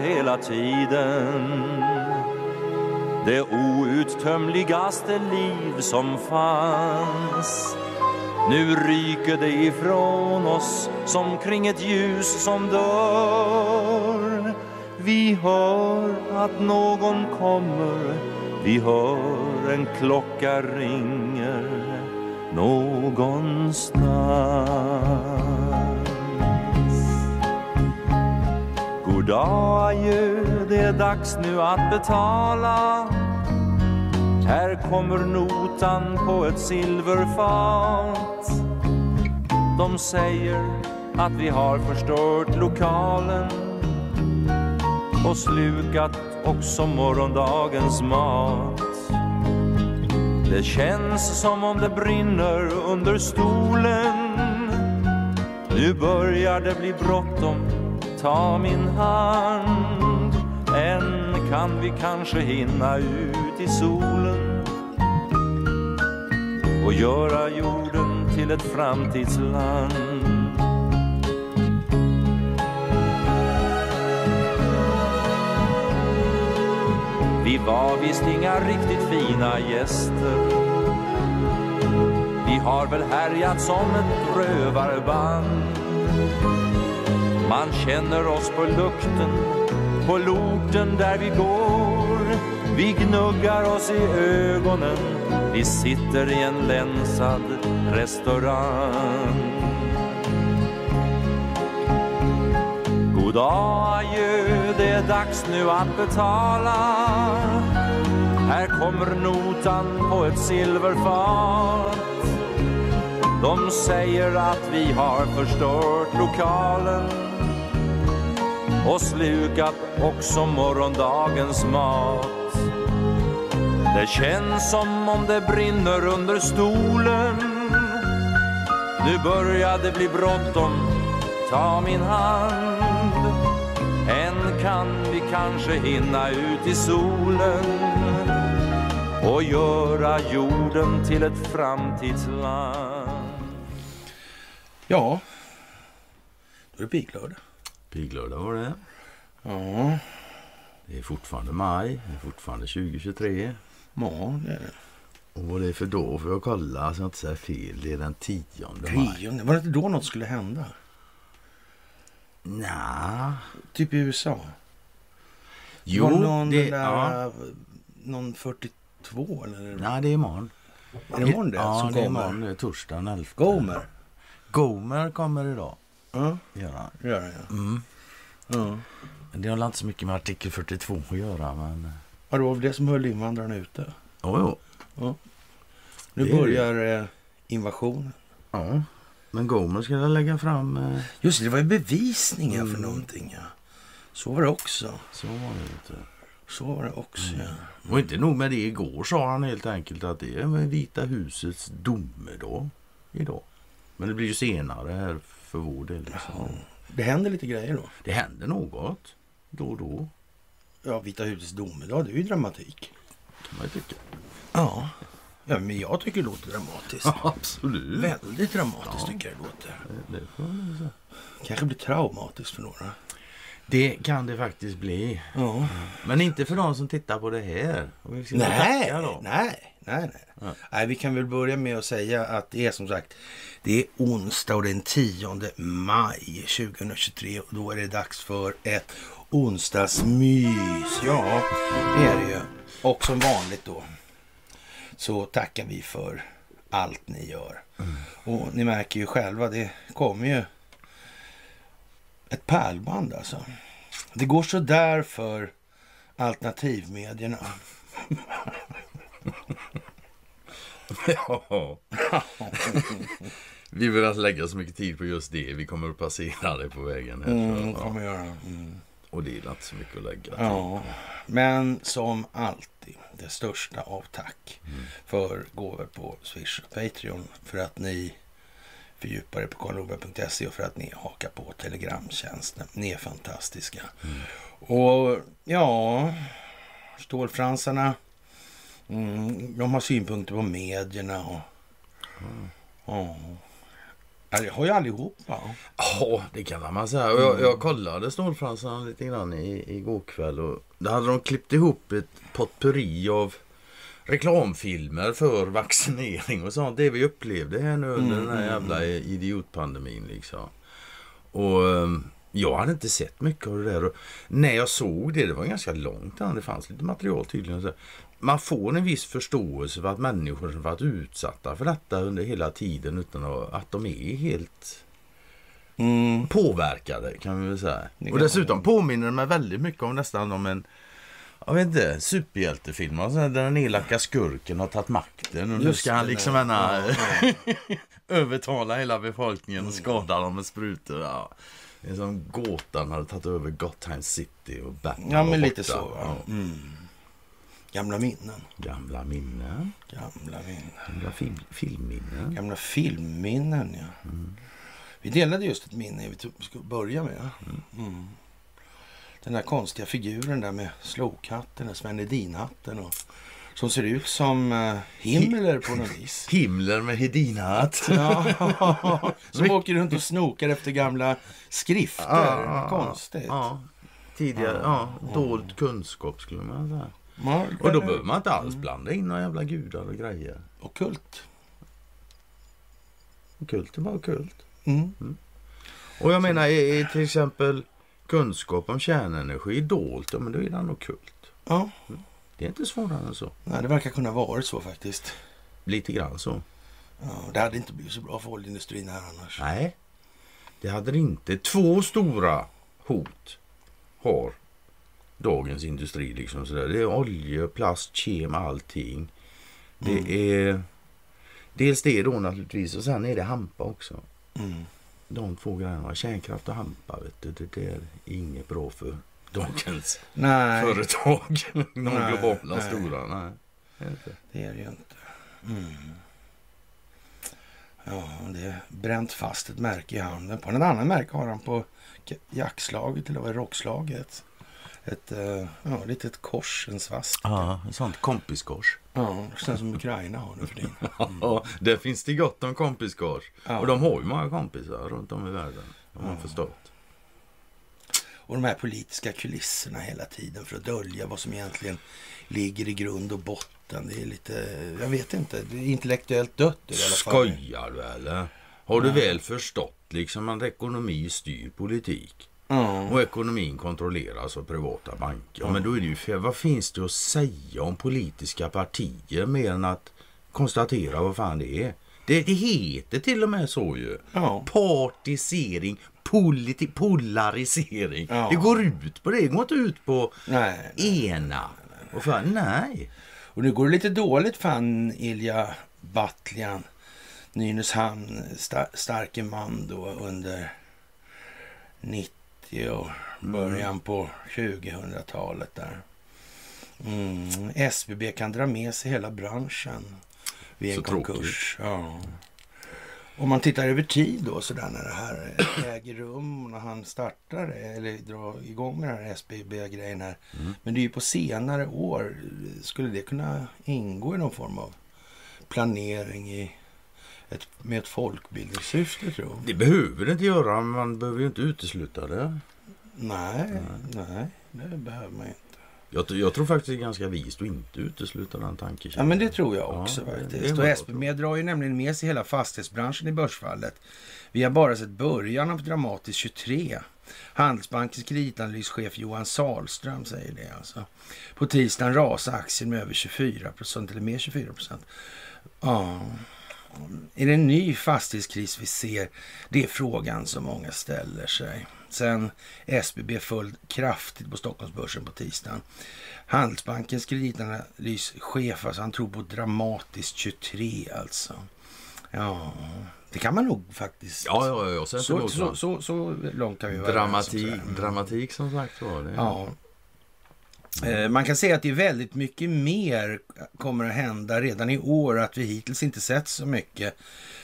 hela tiden. Det outtömligaste liv som fanns. Nu ryker det ifrån oss som kring ett ljus som dör Vi hör att någon kommer. Vi hör en klocka ringer någonstans. Goddag, adjö, det är dags nu att betala. Här kommer notan på ett silverfat. De säger att vi har förstört lokalen och slukat också morgondagens mat. Det känns som om det brinner under stolen. Nu börjar det bli bråttom ta min hand. Än kan vi kanske hinna ut i solen och göra jorden till ett framtidsland. Vi var visst inga riktigt fina gäster. Vi har väl härjat som ett rövarband man känner oss på lukten, på lorten där vi går. Vi gnuggar oss i ögonen, vi sitter i en länsad restaurang. God dag, adjö, det är dags nu att betala. Här kommer notan på ett silverfat. De säger att vi har förstört lokalen och slukat också morgondagens mat. Det känns som om det brinner under stolen. Nu börjar det bli bråttom, ta min hand. Än kan vi kanske hinna ut i solen och göra jorden till ett framtidsland. Ja, då är det piglördag. Piglördag var det. Ja, Det är fortfarande maj. Det är fortfarande 2023. ja det är det. Och vad det är för då får jag kolla så jag inte säger fel. Det är den 10 maj. Tionde. Var det inte då något skulle hända? Nja. Typ i USA? Jo, Var någon, det, där, ja. någon 42 eller? Nej, det är imorgon. Är det imorgon det Ja, som det är imorgon. Det är torsdagen 11. Gomer? Gomer kommer idag. Ja, Ja. det gör den ja. Mm. ja. Men Det har inte så mycket med artikel 42 att göra. Men... Ja, det var väl det som höll invandrarna ute. Jo, jo. Nu Det börjar eh, invasionen. Ja. Men Gomer ska väl lägga fram... Eh, Just det, det var ju bevisningar för Mm. någonting. Ja. Så var det också. så var det du. Så var det också, Mm. ja. Och inte nog med det. Igår sa han helt enkelt att det är Vita husets domedag idag. Men det blir ju senare här för vår del. Liksom. Det händer lite grejer då. Det händer något då och då. Ja, Vita husets domedag, det är ju dramatik. Kan man ju tycka. Ja. ja, men jag tycker det låter dramatiskt. Absolut. Väldigt dramatiskt Ja. tycker jag det låter. Det, säga. Kanske blir traumatiskt för några. Det kan det faktiskt bli. Ja. Men inte för de som tittar på det här. Nej, nej, nej, nej. Ja. nej. Vi kan väl börja med att säga att det är som sagt, det är onsdag och den 10 maj 2023 och då är det dags för ett onsdagsmys. Ja, det är det ju. Och som vanligt då så tackar vi för allt ni gör. Och ni märker ju själva, det kommer ju ett pärlband alltså. Det går så där för alternativmedierna. Ja. vi vill alltså lägga så mycket tid på just det. Vi kommer att passera det på vägen. Här, Mm, kommer göra. Mm. Och det är inte så mycket att lägga tid Ja, men som alltid, det största av tack för gåvor på Swish och Patreon för att ni fördjupar er på karlnorberg.se och för att ni hakar på Telegramtjänsten. Ni är fantastiska. Och ja, stålfransarna, mm, de har synpunkter på medierna och ja, Ja, det har ju allihopa. Ja, det kan man säga. Och jag, jag kollade Snålfransarna lite grann i, igår kväll och där hade de klippt ihop ett potpurri av reklamfilmer för vaccinering och sånt. Det vi upplevde här nu under den här jävla idiotpandemin liksom. Och ehm, jag hade inte sett mycket av det där. Och när jag såg det, det var ganska långt innan det fanns lite material tydligen. Man får en viss förståelse för att människor som varit utsatta för detta under hela tiden utan att, de är helt Mm. påverkade kan vi väl säga. Och dessutom påminner det mig väldigt mycket om nästan om en jag vet inte, superhjältefilm. Alltså, där den elaka skurken har tagit makten. Och nu Just ska han liksom ja. ena Ja, övertala hela befolkningen och skada dem med sprutor. Ja. Det är som Gåtan hade tagit över Gotham City och Batman Ja, men lite så. Ja. Mm. Gamla minnen. Gamla minnen. Gamla minnen. Gamla film, filmminnen. Gamla filmminnen, ja. Vi delade just ett minne vi skulle börja med. Mm. Den där konstiga figuren där med slokhatten, Sven Hedin-hatten. Och, som ser ut som uh, Himmler på något vis. Himmler med Hedinhatt. Ja, som åker runt och snokar efter gamla skrifter. Konstigt. Ja. Tidigare, ja. Dold kunskap skulle man säga. Och då behöver man inte alls blanda in några jävla gudar och grejer. Ockult. Kult är bara kult. Mm. Och jag menar, till exempel kunskap om kärnenergi dolt, ja men då är det nog kult. Ja, Det är inte svårare än så. nej, det verkar kunna vara så faktiskt. Lite grann så. Ja, det hade inte blivit så bra för oljeindustrin här annars. Nej, det hade det inte. Två stora hot har dagens industri. Liksom sådär. Det är olje, plast, kem, allting. Det är dels det då naturligtvis och sen är det hampa också. Mm. De två grejerna, kärnkraft och hampa, vet du, det är inget bra för dagens Nej, företag. De Nej, globala nej. stora. Nej. det är det är det ju inte. Mm. Ja, det är bränt fast ett märke i handen. På en annan märke har han på jackslaget eller rockslaget. Ett eh, ja, litet kors, en svast. Ja, ett sånt kompiskors. Ja, sånt som Ukraina har nu för tiden. Ja, där finns det gott om kompiskors. Ja. Och de har ju många kompisar runt om i världen. De har förstått. Och de här politiska kulisserna hela tiden för att dölja vad som egentligen ligger i grund och botten. Det är lite, jag vet inte, det är intellektuellt dött i alla fall. Skojar du eller? Har du väl förstått liksom att ekonomi styr politik? Ja. Och ekonomin kontrolleras av privata banker. Ja, men då är det ju fel. Vad finns det att säga om politiska partier mer än att konstatera vad fan det är? Det, det heter till och med så ju. Ja. Partisering, politi, polarisering. Ja. Det går ut på det. Det går inte ut på Nej, ena. Och fan, nej. Och nu går det lite dåligt för han Ilja Batljan, Nynäshamn, star- starke man då under 90 och början på 2000-talet där. Mm. SBB kan dra med sig hela branschen vid en Så konkurs. Ja. Om man tittar över tid då sådär när det här äger rum när han startar eller drar igång med den här SBB-grejen här. Men det är ju på senare år. Skulle det kunna ingå i någon form av planering i ett, med ett folkbildningssyfte tror jag? Det behöver det inte göra. Man behöver ju inte utesluta det. Nej, nej, det behöver man inte. Jag, jag tror faktiskt det är ganska vist att inte utesluta den tanken. Ja, men det tror jag också Ja, det- det är faktiskt. Och SBB drar ju nämligen med sig hela fastighetsbranschen i börsfallet. Vi har bara sett början av dramatiskt 23. Handelsbankens kreditanalyschef Johan Salström säger det alltså. På tisdagen rasar aktien med över 24 procent, eller mer 24 procent. Ja. Är det en ny fastighetskris vi ser? Det är frågan som många ställer sig. Sen SBB föll kraftigt på Stockholmsbörsen på tisdagen. Handelsbankens kreditanalyschef, alltså han tror på dramatiskt 23 alltså. Ja, det kan man nog faktiskt. Ja, ja, ja, så, så, så, så långt kan vi vara Dramatik, dramatik som sagt var. Ja. Eh, man kan säga att det är väldigt mycket mer kommer att hända redan i år. Att vi hittills inte sett så mycket.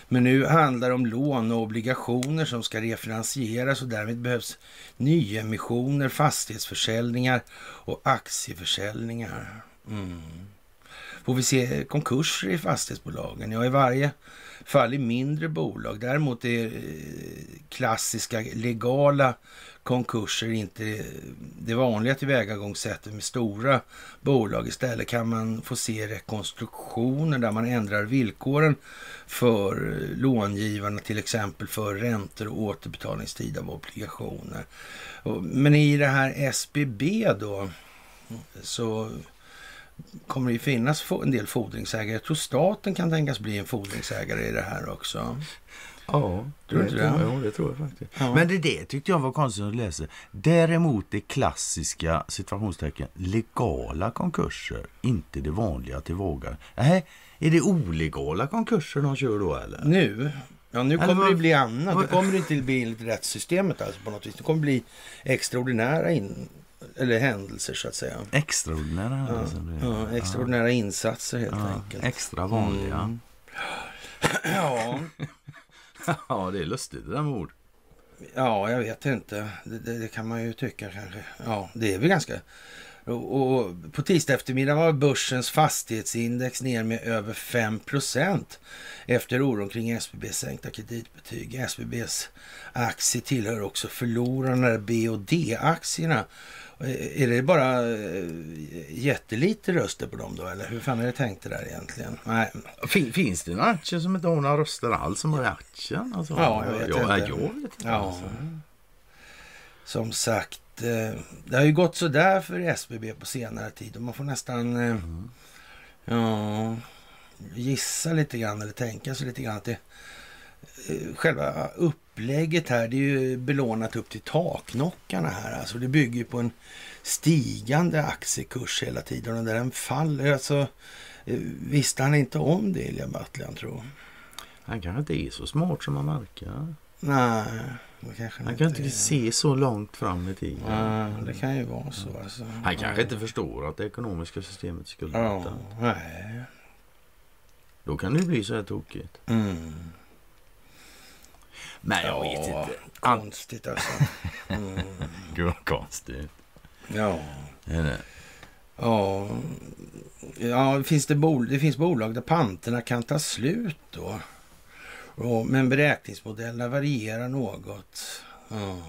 Men nu handlar det om lån och obligationer som ska refinansieras och därmed behövs nyemissioner, fastighetsförsäljningar och aktieförsäljningar. Mm. Får vi se konkurser i fastighetsbolagen? Ja, i varje fall i mindre bolag. Däremot är eh, klassiska legala konkurser inte det vanliga tillvägagångssättet med stora bolag. Istället kan man få se rekonstruktioner där man ändrar villkoren för långivarna, till exempel för räntor och återbetalningstid av obligationer. Men i det här SBB då så kommer det ju finnas en del fordringsägare. Jag tror staten kan tänkas bli en fordringsägare i det här också. Ja, tror det, det? Ja, det tror jag faktiskt. Ja. Men det, det tyckte jag var konstigt att läsa. Däremot det klassiska situationstecken legala konkurser, inte det vanliga till vågar. Nej, är det olegala konkurser de kör då eller? Nu? Ja, nu kommer vad- det bli annat. Nu kommer det inte bli enligt rättssystemet alltså på något vis. Det kommer bli extraordinära in, eller händelser så att säga. Extraordinära Ja, händelser det. ja, extraordinära insatser helt Ja, enkelt. extra vanliga. Mm. Ja, Ja, det är lustigt det där med ord. ja, jag vet inte. Det, det, det kan man ju tycka kanske. Ja, det är väl ganska... Och, och på tisdag eftermiddag var börsens fastighetsindex ner med över 5% efter oron kring SBBs sänkta kreditbetyg. SBBs aktie tillhör också förlorarna, B och D-aktierna. Eh, Är det bara eh, jättelite röster på dem då, eller hur fan är det tänkt det där egentligen? Nej, Fin, finns det några aktier som inte har några röster alls som har aktien? Alltså, Ja, jag vet ja, inte. Jag vet inte. Ja. Alltså. Som sagt, eh, det har ju gått så där för SBB på senare tid och man får nästan eh, ja, gissa lite grann eller tänka sig lite grann att det själva upplägget här det är ju belånat upp till taknockarna här. Alltså det bygger ju på en stigande aktiekurs hela tiden och där den faller. Alltså, eh, visste han inte om det, Ilja Batljan, tror Han kanske inte är så smart som man verkar. Nej, det kanske Han kan inte är. se så långt fram i tiden. Ja, det kan ju vara så. Alltså. Han kanske inte förstår att det ekonomiska systemet skulle Ja, nej. Då kan det bli så här tokigt. Mm. Men jag Ja, vet inte. Konstigt alltså. Mm. Gud vad konstigt. Ja. Är det? Ja. ja finns det, bol- det finns bolag där panterna kan ta slut då. Och, men beräkningsmodellerna varierar något. Ja.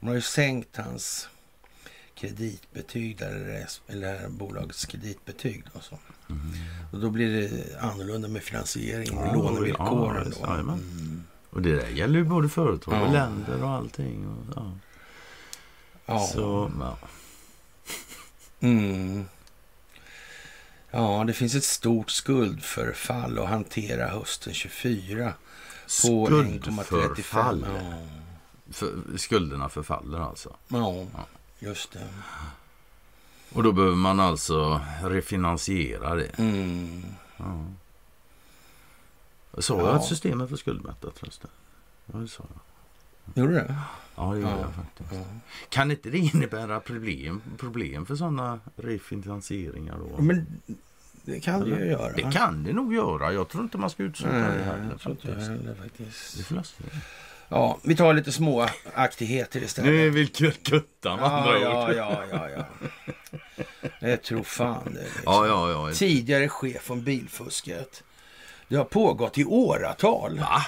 De har ju sänkt hans kreditbetyg, där eller bolagets kreditbetyg. Då, så. Och då blir det annorlunda med finansiering och Ja, lånevillkoren. ja, då. jajamän. Mm. Och det där gäller ju både företag och Ja. länder och allting. Och, ja. Ja. Så, ja. Mm. Ja, det finns ett stort skuldförfall att hantera hösten 24 på 1,35. Skuldförfall. Ja. För, skulderna förfaller alltså. ja, just det. Och då behöver man alltså refinansiera det. Mm. Ja. Sa jag Ja. att systemet var skuldmättat förresten? Ja, det sa jag. Gjorde det? Ja, det gjorde Ja. jag faktiskt. Ja. Kan inte det innebära problem, problem för sådana refinansieringar då? Men det kan det ju göra. Det kan det nog göra. Jag tror inte man ska utesluta det heller. jag tror inte heller faktiskt. Det är. Ja, vi tar lite små aktigheter istället. Nu är vi kutta med andra ja, ord. ja, ja, ja, ja. Jag tror fan det. Liksom. Ja, ja, ja. Tidigare chef om bilfusket. Det har pågått i åratal. Va?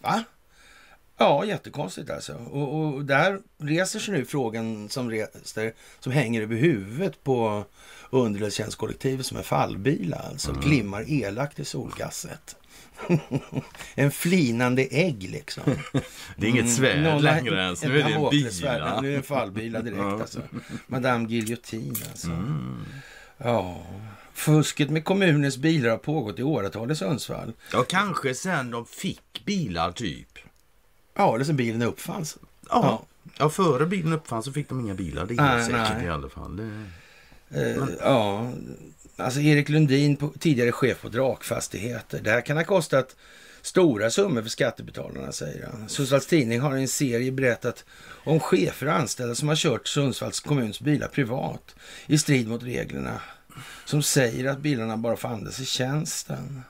Va? Ja, jättekonstigt alltså. Och, och där reser sig nu frågan som, reser, som hänger över huvudet på underhållstjänstkollektivet som är fallbilar. Alltså Mm. glimmar elakt i solgasset. en flinande ägg liksom. Det är inget svärd Någon har- längre ens. Nu är det en Damoklessvärd. bil. Nu är det en fallbila direkt alltså. Madame Guillotine alltså. Mm. Ja. Fusket med kommunens bilar har pågått i åratal i Sundsvall. Ja, kanske sen de fick bilar typ. Ja, eller sen bilen uppfanns. Ja. Ja, före bilen uppfanns så fick de inga bilar. Det är Nej, säkert nej. i alla fall. Det... Eh, ja, alltså Erik Lundin, tidigare chef på Drakfastigheter. Det här kan ha kostat stora summor för skattebetalarna, säger han. Sundsvalls Tidning har i en serie berättat om chefer och anställda som har kört Sundsvalls kommuns bilar privat i strid mot reglerna. Som säger att bilarna bara får andas i tjänsten.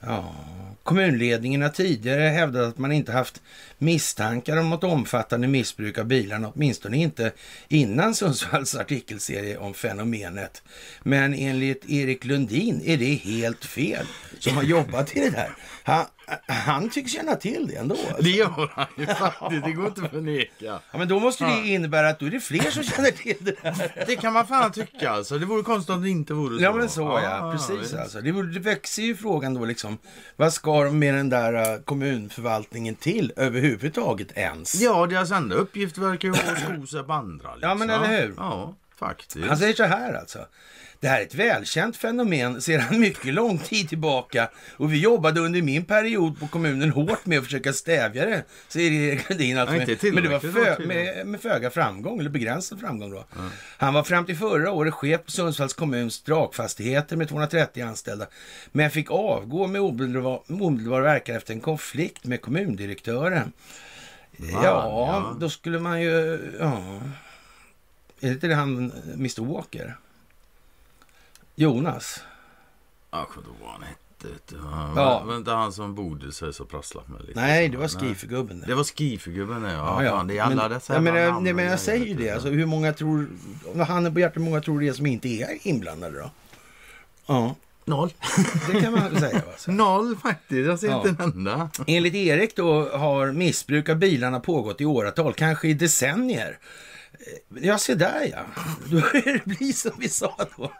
Ja. Kommunledningen har tidigare hävdat att man inte haft misstankar om något omfattande missbruk av bilarna, åtminstone inte innan Sundsvalls artikelserie om fenomenet. Men enligt Erik Lundin är det helt fel, som har jobbat i det där. Han, han tycks känna till det ändå. Det gör han ju faktiskt, det går inte att förneka. Ja, men då måste det innebära att då är det fler som känner till det där. Det kan man fan tycka alltså. Det vore konstigt om det inte vore så. Ja men så ja, precis visst. alltså. Det, det växer ju frågan då liksom. Vad ska de med den där uh, kommunförvaltningen till överhuvudtaget ens? Ja, deras enda uppgift verkar ju vara att sko sig på andra. Liksom. Ja, men eller hur? Ja, faktiskt. Han säger så här alltså. Det här är ett välkänt fenomen sedan mycket lång tid tillbaka och vi jobbade under min period på kommunen hårt med att försöka stävja det, säger Erik Lundin. Alltså, inte men det var fö, med, med föga framgång, eller begränsad framgång då. Han var fram till förra året chef på Sundsvalls kommuns drakfastigheter med 230 anställda, men fick avgå med omedelbar, omedelbar verkan efter en konflikt med kommundirektören. Va? Ja, Ja. då skulle man ju... Ja. Är det inte det han, Mr Walker? Jonas? Jag kommer inte ihåg vad han hette. Han- Ja. Var inte han som bodde sig så prasslat med lite? Nej, det var Nej. skifegubben. Det var skifigubben ja. ja, Fan, det är alla men, dessa ja, men, jag- nej, men jag säger ju det. Alltså, hur många tror... Handen på hjärtat, hur många tror det är som inte är inblandade då? Ja, Noll. det kan man säga. Va? Så. Noll faktiskt. Jag ser Ja. inte en enda. Enligt Erik då har missbruk av bilarna pågått i åratal, kanske i decennier. Eh, Ja, se där ja. Då börjar det som vi sa då.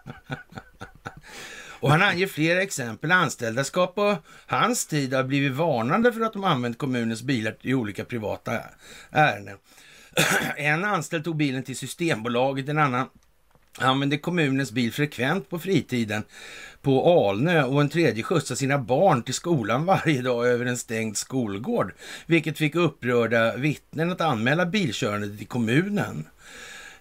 Och han anger flera exempel. Anställda ska på hans tid ha blivit varnade för att de använt kommunens bilar i olika privata ärenden. En anställd tog bilen till Systembolaget, en annan använde kommunens bil frekvent på fritiden på Alnö och en tredje skjutsade sina barn till skolan varje dag över en stängd skolgård, vilket fick upprörda vittnen att anmäla bilkörandet till kommunen.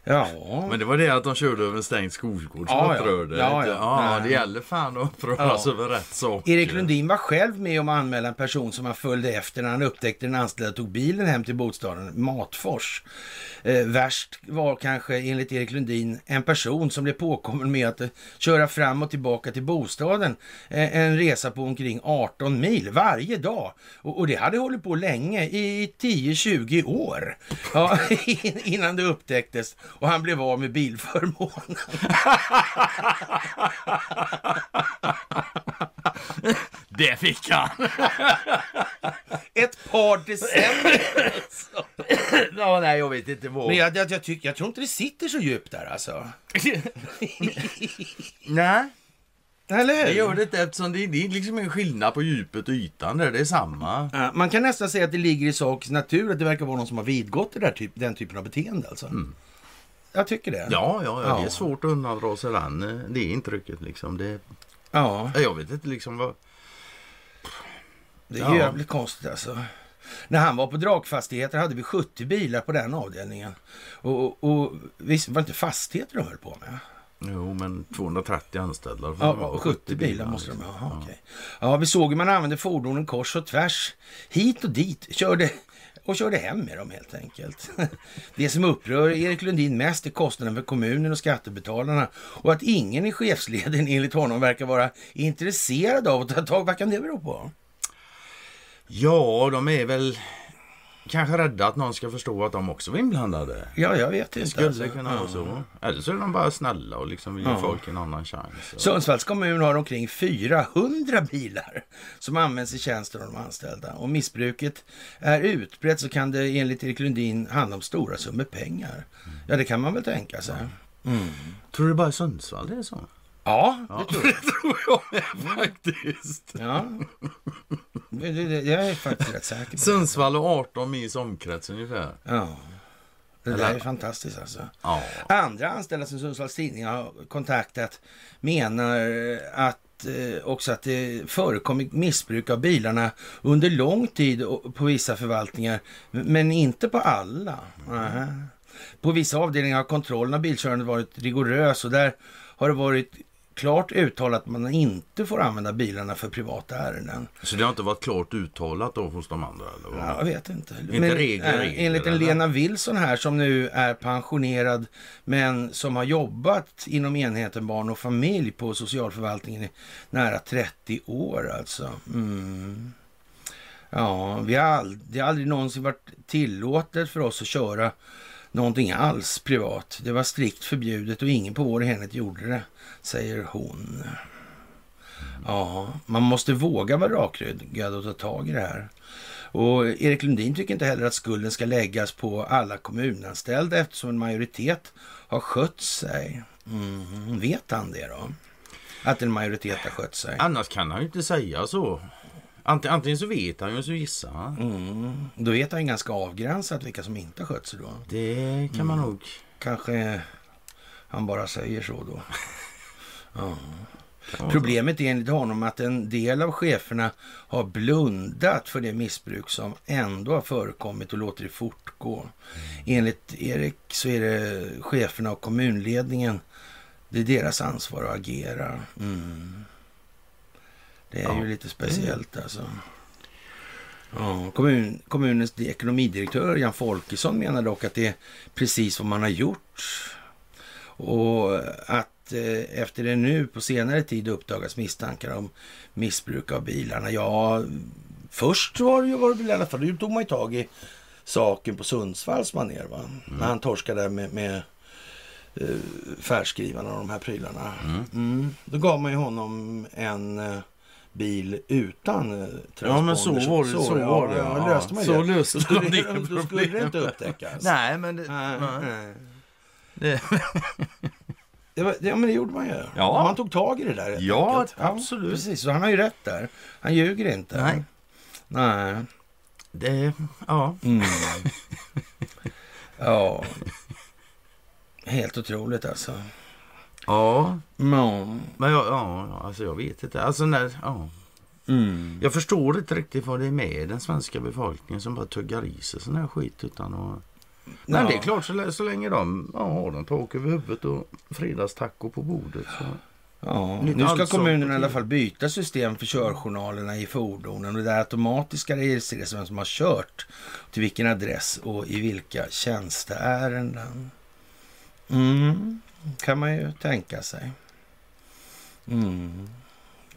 Ja, Men det var det att de körde över en stängd skolgård som Ja, upprörde. Ja, Ja, ja. det gäller fan att uppröras över rätt saker. Erik Lundin var själv med om att anmäla en person som han följde efter när han upptäckte den anställda tog bilen hem till bostaden Matfors. Eh, värst var kanske enligt Erik Lundin en person som blev påkommen med att eh, köra fram och tillbaka till bostaden. Eh, en resa på omkring 18 mil varje dag. Och, och det hade hållit på länge, i 10-20 år. Ja, innan det upptäcktes och han blev av med bilförmånen. Det fick han! Ett par decennier. ja, nej, jag vet inte vad. Men jag, jag, jag, tycker, jag tror inte det sitter så djupt där alltså. nej, Eller hur? det gör det inte eftersom det, det är liksom en skillnad på djupet och ytan där. Det är samma. Ja, man kan nästan säga att det ligger i sakens natur att det verkar vara någon som har vidgått det där typ, den typen av beteende. Alltså. Jag tycker det. Ja, ja, ja, det är svårt att undandra sig den, eh, det intrycket liksom. Det, ja, jag vet inte liksom vad... det är Ja. jävligt konstigt alltså. När han var på Drakfastigheter hade vi 70 bilar på den avdelningen. Och, och, och visst var det inte fastigheter de höll på med? Jo, men 230 anställda. Ja, det vara, och 70 bilar måste de liksom. ha. Ja, okej. ja, vi såg hur man använde fordonen kors och tvärs. Hit och dit. Körde och körde hem med dem helt enkelt. Det som upprör Erik Lundin mest är kostnaden för kommunen och skattebetalarna och att ingen i chefsleden enligt honom verkar vara intresserad av att ta tag. Vad kan det bero på? Ja, de är väl kanske rädda att någon ska förstå att de också var inblandade. Ja, jag vet inte. skulle alltså. kunna vara så. Eller så är de bara snälla och liksom vill ge Ja. folk en annan chans. Sundsvalls kommun har omkring 400 bilar som används i tjänsten av de anställda. Om missbruket är utbrett så kan det enligt Erik Lundin handla om stora summor pengar. Ja, det kan man väl tänka sig. Mm. Tror du bara i Sundsvall det är så? Ja, det tror jag. tror jag med faktiskt. Ja. Det, det, det, jag är faktiskt rätt säker på det. Sundsvall och 18 mils omkrets ungefär. Ja. Det där Eller- är fantastiskt alltså. Ja. Andra anställda som Sundsvalls Tidning har kontaktat menar att eh, också att det förekommit missbruk av bilarna under lång tid på vissa förvaltningar, men inte på alla. Nähä. På vissa avdelningar har kontrollen av bilkörandet varit rigorös och där har det varit klart uttalat att man inte får använda bilarna för privata ärenden. Så det har inte varit klart uttalat då hos de andra? Eller? Ja, jag vet inte. Inte regler, regler, enligt en? Lena Wilson här som nu är pensionerad men som har jobbat inom enheten barn och familj på socialförvaltningen i nära 30 år alltså. Mm. Ja, vi har ald- det har aldrig någonsin varit tillåtet för oss att köra någonting alls privat. Det var strikt förbjudet och ingen på vår enhet gjorde det, säger hon. Ja, man måste våga vara rakryggad och ta tag i det här. Och Erik Lundin tycker inte heller att skulden ska läggas på alla kommunanställda eftersom en majoritet har skött sig. Mm, vet han det då? Att en majoritet har skött sig? Annars kan han ju inte säga så. Ant- Antingen så vet han ju så gissar han. Mm, då vet han ju ganska avgränsat vilka som inte har skött sig då. Det kan man nog. Kanske han bara säger så då. Ja. Problemet är enligt honom att en del av cheferna har blundat för det missbruk som ändå har förekommit och låter det fortgå. Enligt Erik så är det cheferna och kommunledningen, det är deras ansvar att agera. Mm. Det är Ja, ju lite speciellt alltså. Ja, kommun, kommunens ekonomidirektör Jan Folkesson menar dock att det är precis vad man har gjort. Och att eh, efter det nu på senare tid uppdagas misstankar om missbruk av bilarna. Ja, först var det ju var det i alla fall, då tog man ju tag i saken på Sundsvalls manér va? När han torskade där med, med eh, färdskrivarna och de här prylarna. Mm. Då gav man ju honom en eh, bil utan eh, Ja, men så transponder. var det, så ja, var det. Ja, ja. löste man så det. löste Då skulle, man det då skulle det inte upptäckas. Nej, men det... Nej, nej. det Det, var, det, ja, men det gjorde man ju. Ja. Man tog tag i det där Ja, enkelt. absolut. Precis, så han har ju rätt där. Han ljuger inte. Nej. Nej. det... Ja. Mm. ja. Helt otroligt alltså. Ja, Ja. men jag, ja, alltså jag vet inte. Alltså när, ja. Mm. Jag förstår inte riktigt vad det är med den svenska befolkningen som bara tuggar i sig sån här skit utan att... Men Ja. det är klart så, så länge de ja, har de tak över huvudet och fredagstaco på bordet. Så. Ja, nu ska allt kommunen i alla fall byta system för körjournalerna i fordonen. Och det där automatiska registreras vem som har kört, till vilken adress och i vilka tjänsteärenden. Mm, kan man ju tänka sig. Mm,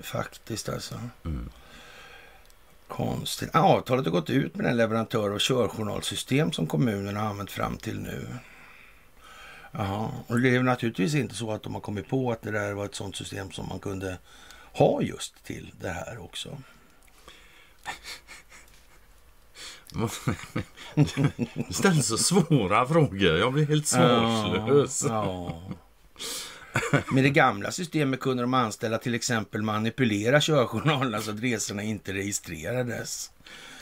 faktiskt alltså. Mm. Konstigt. Avtalet har gått ut med den leverantör av körjournalsystem som kommunen har använt fram till nu. Jaha, och det är naturligtvis inte så att de har kommit på att det där var ett sånt system som man kunde ha just till det här också. Du ställer så svåra frågor. Jag blir helt svarslös. Ja, ja. Med det gamla systemet kunde de anställda till exempel manipulera körjournalerna så att resorna inte registrerades.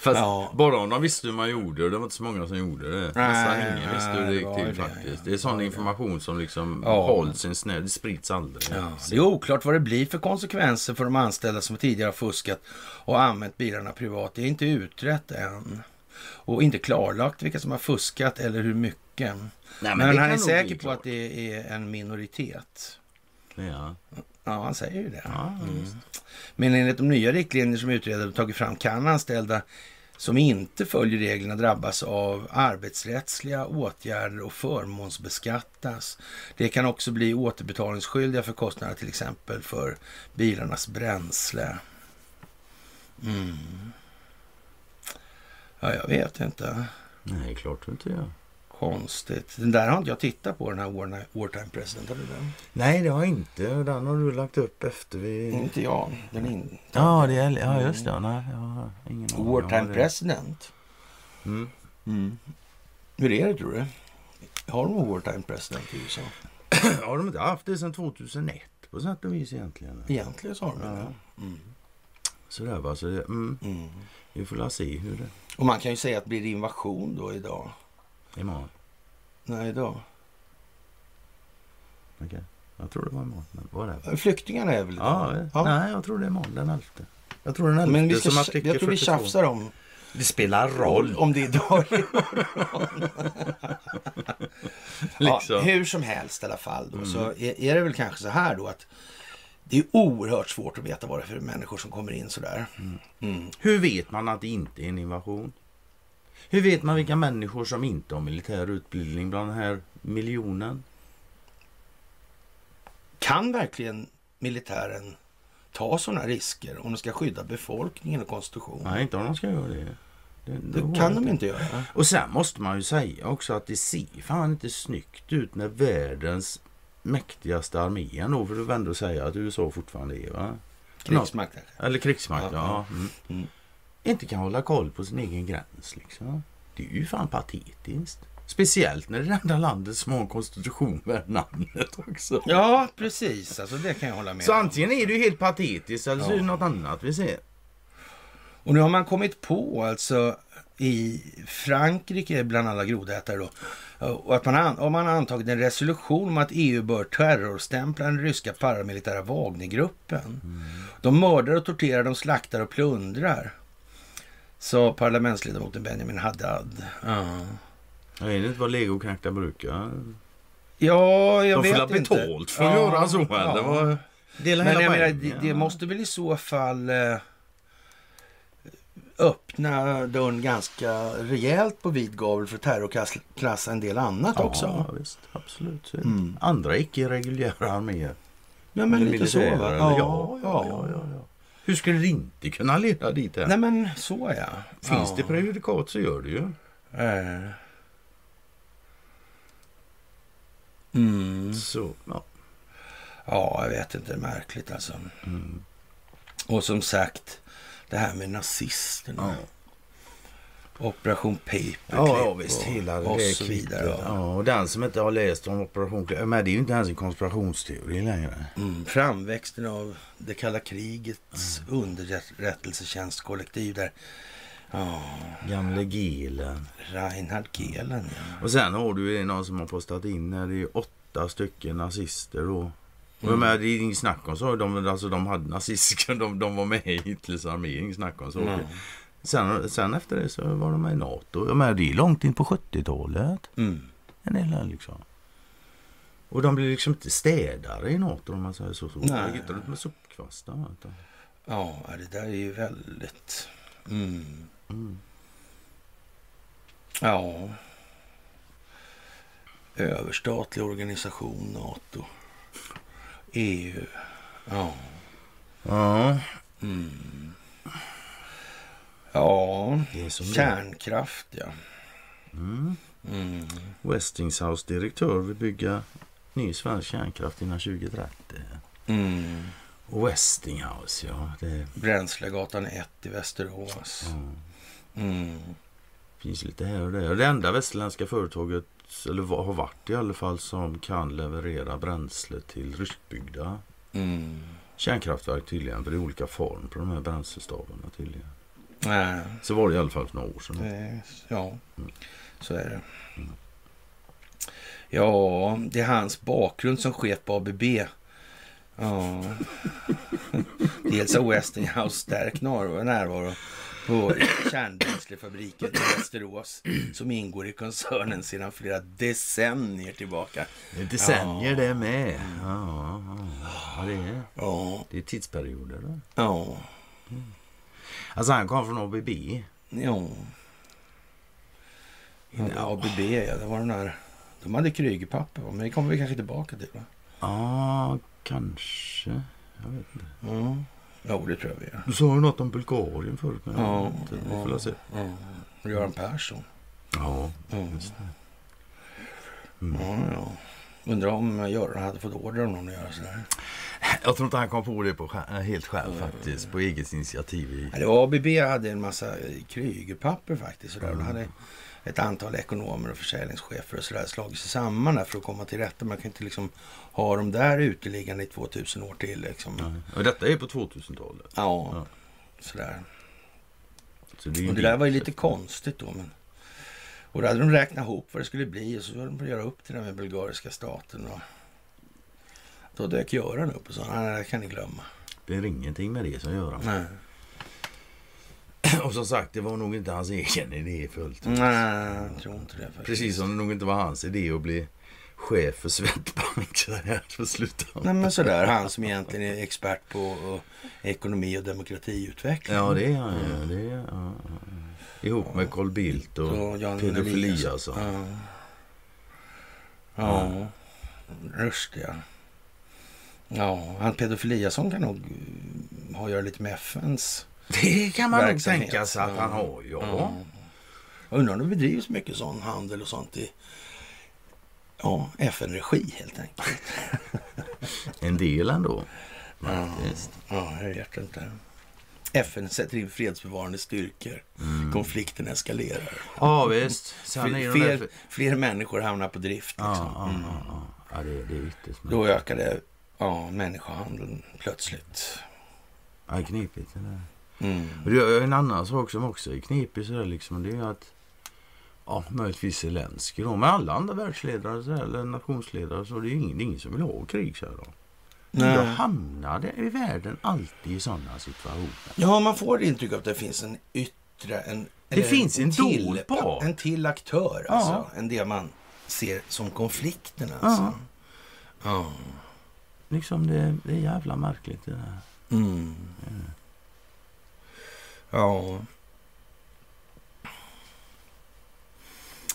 Fast Ja. bara om de visste hur man gjorde och det var inte så många som gjorde det. Nästan ingen visste hur det gick till det, faktiskt. ja. Det är sån information som liksom Ja. hålls i en snö. Det sprids aldrig. Ja, det är oklart vad det blir för konsekvenser för de anställda som tidigare har fuskat och använt bilarna privat. Det är inte utrett än. Och inte klarlagt vilka som har fuskat eller hur mycket. Nej, men det han är säker på att det är en minoritet. Ja. Ja, han säger ju det. Ja, Mm. Men enligt de nya riktlinjer som utredaren tagit fram kan anställda som inte följer reglerna drabbas av arbetsrättsliga åtgärder och förmånsbeskattas. Det kan också bli återbetalningsskyldiga för kostnader till exempel för bilarnas bränsle. Mm. Ja, jag vet inte. Nej, klart inte jag. Konstigt. Den där har inte jag tittat på, den här War- Wartime President. Har du den? Nej, det har jag inte. Den har du lagt upp efter vi... Inte jag. Den är in... Ja, det är... ja, just det. Nej, jag har ingen aning Wartime det. President. Mm. Mm. Hur är det tror du? Har de wartime president i USA? Har de inte haft det sedan 2001 på sätt och vis egentligen? Egentligen så har de Ja. det. Mm. Sådär va, så det, mm, Mm. vi får la se hur det Och man kan ju säga att blir det invasion då idag? imorgon. Nej, idag. Okej. Jag tror det var imorgon. Men är det? Flyktingarna är väl Ja, idag? ja. Nej, jag tror det är imorgon den 11. Jag tror den 11 Men vi ska, jag tror vi 42. tjafsar om, Det spelar roll. om det är idag eller imorgon. ja, Liksom. hur som helst i alla fall då, så är, är det väl kanske så här då att det är oerhört svårt att veta vad det är för människor som kommer in sådär. Mm. Hur vet man att det inte är en invasion? Hur vet man vilka människor som inte har militär utbildning bland den här miljonen? Kan verkligen militären ta sådana risker om de ska skydda befolkningen och konstitutionen? Nej, inte om de ska göra det. Det, Det går kan de inte göra. Och sen måste man ju säga också att det ser fan inte snyggt ut när världens mäktigaste armé ändå, för du ändå säga att USA fortfarande är va? Krigsmakten. Eller krigsmakt, Ja, ja. ja. Mm. Mm. Inte kan hålla koll på sin egen gräns liksom. Det är ju fan patetiskt. Speciellt när det är det enda landet som har en konstitution värd namnet också. Ja, precis. Alltså det kan jag hålla med Så om. antingen är det ju helt patetiskt eller så är det Ja. något annat vi ser. Och nu har man kommit på alltså i Frankrike bland alla grodätare då. Och att man om man antagit en resolution om att EU bör terrorstämpla den ryska paramilitära Wagnergruppen. De mördar och torterar, de slaktar och plundrar. Sa parlamentsledamoten Benjamin Haddad. Ja, Jag vet inte vad legoknektar brukar. ja jag De får vet inte. betalt för att göra så eller? Vad- Dela Men hela jag menar, det, det måste väl i så fall eh, öppna dörren ganska rejält på vid gavel för terrorklassa en del annat också. Ja, visst. Absolut. Mm. Andra icke-reguljära arméer. Ja, men lite så Ja, ja, ja, ja. Hur skulle det inte kunna leda dit? Här? Nej men så ja. Finns det prejudikat så gör det ju. Eh. Mm. Så, ja. Ja, jag vet inte. Märkligt alltså. Mm. Och som sagt, det här med nazisterna. Operation Paperclip och, Hela det och där så vidare. kvittet. Ja, och den som inte har läst om Operation Clear, men det är ju inte ens en konspirationsteori längre. Mm, framväxten av det kalla krigets underrättelsetjänstkollektiv där. Ja, Gamle Gelen. Reinhard Gehlen ja. Och sen har du ju någon som har postat in det är åtta stycken nazister då. Och Mm. med, det är inget snack om så. De, alltså, de hade nazister, de, de var med i Hitlers armé, inget snack om så. Mm. Sen, sen efter det så var de med i NATO. Jag menar, det är långt in på 70-talet. Mm. En del här, liksom. Och de blir liksom inte städare i NATO om man säger så. så. Nej. De gick inte med sopkvastar. Ja, det där är ju väldigt... Mm. Mm. Ja. Överstatlig organisation, NATO. EU. Ja. Ja, Mm. Ja, kärnkraft ja. Mm. Mm. Westinghouse direktör vill bygga ny svensk kärnkraft innan 2030. Mm. Westinghouse, ja. Det Bränslegatan 1 i Västerås. Mm. finns lite här och där. Det enda västerländska företaget, eller vad- har varit i alla fall, som kan leverera bränsle till ryskbyggda Mm. kärnkraftverk tydligen. För det är olika form på de här bränslestavarna tydligen. Nej, Så var det i alla fall för några år sedan. det, ja, Mm. så är det. Ja, det är hans bakgrund som chef på ABB. Ja. Dels har Westinghouse stärkt närvaro på kärnbränslefabriken i Västerås som ingår i koncernen sedan flera decennier tillbaka. Det är decennier Ja. det med. Ja, ja, det är, Ja, det är tidsperioder. Då. ja, Alltså han kom från ABB. ja. In, ABB, ja, det var den där... De hade Krügerpapper, men det kommer vi kanske tillbaka till. Va? Ja, kanske. Jag vet inte. Ja, jo, det tror jag vi gör. Du sa ju något om Bulgarien förut. Men Ja, inte. Vi får väl se. ja. Göran Persson. Ja, Ja. just det. Mm. Ja, ja. Undrar om Göran hade fått order av någon att göra sådär. Jag tror inte han kom på det på, helt själv faktiskt. På eget initiativ. i- Ja, ABB hade en massa Krügerpapper faktiskt. Sådär. De hade ett antal ekonomer och försäljningschefer och sådär slagit sig samman där för att komma till rätta. Man kan inte liksom ha dem där uteliggande i 2000 år till. Liksom. Nej. Och detta är på 2000-talet. Ja, Ja. sådär. Så det, Och det där var ju lite konstigt då. Men... Och då hade de räknat ihop vad det skulle bli och så hade de göra upp till den med bulgariska staten. Och... Då dök Göran upp och sa nej, det kan ni glömma. Det är ingenting med det som gör. Nej, Och som sagt, det var nog inte hans egen idé fullt ut. nej jag tror inte det. Faktiskt. Precis som det nog inte var hans idé att bli chef för Swedbank för sluta. Nej men sådär, han som egentligen är expert på ekonomi och demokratiutveckling. Ja, det är han ju. Det är, ja, ja. Ihop med Carl Bildt och pedofili Eliasson. alltså. Ja. Ja, just det. Ja, han pedofiliasson kan nog ha att göra lite med FNs. Det kan man nog tänka sig att han Ja. har, ja. Ja. Jag undrar om det bedrivs mycket sån handel och sånt i ja, FN-regi helt enkelt. En del ändå. Faktiskt. Ja, jag vet inte. FN sätter in fredsbevarande styrkor. Mm. Konflikten eskalerar. Ja, visst. Fler, fler, fler människor hamnar på drift. Ja, Liksom. ja, ja, ja. ja det, det är ytterst. Då ökade ja, människohandeln plötsligt. Ja, knepigt det där. Mm. Och det är en annan sak som också är knepig sådär liksom. Det är att Ja, möjligtvis Zelenskyj då. Men alla andra världsledare så här, eller nationsledare så det är ingen, ingen som vill ha krig så här då. Nej. Då hamnar i världen alltid i sådana situationer. Ja, man får intryck av att det finns en yttre... En, Det finns en till, dold part. En till aktör, Ja. alltså. Än det man ser som konflikten, alltså. Ja. Liksom det, det är jävla märkligt det där. Mm. Ja.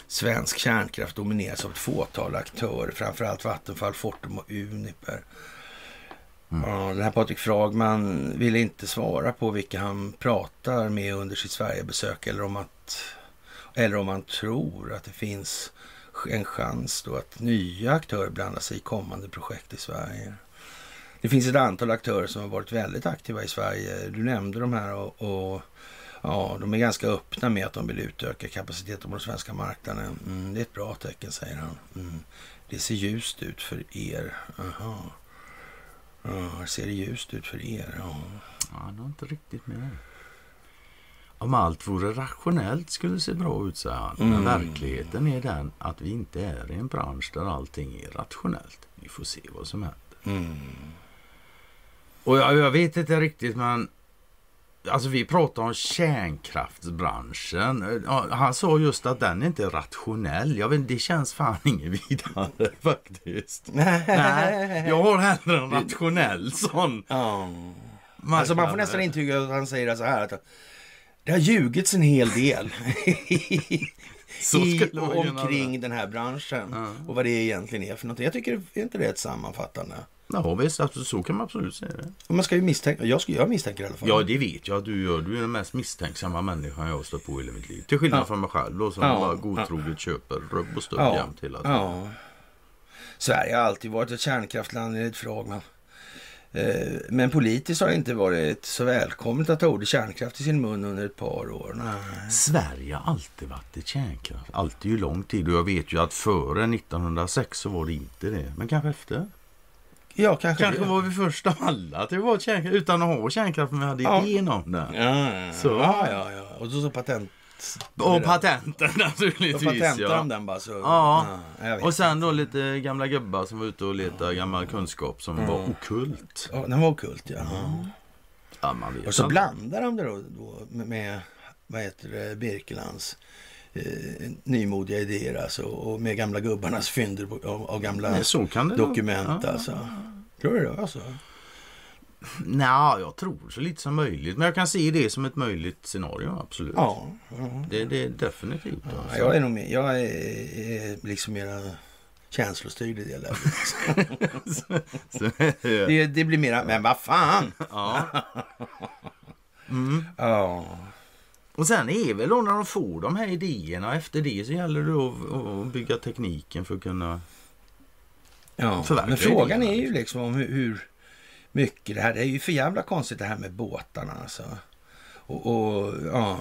Svensk kärnkraft domineras av ett fåtal aktörer, framförallt Vattenfall, Fortum och Uniper. Mm. Ja, den här Patrik Fragman ville inte svara på vilka han pratar med under sitt Sverigebesök eller om att eller om han tror att det finns en chans då att nya aktörer blandar sig i kommande projekt i Sverige. Det finns ett antal aktörer som har varit väldigt aktiva i Sverige. Du nämnde de här och, och ja, de är ganska öppna med att de vill utöka kapaciteten på den svenska marknaden. Mm, det är ett bra tecken, säger han. Mm. Det ser ljust ut för er. Aha. Ja, ser det ljust ut för er? Ja. Ja, det inte riktigt med. Om allt vore rationellt skulle det se bra ut, säger han. Men Mm. verkligheten är den att vi inte är i en bransch där allting är rationellt. Vi får se vad som händer. Mm. Och jag, jag vet inte riktigt, men... Alltså vi pratar om kärnkraftsbranschen. Han sa just att den inte är rationell. Jag vet, det känns fan inget vidare faktiskt. Nej, jag har hellre en rationell sån. Ja. Alltså man får nästan intrycket att han säger så här att det har ljugits en hel del i man och omkring den här branschen Ja. och vad det egentligen är för någonting. Jag tycker är inte det ett sammanfattande? Ja visst, alltså, så kan man absolut säga det. Man ska ju misstänka, jag, ska, jag misstänker i alla fall. Ja, det vet jag att du gör. Du är den mest misstänksamma människan jag har stött på i hela mitt liv. Till skillnad Ja. från mig själv då, som Ja. bara godtroget köper rubb och stubb Ja. jämt hela tiden. Ja. Sverige har alltid varit ett kärnkraftland enligt Fragman. Eh, Men politiskt har det inte varit så välkommet att ta ordet kärnkraft i sin mun under ett par år. Nej. Sverige har alltid varit ett kärnkraft. Alltid ju lång tid. Och jag vet ju att före 1906 så var det inte det. Men kanske efter. Ja, kanske, Kanske var vi först av alla att det var kärnkraft. Utan att ha kärnkraft, men vi hade Ja. idén om det. Ja, ja, Så. ja, ja, ja. Och så, så patent... Och patenten Och naturligtvis. patentar Ja. de den bara så... Ja. vet. Och sen då lite gamla gubbar som var ute och letade gammal kunskap som var okult. Ja, den var okult, ja. Ja, man vet Och så inte. blandar de det då, då med, med, vad heter det, Birkelands eh, nymodiga idéer alltså, och med gamla gubbarnas fynder av, av gamla Nej, dokument Ja. alltså. Tror du det? Alltså? Nej, jag tror så lite som möjligt. Men jag kan se det som ett möjligt scenario, absolut. Ja. ja. Det, det är definitivt. ja Alltså. jag är nog med. Jag är, är liksom mera känslostyrd i det läget. Det, det blir mera, men vad fan! ja. Mm. Ja. Och sen är väl då när de får de här idéerna, efter det så gäller det att, bygga tekniken för att kunna... Ja, Förverkliga men frågan idéerna, är ju liksom om hur, hur mycket det här... Det är ju för jävla konstigt det här med båtarna alltså. Och, och ja...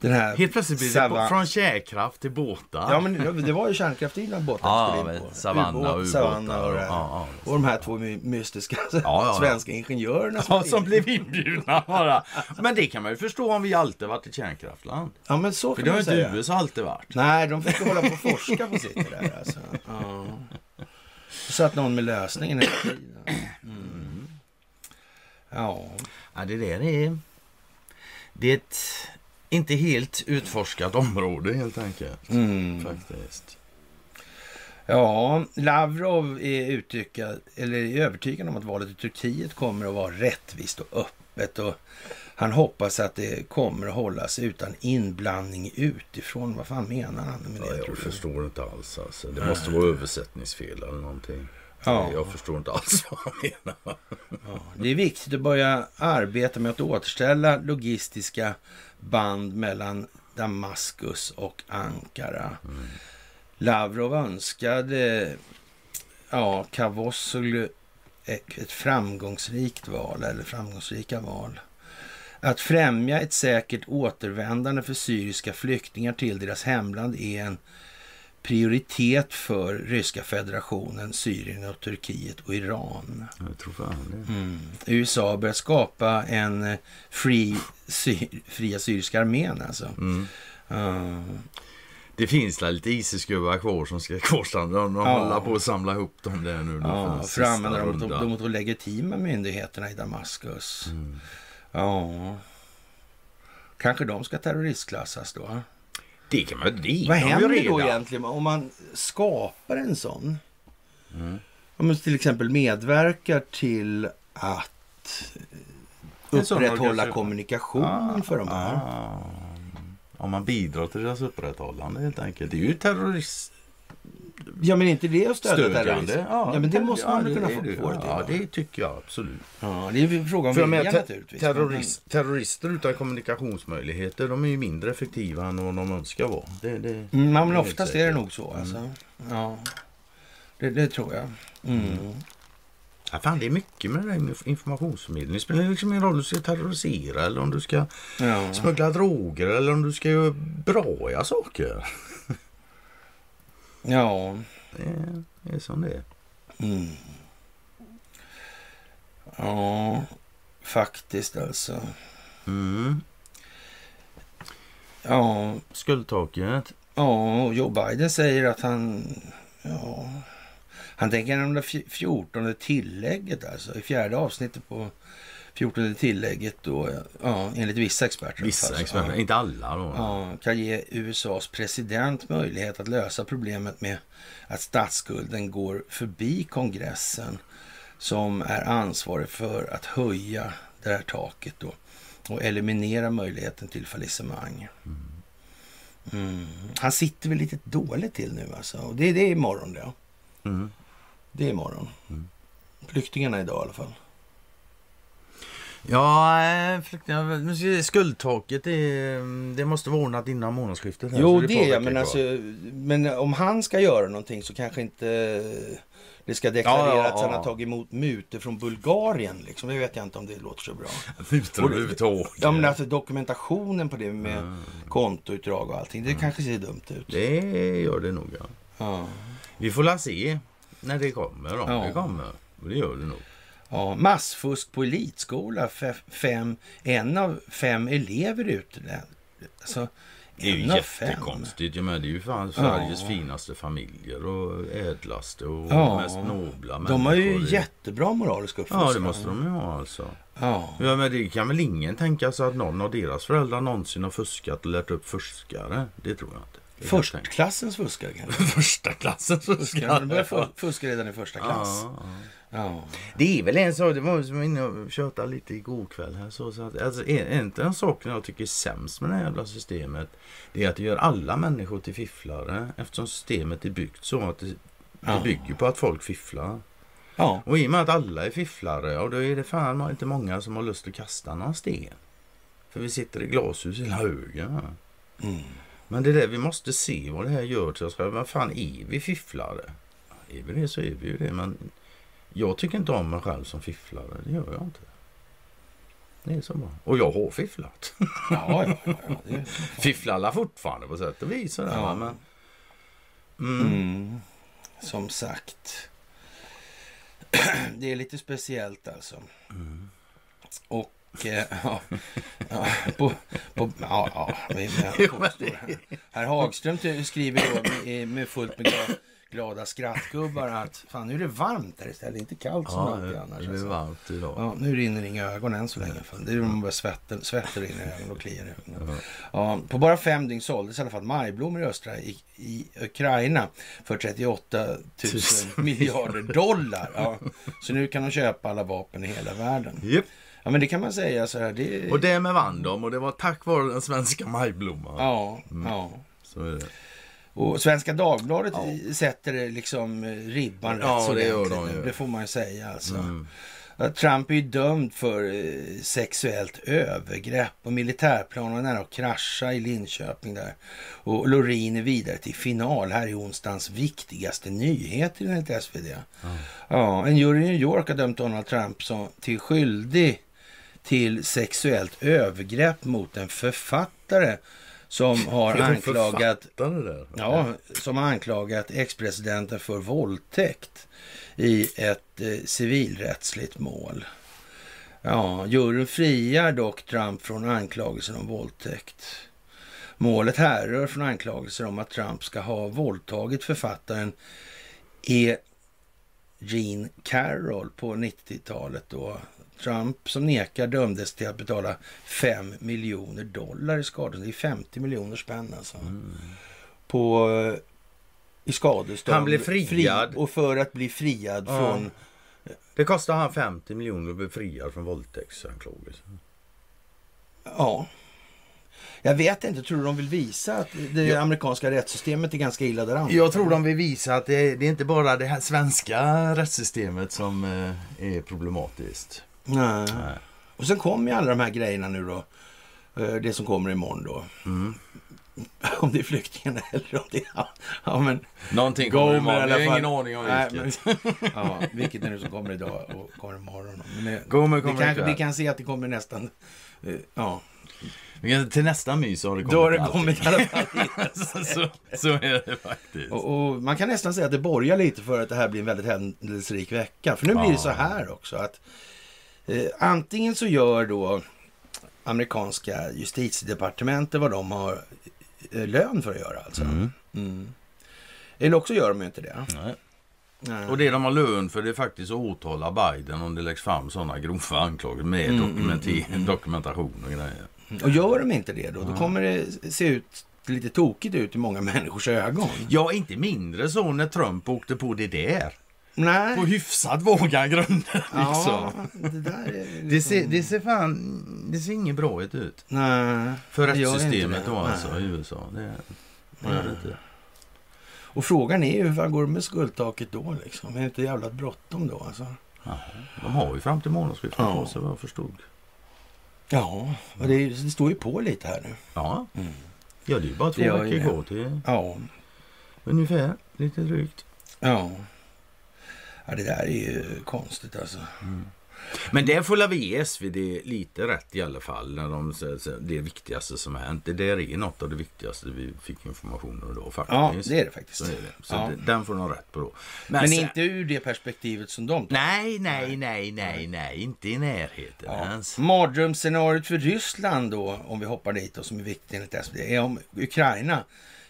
Den här... Helt plötsligt blir det på, från kärnkraft till båtar. Ja, men det var ju kärnkraftdrivna båtar Ja, skulle in på. Savanna och Ubåt, ubåtar Savanna och, och- ja, ja. och de här två my- mystiska ja. svenska ingenjörerna. Ja, som blev inbjudna bara. Men det kan man ju förstå om vi alltid varit ett kärnkraftland. Ja, men så För kan det har man inte säga. USA alltid varit. Nej, de fick hålla på och forska på sitt där alltså. Ja. Så satt någon med lösningen hela tiden. Mm. Ja. Ja, det där är... Det är ett inte helt utforskat område helt enkelt. Mm. Faktiskt. Ja, Lavrov är, uttryckad, eller är övertygad om att valet i Turkiet kommer att vara rättvist och öppet. Och han hoppas att det kommer att hållas utan inblandning utifrån. Vad fan menar han med det? Ja, jag du? förstår inte alls. Alltså. Det måste vara översättningsfel eller någonting. Ja. Jag förstår inte alls vad han menar. Ja, det är viktigt att börja arbeta med att återställa logistiska band mellan Damaskus och Ankara. Lavrov önskade ja, Cavusoglu ett ett framgångsrikt val, eller framgångsrika val. Att främja ett säkert återvändande för syriska flyktingar till deras hemland är en prioritet för Ryska federationen, Syrien och Turkiet och Iran. Jag tror fan det. Mm. USA har börjat skapa en eh, free, sy, fria syriska armén alltså. Mm. Ja. Det finns där lite Isis-gubbar kvar som ska kvarstanna. De, Ja. håller på att samla ihop dem där nu. Ja, för att använda dem mot, de, mot de legitima myndigheterna i Damaskus. Mm. Ja. Kanske de ska terroristklassas då? Det kan man det Vad händer då egentligen om man skapar en sån? Mm. Om man till exempel medverkar till att sån upprätthålla organisation. kommunikationen för de här. Ah. Om man bidrar till deras upprätthållande helt enkelt. Det är ju terrorist... Ja, men inte det att stödja? Stödjande. Ja, men det måste man det kunna få, det. det? Ja, det tycker jag absolut. Ja, det är en fråga om För vilja naturligtvis. terrorist, terrorister utan kommunikationsmöjligheter, de är ju mindre effektiva än vad de önskar vara. Det, det, Men, mm, ja, men oftast är det nog så. Alltså. Ja, det, det tror jag. Mm. Ja, fan, det är mycket med det där med informationsförmedling. Det spelar liksom ingen roll om du ska terrorisera eller om du ska Ja. smuggla droger eller om du ska göra bra saker. Ja. Det är, som det är. Mm. Ja, faktiskt alltså. Mm. Ja, Skuldtaket. ja, och Joe Biden säger att han... Ja, han tänker om det fj- 14 tillägget alltså. I fjärde avsnittet på 14 tillägget då. Ja, enligt vissa experter. Vissa alltså. experter, Ja. inte alla då. Ja, kan ge USAs president möjlighet att lösa problemet med att statsskulden går förbi kongressen som är ansvarig för att höja det här taket då och eliminera möjligheten till fallissemang. Mm. Han sitter väl lite dåligt till nu alltså. Och det, det är imorgon det. Mm. Det är imorgon. Mm. Flyktingarna idag i alla fall. Ja, eh, skuldtaket det, det måste vara ordnat innan månadsskiftet. här, Jo, det par är jag. Men, alltså, men om han ska göra någonting så kanske inte det ska deklarera Ja, ja, att han ja. har tagit emot mutor från Bulgarien. Liksom. Det vet jag inte om det låter så bra. Det- överhuvudtaget. Ja, men alltså dokumentationen på det med kontoutdrag och allting. Det kanske ser dumt ut. Det gör det nog. Ja. Ja. Vi får la se när det kommer. Om Ja. det kommer. Det gör det nog. Ja, massfusk på elitskola. Fe- Fem, en av fem elever ute. Alltså, Det är ju jättekonstigt. Jag menar, det är ju fan Sveriges finaste familjer och ädlaste och Ja. mest nobla De har ju människor. jättebra moralisk uppfostran. Ja, det måste de ju ha alltså. Ja. Ja, men det kan väl ingen tänka sig att någon av deras föräldrar någonsin har fuskat och lärt upp fuskare. Det tror jag inte. Förstklassens fuskare kanske. Första klassens Ska de fuskare. börja fu- fuska redan i första klass? Ja, ja. Det är väl en sak, det var som inne och tjötade lite igår kväll här. Så, så att, alltså, en, en av de sakerna jag tycker är sämst med det här jävla systemet. Det är att det gör alla människor till fifflare. Eftersom systemet är byggt så att det, det Ja. bygger på att folk fifflar. Ja. Och i och med att alla är fifflare, och då är det fan inte många som har lust att kasta någon sten. För vi sitter i glashus hela högen. Mm. Men det är det vi måste se vad det här gör till oss själva. Vad fan är vi fifflare? Är vi det så är vi ju det. Men jag tycker inte om mig själv som fifflare. Det gör jag inte. Det är så bra. Och jag har fifflat. Ja, ja, ja, ja. Det, Fifflar alla fortfarande på sätt och vis. sådär, Ja. Men, mm. mm. Som sagt. Det är lite speciellt alltså. Mm. Och eh, ja, ja, på, på, ja, ja, men påstår här. Herr Hagström skriver då med, med fullt med gra- glada skrattgubbar att fan nu är det varmt här istället, inte kallt som Ja, alltid annars. det blir alltså. varmt idag. Ja, nu rinner inga ögon än så länge. Fan. Det är de bara svetten, svetten rinner i ögonen och kliar i ögonen. Ja, på bara fem dygn såldes i alla fall majblommor i östra i, i Ukraina för 38 000 Tusen. miljarder dollar. Ja. Så nu kan de köpa alla vapen i hela världen. Japp. Ja, men det kan man säga så här. Det, Och det med vann de och det var tack vare den svenska majblomman. Ja, ja. Så är det. Och Svenska Dagbladet sätter det liksom eh, ribban Ja, rätt så det gör de ju. Det får man ju säga alltså. Mm. Ja, Trump är ju dömd för eh, sexuellt övergrepp och militärplan var nära att krascha i Linköping där. Och Loreen är vidare till final. Här är onsdagens viktigaste nyheter enligt SvD. Ja, en jury i New York har dömt Donald Trump som till skyldig till sexuellt övergrepp mot en författare som har anklagat. Ja, som har anklagat ex-presidenten för våldtäkt i ett eh, civilrättsligt mål. Ja, juryn friar dock Trump från anklagelsen om våldtäkt. Målet härrör från anklagelser om att Trump ska ha våldtagit författaren E. Jean Carroll på 90-talet då. Trump som nekar dömdes till att betala 5 miljoner dollar i skadestånd. Det är 50 miljoner spänn alltså. På, eh, I skadestånd. Han blev friad. Fri, och för att bli friad Ja. från... Det kostar han 50 miljoner att bli friad från våldtäktsanklagelse. Ja. Jag vet inte, tror du de vill visa att det amerikanska rättssystemet är ganska illa däran? Jag tror de vill visa att det, det är inte bara det här svenska rättssystemet som eh, är problematiskt. Nej. Nej. Och sen kommer ju alla de här grejerna nu då. Eh, Det som kommer imorgon då. Mm. Om det är flyktingarna eller om det är... Ja, ja men... Någonting kommer imorgon. Vi har ingen aning om Nej, vilket. men- Ja, vilket är det som kommer idag och kommer imorgon. Men det, Gomer kommer kan, ikväll. vi kan se att det kommer nästan... eh, Ja, Vi kan- Till nästa mys har det kommit då har det allting. kommit i alla fall. så, så är det faktiskt. Och, och man kan nästan säga att det borgar lite för att det här blir en väldigt händelserik vecka. För nu blir det Ja. så här också att eh, antingen så gör då amerikanska justitiedepartementet vad de har eh, lön för att göra alltså. Mm. Mm. Eller också gör de ju inte det. Nej. Nej. Och det de har lön för det är faktiskt att åtala Biden om det läggs fram sådana grova anklagelser med Mm, dokumenter- dokumentation och grejer. Och gör de inte det då, då kommer det se ut lite tokigt ut i många människors ögon. Ja, inte mindre så när Trump åkte på det där. Nej. På hyfsat våga grunder Ja, liksom. det där är liksom... Det ser, det ser fan, det ser inget bra ut. Nej. För rättssystemet då Nej. alltså i USA. Det, det gör det inte. Och frågan är ju hur fan går det med skuldtaket då liksom? Är det inte jävla bråttom då alltså? Jaha, De har ju fram till månadsskiftet Ja. på sig vad jag förstod. Ja, och det, det står ju på lite här nu. Ja, Mm. ja det är ju bara två veckor kvar till Ja, ungefär, lite drygt. ja. Ja, det där är ju konstigt alltså. Men det får vi ge SvD lite rätt i alla fall. När de det viktigaste som hänt. Det där är något av det viktigaste vi fick information om då faktiskt. Ja, det är det faktiskt. Så är det. Så Ja. det, den får de rätt på då. Men sen- inte ur det perspektivet som de tar. Nej, nej, nej, nej, nej. Inte i närheten Ja. ens. Mardrömsscenariot för Ryssland då, om vi hoppar dit och som är viktigt enligt SvD, är om Ukraina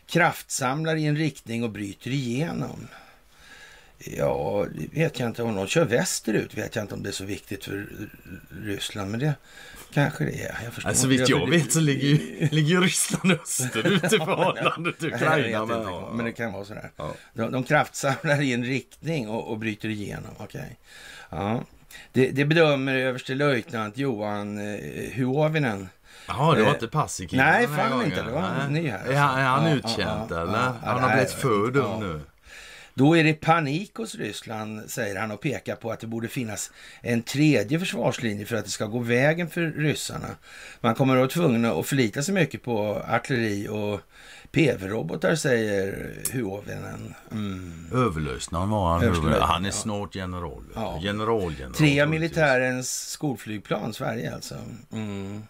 kraftsamlar i en riktning och bryter igenom. Ja, det vet jag inte. Om de kör västerut vet jag inte om det är så viktigt för Ryssland, men det kanske det är. Jag förstår Alltså vitt jag vet så ligger ju ligger Ryssland österut i förhållande till Ukraina. Men, ja, men det kan vara sådär. Ja. De, de kraftsamlar i en riktning och, och bryter igenom. Okej. Ja. Det, det bedömer överstelöjtnant Johan eh, Huovinen. Jaha, det var Eh, inte Paasikivi nej, fan inte. Det var Nej. ny här. Är han, är han Ja, utkänd ja, eller? ja, han har blivit för dum nu. Då är det panik hos Ryssland, säger han och pekar på att det borde finnas en tredje försvarslinje för att det ska gå vägen för ryssarna. Man kommer att vara tvungna att förlita sig mycket på artilleri och PV-robotar, säger Huovinen. Mm. Överlöjtnant var han. Han är ja. snart general. Ja. Generalgeneral. Tre av militärens skolflygplan, Sverige alltså. Mm.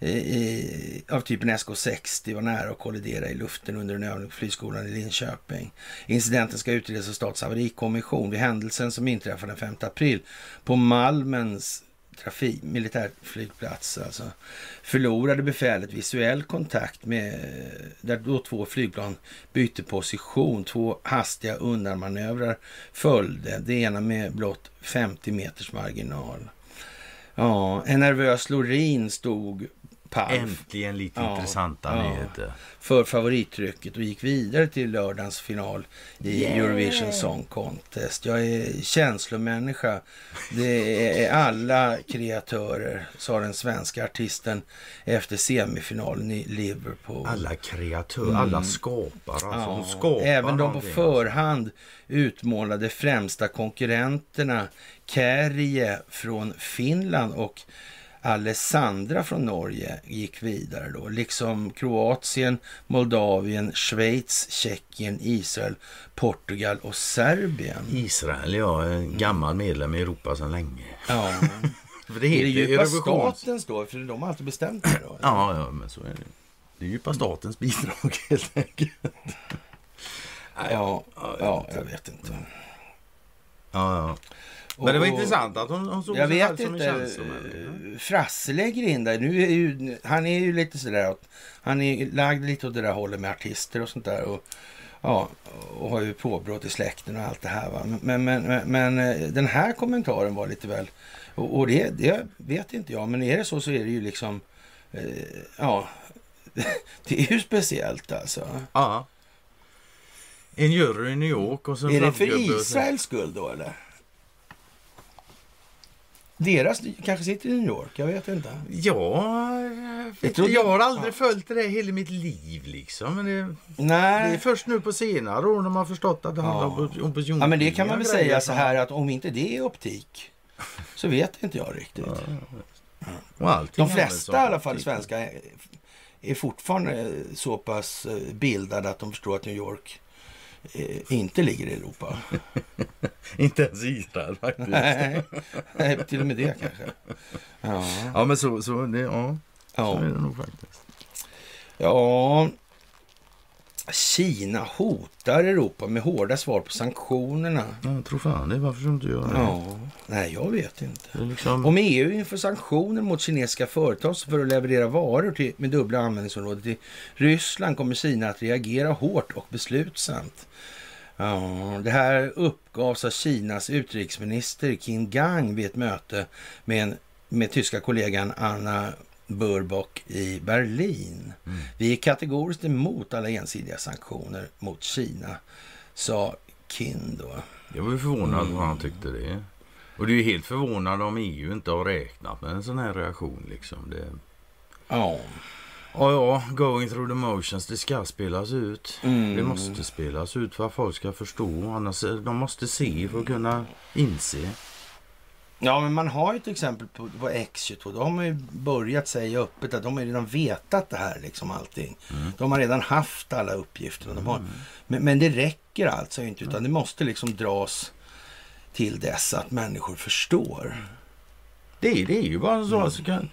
I, av typen SK60 var nära att kollidera i luften under en övning på flygskolan i Linköping. Incidenten ska utredas av Statens haverikommission vid händelsen som inträffade den 5 april på Malmens trafik, militärflygplats. Alltså. Förlorade befälet visuell kontakt med, där då två flygplan bytte position. Två hastiga undanmanövrar följde, det ena med blott 50 meters marginal. Ja, en nervös Lorin stod pall Äntligen lite Ja, intressanta ja. nyheter. för favorittrycket och gick vidare till lördagens final i Yeah! Eurovision Song Contest. Jag är känslomänniska. Det är alla kreatörer, sa den svenska artisten efter semifinalen i Liverpool. Alla kreatörer, alla skapare. Alltså, Ja, de skapar Även de på någonting. förhand utmålade främsta konkurrenterna Kärje från Finland och Alessandra från Norge gick vidare då, liksom Kroatien, Moldavien, Schweiz, Tjeckien, Israel, Portugal och Serbien. Israel, ja, en gammal medlem i Europa sedan länge. Ja. För det Är det heter djupa Eurovisions- statens då? För de har alltid bestämt det då? Ja, ja, men så är det. Det är djupa statens bidrag helt enkelt. ja, Ja, ja, jag vet inte. Ja, ja. Men det var intressant att hon, hon såg Jag vet som en inte. Frasse lägger in där. Nu är ju, han är ju lite sådär. att Han är lagd lite åt det där hållet med artister och sånt där. Och, ja, och har ju påbrott i släkten och allt det här. Va? Men, men, men, men eh, den här kommentaren var lite väl... Och, och det, det vet inte jag. Men är det så så är det ju liksom... Eh, ja, det är ju speciellt alltså. Ja. En jury i New York och så en Är det för Israels skull då eller? Deras kanske sitter i New York, jag vet inte. Ja, jag, jag har aldrig följt det där hela mitt liv liksom. Men det, det Nej. är först nu på senare år när man har förstått att det handlar om Ja. opinion. Ja, men det kan man väl säga så här att om inte det är optik så vet inte jag riktigt. Och allting De flesta i alla fall optik. svenskar är- fortfarande så pass eh, bildade att de förstår att New York inte ligger i Europa. Inte ens Israel faktiskt. Nej, nej, till och med det kanske. Ja, Ja, men så, så, det, ja, så är ja. det nog faktiskt. ja. Kina hotar Europa med hårda svar på sanktionerna. Ja, jag tror fan det. Varför skulle inte göra det? Ja, nej jag vet inte. liksom, Om EU inför sanktioner mot kinesiska företag för att leverera varor till, med dubbla användningsområden till Ryssland kommer Kina att reagera hårt och beslutsamt. Ja, det här uppgavs av Kinas utrikesminister Qin Gang vid ett möte med, en, med tyska kollegan Anna Burbock i Berlin. Mm. Vi är kategoriskt emot alla ensidiga sanktioner mot Kina, sa Qin då. jag var ju förvånad Mm. vad han tyckte det. Och det är ju helt förvånande om EU inte har räknat med en sån här reaktion. Liksom. Det, Ja, ja, ja, going through the motions, det ska spelas ut. Mm. Det måste spelas ut för att folk ska förstå. Annars, de måste se för att kunna inse. Ja, men man har ju ett exempel på, på X22. Då har man ju börjat säga öppet att de har ju redan vetat det här, liksom allting. De har redan haft alla uppgifterna. De har, men, men det räcker alltså inte, utan det måste liksom dras till dess att människor förstår. Det, är- det är ju bara Mm. så. Alltså, kan,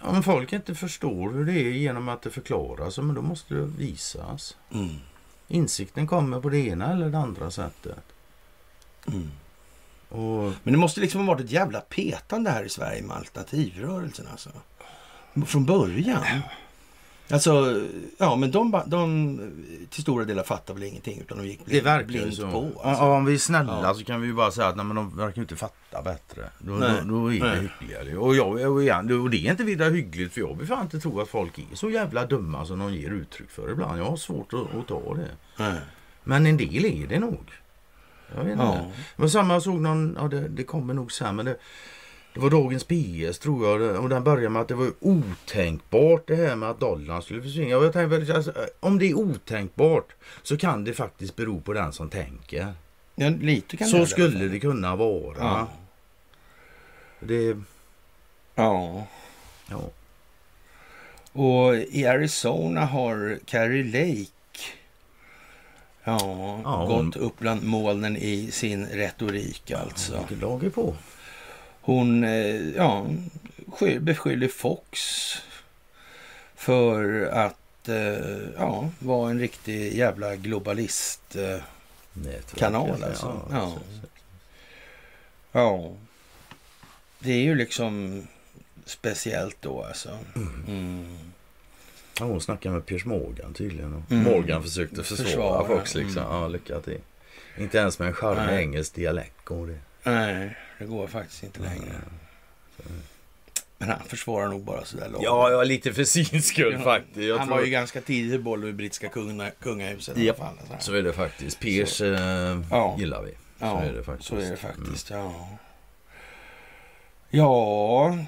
om folk inte förstår hur det är genom att det förklaras, men då måste det visas. Mm. Insikten kommer på det ena eller det andra sättet. Mm. Och Men det måste liksom ha varit ett jävla petande här i Sverige med alternativrörelsen alltså. Från början. Alltså, ja men de, de till stora delar fattar väl ingenting utan de gick det blind, ju blint så. på. Alltså. Om vi är snälla Ja. så kan vi ju bara säga att nej, men de verkar inte fatta bättre. Då, Nej. då, då är det hyggligare. Och, jag, och, igen, och det är inte vidare hyggligt för jag vill fan inte tro att folk är så jävla dumma som de ger uttryck för ibland. Jag har svårt att, att ta det. Nej. Men en del är det nog. Jag vet inte. Ja. Det var samma, jag såg någon, ja det, det kommer nog sen, men det, det var dagens PS tror jag. det- Och den började med att det var otänkbart det här med att dollarn skulle försvinna. Och jag tänkte, alltså, om det är otänkbart så kan det faktiskt bero på den som tänker. Ja, lite kan det Så göra. skulle det kunna vara. Ja. Det, Ja. ja. Och i Arizona har Carrie Lake ja, Ja, hon- gått upp bland molnen i sin retorik alltså. Vilket lag är på? Hon eh, ja, sky- beskyller Fox för att eh, ja, vara en riktig jävla globalist. Eh, Nätverk, Kanal, alltså. Ja. så- ja. det är ju liksom speciellt då alltså. Mm. Ja, hon snackade med Piers Morgan tydligen. Och Mm. Morgan försökte försvara, Försvara, Fox liksom. mm. Ja, lycka till. Inte ens med en charmig engelsk dialekt går det. Nej, det går faktiskt inte längre. Men han försvarar nog bara sådär långt. Ja, ja, lite för sin skull Ja, faktiskt. Jag han tror... var ju ganska tidigt i boll med brittiska kunga, kungahuset. Ja. fall, så är det faktiskt. Piers eh, Ja. gillar vi. Ja, så är det faktiskt. Så är det faktiskt, ja. Ja,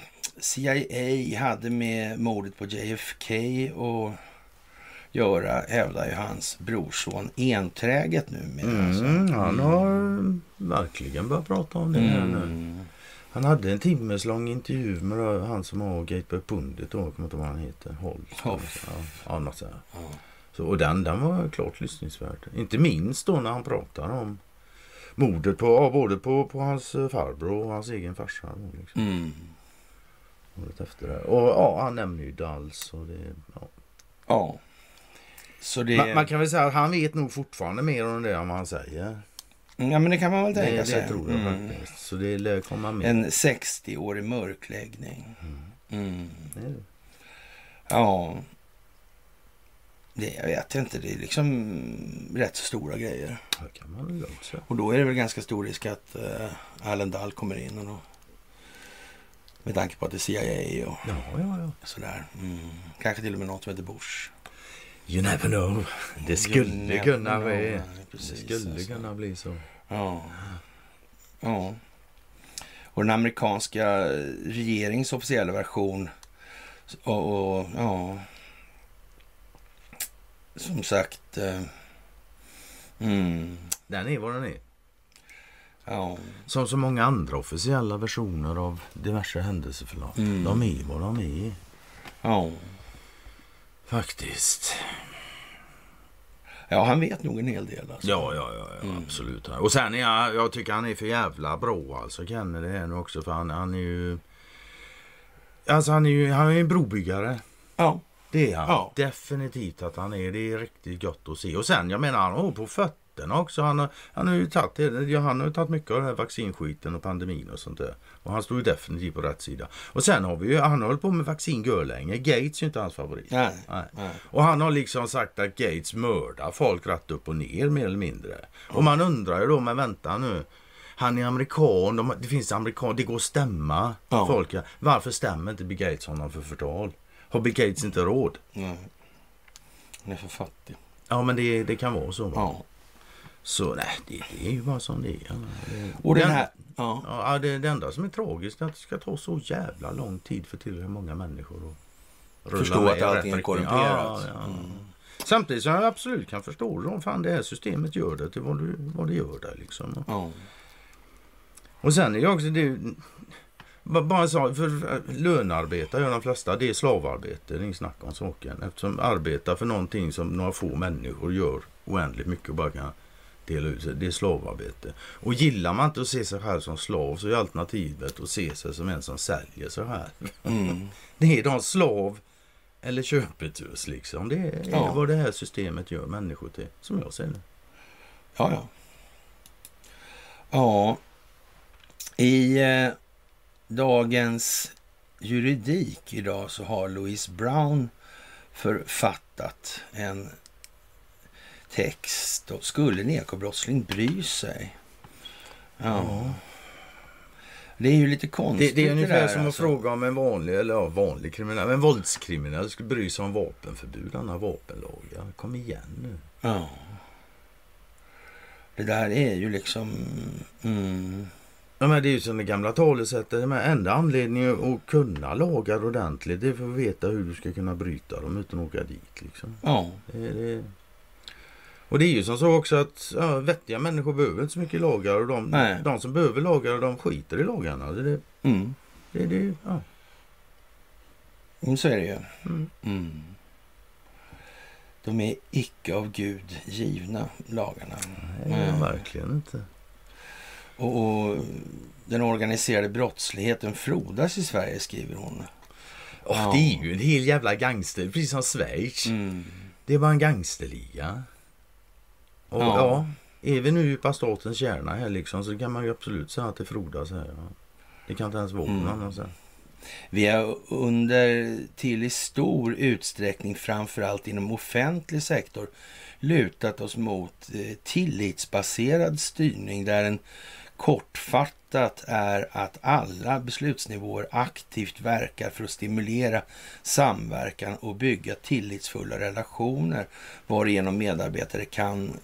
CIA hade med mordet på JFK att göra, hävdar ju hans brorson enträget numera. alltså. Mm, han har verkligen börjat prata om det här nu. Mm. Han hade en timmeslång intervju med han som har Gateway Pundit då, jag kommer inte ihåg vad han heter. Hoff. Ja, ja, något så här. Ja. Så, och den, den var klart lyssningsvärd. Inte minst då när han pratar om mordet på, ja, både på, på hans farbror och hans egen farsa. Liksom, Mm. Året efter det. Och ja, han nämner ju Dals och det, ja. Ja. Så det... man, man kan väl säga att han vet nog fortfarande mer om det än vad han säger. Ja, men det kan man väl tänka Det, sig. det tror jag Mm. faktiskt. Så det lär komma mer. En 60-årig mörkläggning. Mm. Det. Ja. Det, jag vet inte, det är liksom rätt så stora grejer. Det kan man lugnt säga. Och då är det väl ganska stor risk att uh, Alan Dahl kommer in. Och då, med tanke på att det är CIA och Ja, ja, ja. sådär. Mm. Kanske till och med något som heter Bush. You never know. Det skulle You kunna bli. Det skulle alltså. kunna bli så. Ja. ja. Och den amerikanska regeringens officiella version och, och ja. Som sagt. Eh, mm, Den är vad den är. Ja. Som så många andra officiella versioner av diverse händelseförlopp. Mm. De är vad de är. Ja. Faktiskt. ja, han vet nog en hel del. Alltså. Ja, ja, ja, ja Mm. absolut. Och sen är jag, jag tycker han är för jävla bra alltså Kennedy är nu också. För han, han är ju... Alltså han är ju han är en brobyggare. Ja. Det är han. Ja. Definitivt att han är. Det är riktigt gott att se. Och sen jag menar han har på fötterna också. Han har, han har ju tagit, ja, han har tagit mycket av den här vaccinskiten och pandemin och sånt där. Och han står ju definitivt på rätt sida. Och sen har vi ju, han har hållit på med vaccin länge. Gates är ju inte hans favorit. Nej. Nej. Nej. Och han har liksom sagt att Gates mördar folk rätt upp och ner mer eller mindre. Och man undrar ju då, men vänta nu. Han är amerikan, de, det finns amerikan, det går att stämma Ja. folk. Varför stämmer inte Bill Gates honom för förtal? Har Bill Gates inte råd? Nej. Han är för fattig. Ja men det, det kan vara så. Va? Ja. Så nej, det, det är ju bara som det är. Och den här... Ja. Ja, det, det enda som är tragiskt är att det ska ta så jävla lång tid för tillräckligt många människor att Förstå att allting är korrumperat. Ja, ja. Mm. Samtidigt som jag absolut kan förstå om fan det här systemet gör det till vad, du, vad det gör där liksom. Ja. Och sen är det också det ba- bara så, för lönearbetare gör de flesta, det är slavarbete, det är inget snack om saken. Eftersom arbeta för någonting som några få människor gör oändligt mycket och bara kan dela ut sig, det är slavarbete. Och gillar man inte att se sig själv som slav så är alternativet att se sig som en som säljer sig här. Mm. Det är de slav eller köpetös liksom. Det är Ja. vad det här systemet gör människor till, som jag ser det. Ja, ja. Ja. I eh, dagens juridik idag så har Louise Brown författat en text. Då. Skulle en ekobrottsling bry sig? Ja. Det är ju lite konstigt Det, det är ungefär där, som att alltså. fråga om en vanlig, eller ja, vanlig kriminell, en våldskriminell skulle bry sig om vapenförbud. Han har vapenlagar. Kom igen nu. Ja. Det där är ju liksom... Mm, Ja, men det är ju som det gamla talesättet. Men enda anledningen att kunna lagar ordentligt det är för att veta hur du ska kunna bryta dem utan att åka dit. Liksom. ja. Det, det... Och det är ju som så också att ja, vettiga människor behöver inte så mycket lagar. Och de, Nej. de som behöver lagar, de skiter i lagarna. Det, det, Mm. det, det, ja. Mm, så är det ju. Mm. Mm. De är icke av Gud givna, lagarna. Nej, Mm. verkligen inte. Och, och den organiserade brottsligheten frodas i Sverige, skriver hon. Åh, Ja. Det är ju en hel jävla gangster, precis som Schweiz. Mm. Det är bara en gangsterliga. Och Ja. ja. är vi nu djupa statens kärna här liksom så kan man ju absolut säga att det frodas här. Ja. Det kan inte ens vara Mm. någon. Vi har under till i stor utsträckning, framförallt inom offentlig sektor, lutat oss mot eh, tillitsbaserad styrning där en kortfattat är att alla beslutsnivåer aktivt verkar för att stimulera samverkan och bygga tillitsfulla relationer varigenom medarbetare kan,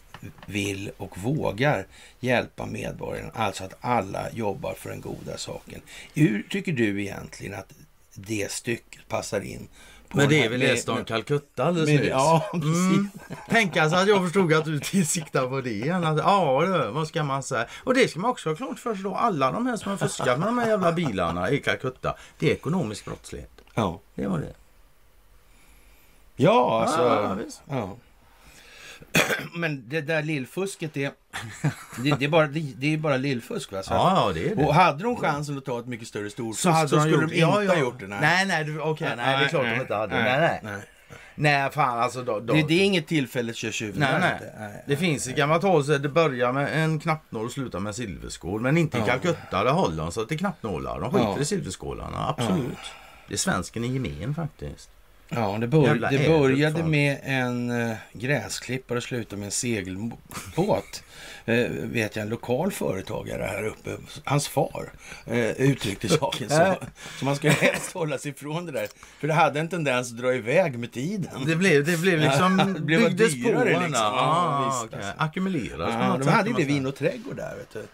vill och vågar hjälpa medborgarna. Alltså att alla jobbar för den goda saken. Hur tycker du egentligen att det stycket passar in? Men det är väl om Calcutta alldeles nyss? Ja, precis. Mm. Tänk alltså att jag förstod att du siktar på det ja, vad ska man säga? Och det ska man också ha klart för sig då. Alla de här som har fuskat med de här jävla bilarna i Calcutta. Det är ekonomisk brottslighet. Ja, Det var det. ja alltså. Ja, ja. Men det där lillfusket, det, det, det, är bara, det, det är bara lillfusk. Va? Så Ja, ja, det är det. Och hade de chansen att ta ett mycket större storfusk så, de skulle gjort- de inte ja, ja. ha gjort det. Nej, Nej, nej, du- okej. nej, det är klart de inte hade. Nej, nej. nej. Nej, fan alltså. Då, då. Det, det är inget tillfälligt kör tjuven. Nej, nej. inte. nej. Det finns ett gammalt så det börjar med en knappnål och slutar med silverskål. Men inte i Ja. Calcutta, där håller de sig till knappnålar. De skiter Ja. i silverskålarna, absolut. Det är svensken i gemen faktiskt. Ja, det, bör, det började med en uh, gräsklippare och slutade med en segelbåt. Eh, vet jag, en lokal företagare här uppe, hans far, uh, uttryckte saken så. Så man ska helst hålla sig ifrån det där. För det hade en tendens att dra iväg med tiden. Det blev, det blev liksom... Det blev byggdes dyrare på, liksom. Ja, Ja, visst, okej. alltså. Ackumuleras Ja, de hade ju det vin och trädgård där, vet du.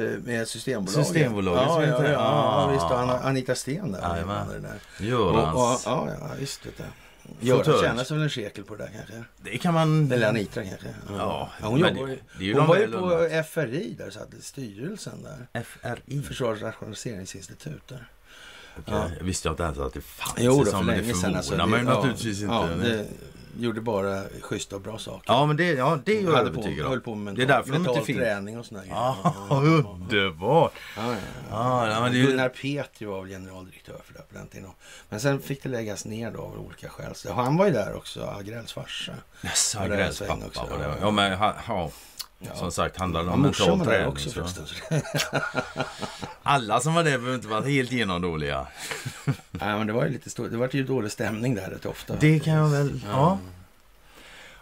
Eh, Med Systembolaget. Systembolaget, Ja, ja, ja, det. ja, Ah. visst. Anna- Anita Sten där. Jajamän. det Görans. ja, ja, visst. Vet. Göran Fåtölj. tjänar sig väl en shekel på det där kanske. Det kan man... Eller Anita kanske. Ja, hon men jobbar det- ju, det ju hon var ju på. FRI där, satt i styrelsen där. FRI. Försvarets rationaliseringsinstitut där. Okej, Jag visste jag inte ens att det fanns Jo, det då, som, för länge det sedan. Alltså, det- ja, naturligtvis inte. Ja, det gjorde bara schyssta och bra saker. Ja, men det, ja, det är jag hade på, övertygad höll om. på med Det är därför de mental inte träning och sådana grejer. Ja, underbart. Ja, ja, ja. Ja, men det. Gunnar Petri var väl generaldirektör för det på den tiden. Men sen fick det läggas ner då av olika skäl. Så han var ju där också, Agrells farsa. Yes, Agrells pappa var det. Ja, men ha, ja. Ja. Som sagt handlar det Ja, om mental där träning. också så. Alla som var där behöver inte vara helt genomdåliga. Nej, men det var ju lite stor, det var ju dålig stämning där rätt ofta. Det kan jag väl... Ja.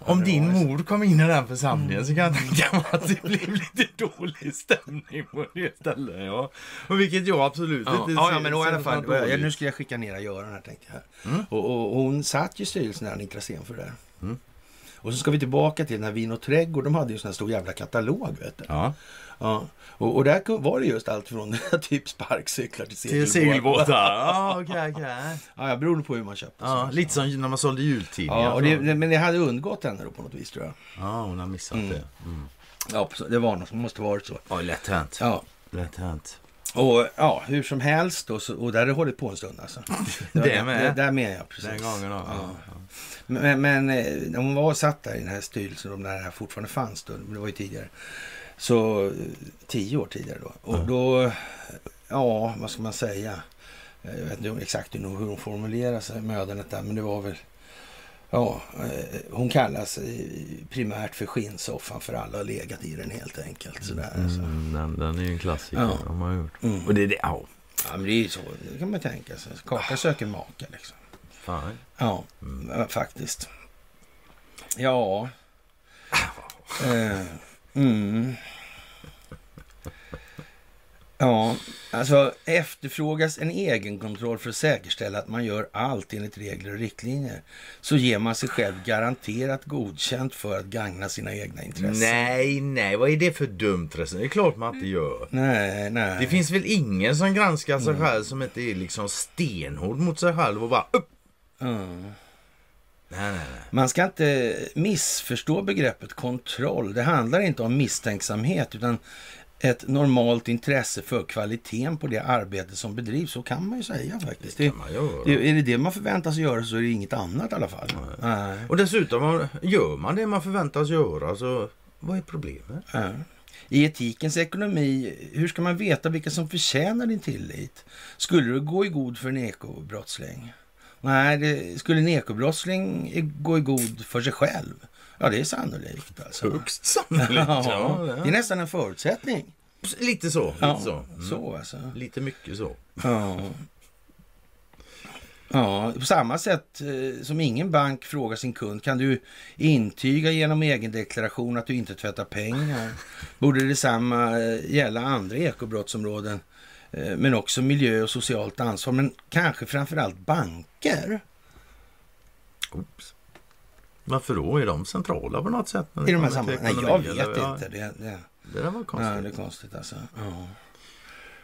Om det din mor kom in i den församlingen så kan jag tänka mig att det blev lite dålig stämning på det stället. Ja. Och vilket jag absolut Ja, inte ja, ja, men i alla fall, ja, nu ska jag skicka ner Göran här tänkte jag. Mm. Och, och, och hon satt ju i styrelsen där, Anita Sten för det. Mm. Och så ska vi tillbaka till den här Vin och trädgård. De hade ju en sån här stor jävla katalog. Vet du. Ja. Ja. Och, och där var det just allt från typ sparkcyklar till Till segelbåtar. segelbåtar. Ja, okej, okej. Ja, beroende på hur man köpte. Ja, lite som när man sålde jultidningar. Ja, och det, men det hade undgått henne då på något vis tror jag. Ja, hon har missat Mm. det. Mm. Ja, det var något som måste varit så. Ja, lätt hänt. Ja, Lätt hänt. Och ja, hur som helst då, så, och där har det hållit på en stund alltså. var Det med? Det, där med ja, precis. Den gången då. Ja. Ja. Men, men eh, när hon var och satt där i den här styrelsen, och när det här fortfarande fanns då, det var ju tidigare, så eh, tio år tidigare då. Och då, ja, vad ska man säga? Jag vet inte exakt hur hon formulerar sig, mödandet där, men det var väl, ja, eh, hon kallas primärt för skinnsoffan för alla har legat i den helt enkelt. Sådär, alltså. Mm, den, den är ju en klassiker. Ja. De har gjort. Mm. Och det är det. Ja, Ja, men det är ju så, det kan man tänka sig. Kaka söker maka liksom. fan. Ja, Mm. faktiskt. Ja. Eh, mm. Ja, alltså efterfrågas en egenkontroll för att säkerställa att man gör allt enligt regler och riktlinjer så ger man sig själv garanterat godkänt för att gagna sina egna intressen. Nej, nej, vad är det för dumt resonemang? Det är klart man inte gör. Nej, nej. Det finns väl ingen som granskar sig Mm. själv som inte är liksom stenhård mot sig själv och bara upp. Mm. Nej, nej, nej. Man ska inte missförstå begreppet kontroll. Det handlar inte om misstänksamhet utan ett normalt intresse för kvaliteten på det arbete som bedrivs. Så kan man ju säga faktiskt. Det Det, är det det man förväntas göra så är det inget annat i alla fall. Nej. Och dessutom, om- gör man det man förväntas göra så vad är problemet? Ja. I etikens ekonomi, hur ska man veta vilka som förtjänar din tillit? Skulle du gå i god för en ekobrottsling? Nej, det, skulle en ekobrottsling gå i god för sig själv? Ja, det är sannolikt. Alltså. Högst sannolikt. Ja, ja. det är nästan en förutsättning. Lite så. Lite Ja, så. så, Mm. alltså. Lite mycket så. Ja. Ja, på samma sätt eh, som ingen bank frågar sin kund, kan du intyga genom egendeklaration att du inte tvättar pengar? Borde detsamma eh, gälla andra ekobrottsområden, eh, men också miljö och socialt ansvar, men kanske framförallt banker Oops. Varför då? Är de centrala på något sätt? i de här sammanhangen. Nej, jag vet eller? Inte. Det, det, Det där var nej, konstigt. det är konstigt alltså. Ja.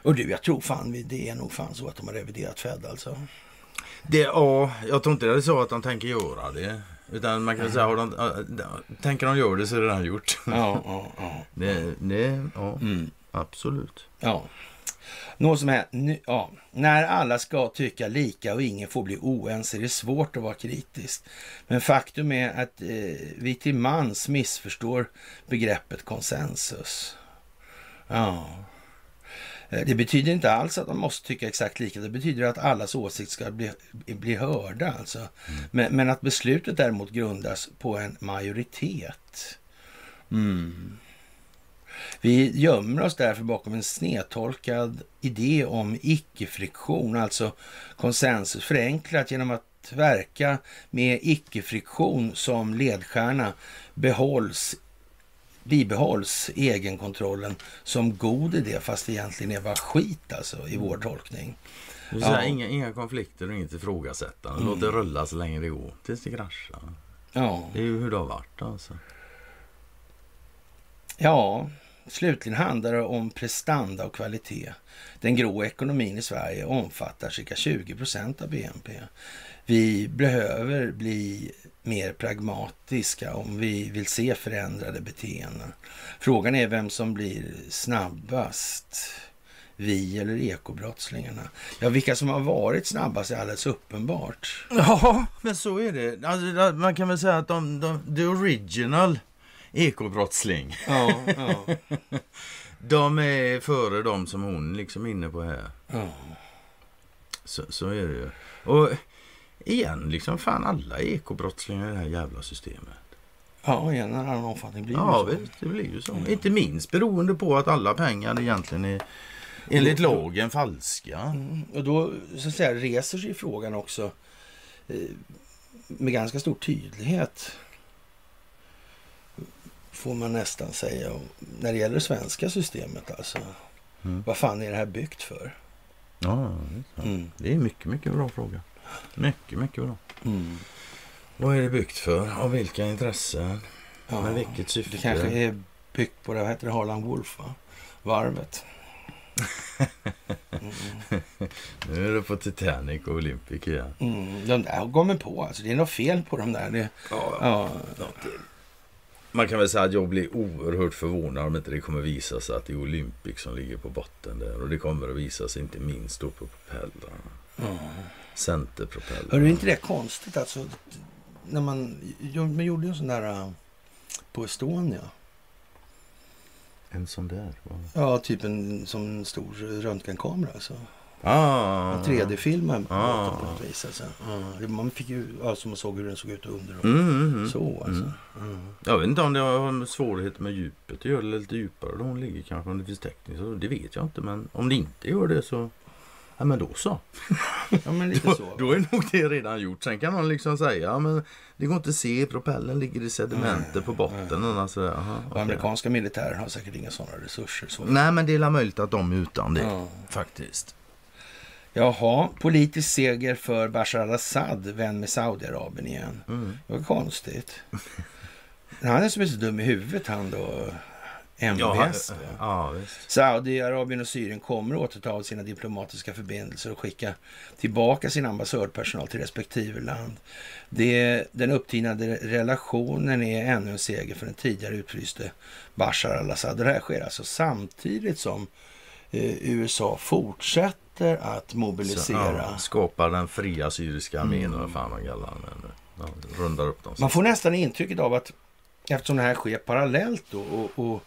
Och du, jag tror fan det är nog fan så att de har reviderat Fed alltså. Det, ja, jag tror inte det är så att de tänker göra det. Utan man kan säga, har de, tänker de göra det så är det redan gjort. Ja, ja, ja. Det, det, ja, Mm. absolut. Ja. Något som är, nu- ja, när alla ska tycka lika och ingen får bli oense är det svårt att vara kritisk. Men faktum är att eh, vi till mans missförstår begreppet konsensus. Ja. Eh, Det betyder inte alls att man måste tycka exakt lika. Det betyder att allas åsikt ska bli, bli hörda. Alltså. Men, men att beslutet däremot grundas på en majoritet. Mm. Vi gömmer oss därför bakom en snedtolkad idé om icke-friktion, alltså konsensus förenklat genom att verka med icke-friktion som ledstjärna behålls, bibehålls egenkontrollen som god idé fast det egentligen är bara skit alltså i vår tolkning. Vill säga, Ja. Mm. inga, inga konflikter och inget ifrågasättande. Låt det rulla så länge det går. Tills det kraschar. Ja, Det är ju hur det har varit alltså. ja slutligen handlar det om prestanda och kvalitet. Den grå ekonomin i Sverige omfattar cirka 20 procent av BNP. Vi behöver bli mer pragmatiska om vi vill se förändrade beteenden. Frågan är vem som blir snabbast. Vi eller ekobrottslingarna? Ja, vilka som har varit snabbast är alldeles uppenbart. Ja, men så är det. Alltså, man kan väl säga att de, de, the original ekobrottsling. Ja, ja, De är före de som hon liksom är inne på här. ja. Så, så är det ju. Och igen, liksom fan alla ekobrottslingar i det här jävla systemet. ja i en eller annan omfattning blir det Ja, så. visst, det blir ju så. Inte minst beroende på att alla pengar egentligen är enligt Mm. lagen falska. Mm, Och då så att säga, reser sig frågan också eh, med ganska stor tydlighet får man nästan säga och när det gäller det svenska systemet alltså. Mm. Vad fan är det här byggt för? Ja. Mm. det är mycket, mycket bra fråga. Mycket, mycket bra. Mm. Vad är det byggt för? Av vilka intressen? Ja, Med vilket syfte? det kanske är byggt på det, vad heter det, Harlan Wolf va? Varvet. Mm. Nu är det på Titanic och Olympic igen. Mm. De där går man på alltså. Det är något fel på dem där. Det, ja, Man kan väl säga att jag blir oerhört förvånad om inte det kommer visa sig att det är Olympic som ligger på botten där. Och det kommer att visa sig inte minst då på propellrarna. ja. Centerpropellrarna. Hörru, är inte det konstigt alltså? När man, man gjorde ju en sån där äh, på Estonia. En sån där? va? Ja, typ en som en stor röntgenkamera alltså. Ah, En 3D-filmen på Ah. på något vis. Alltså. Det- man fick ju, alltså man såg hur den såg ut under och Mm, mm, mm. så alltså. Mm. Mm. Jag vet inte om det har svårigheter med djupet att göra det lite djupare då hon ligger kanske om det finns tekniskt. Det vet jag inte men om det inte gör det så Ja men då så. Ja, men lite Då, så. då är nog det redan gjort. Sen kan man liksom säga ja, men det går inte att se. Propellen ligger i sedimenter på botten. Och alltså, aha, okej. amerikanska militären har säkert inga sådana resurser. Så. Nej men det är möjligt att de är utan det. Ja. Faktiskt. Jaha, politisk seger för Bashar al-Assad, vän med Saudiarabien igen. Mm. Det var konstigt. Han är som är så dum i huvudet han då. MBS. ja, ja. Saudiarabien och Syrien kommer återta sina diplomatiska förbindelser och skicka tillbaka sin ambassadpersonal till respektive land. Det, den upptinade relationen är ännu en seger för den tidigare utfryste Bashar al-Assad. Det här sker alltså samtidigt som eh, USA fortsätter att Så, mobilisera. ja, skapar den fria syriska armén Mm. fan man kallar den. Ja, rundar upp dem. Man får nästan intrycket av att eftersom det här sker parallellt då, och, och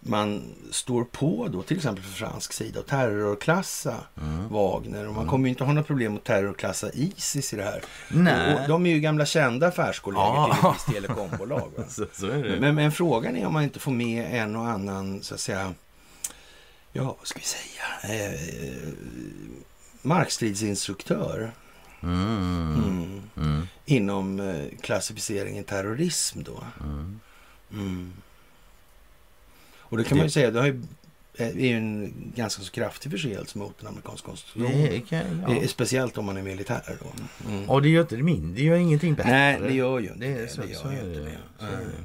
man står på då till exempel för fransk sida och terrorklassa Mm. Wagner. Och man kommer ju inte ha några problem att terrorklassa Isis i det här. Nej. Och, och de är ju gamla kända affärskollegor Ja. till ett visst telekombolag. Så, så. Men, men frågan är om man inte får med en och annan så att säga ja, vad ska vi säga? Eh, markstridsinstruktör Mm. mm. Mm. inom eh, klassificeringen terrorism då. Mm. Mm. Och det kan man ju säga, det har ju, eh, är ju en ganska så kraftig förseelse mot den amerikanska konstitutionen. Det ja. Eh, Speciellt om man är militär då. Mm. Och det gör inte det mindre, det gör ingenting bättre. Nej, det gör ju inte det. det. är så, det gör så ju inte det. det. Så är det.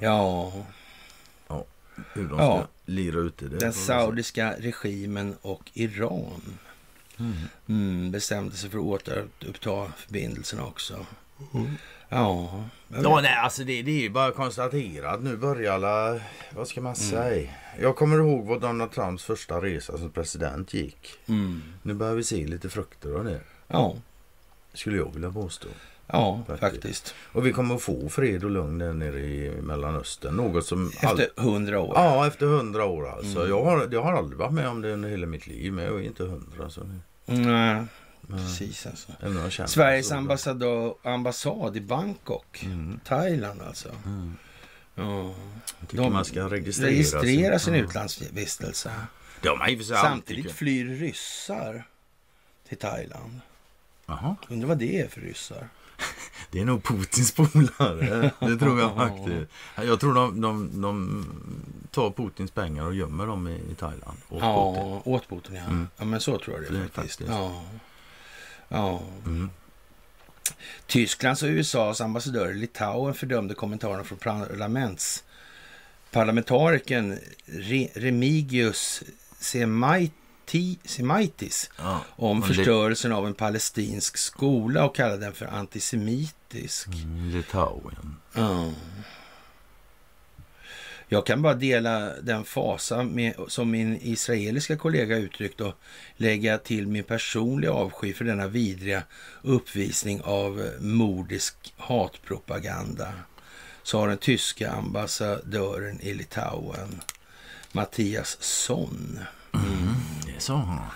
Ja, Hur de Ja. ska lira ut i det. den saudiska regimen och Iran Mm. mm, bestämde sig för att återuppta förbindelserna också. Ja, jag Ja, vet. nej, alltså det, det är ju bara att konstatera att nu börjar alla... Vad ska man säga? Jag kommer ihåg vad Donald Trumps första resa som president gick. Mm. Nu börjar vi se lite frukter av det. ja, Skulle jag vilja påstå. Ja Faktiskt. faktiskt. Och vi kommer att få fred och lugn där nere i Mellanöstern. Något som... Efter hundra år. Ja, efter hundra år alltså. Mm. Jag, har, jag har aldrig varit med om det under hela mitt liv. Men jag är inte hundra. Så. Nej, Men- precis alltså. Sveriges så. ambassad i Bangkok, Mm. Thailand alltså. Mm. Ja. Tycker man ska registrera, registrera sin Ja. utlandsvistelse. Samtidigt alltid- flyr ryssar till Thailand. Jaha. Undrar vad det är för ryssar? Det är nog Putins polare. Det tror jag faktiskt. Jag tror de, de, de tar Putins pengar och gömmer dem i, i Thailand. Putin. Ja, åt Putin ja. Mm. Ja, men så tror jag det Det faktiskt. faktiskt. Ja. Ja. Mm. Tysklands och USAs ambassadör i Litauen fördömde kommentarerna från parlaments parlamentarikern Re, Remigius Semaitis Ja. om Men det- förstörelsen av en palestinsk skola och kallade den för antisemitisk. Mm, Litauen. Ja. Jag kan bara dela den fasa med, som min israeliska kollega uttryckt och lägga till min personliga avsky för denna vidriga uppvisning av eh, mordisk hatpropaganda. Sa den tyska ambassadören i Litauen, Mattias Sonn. Det sa han.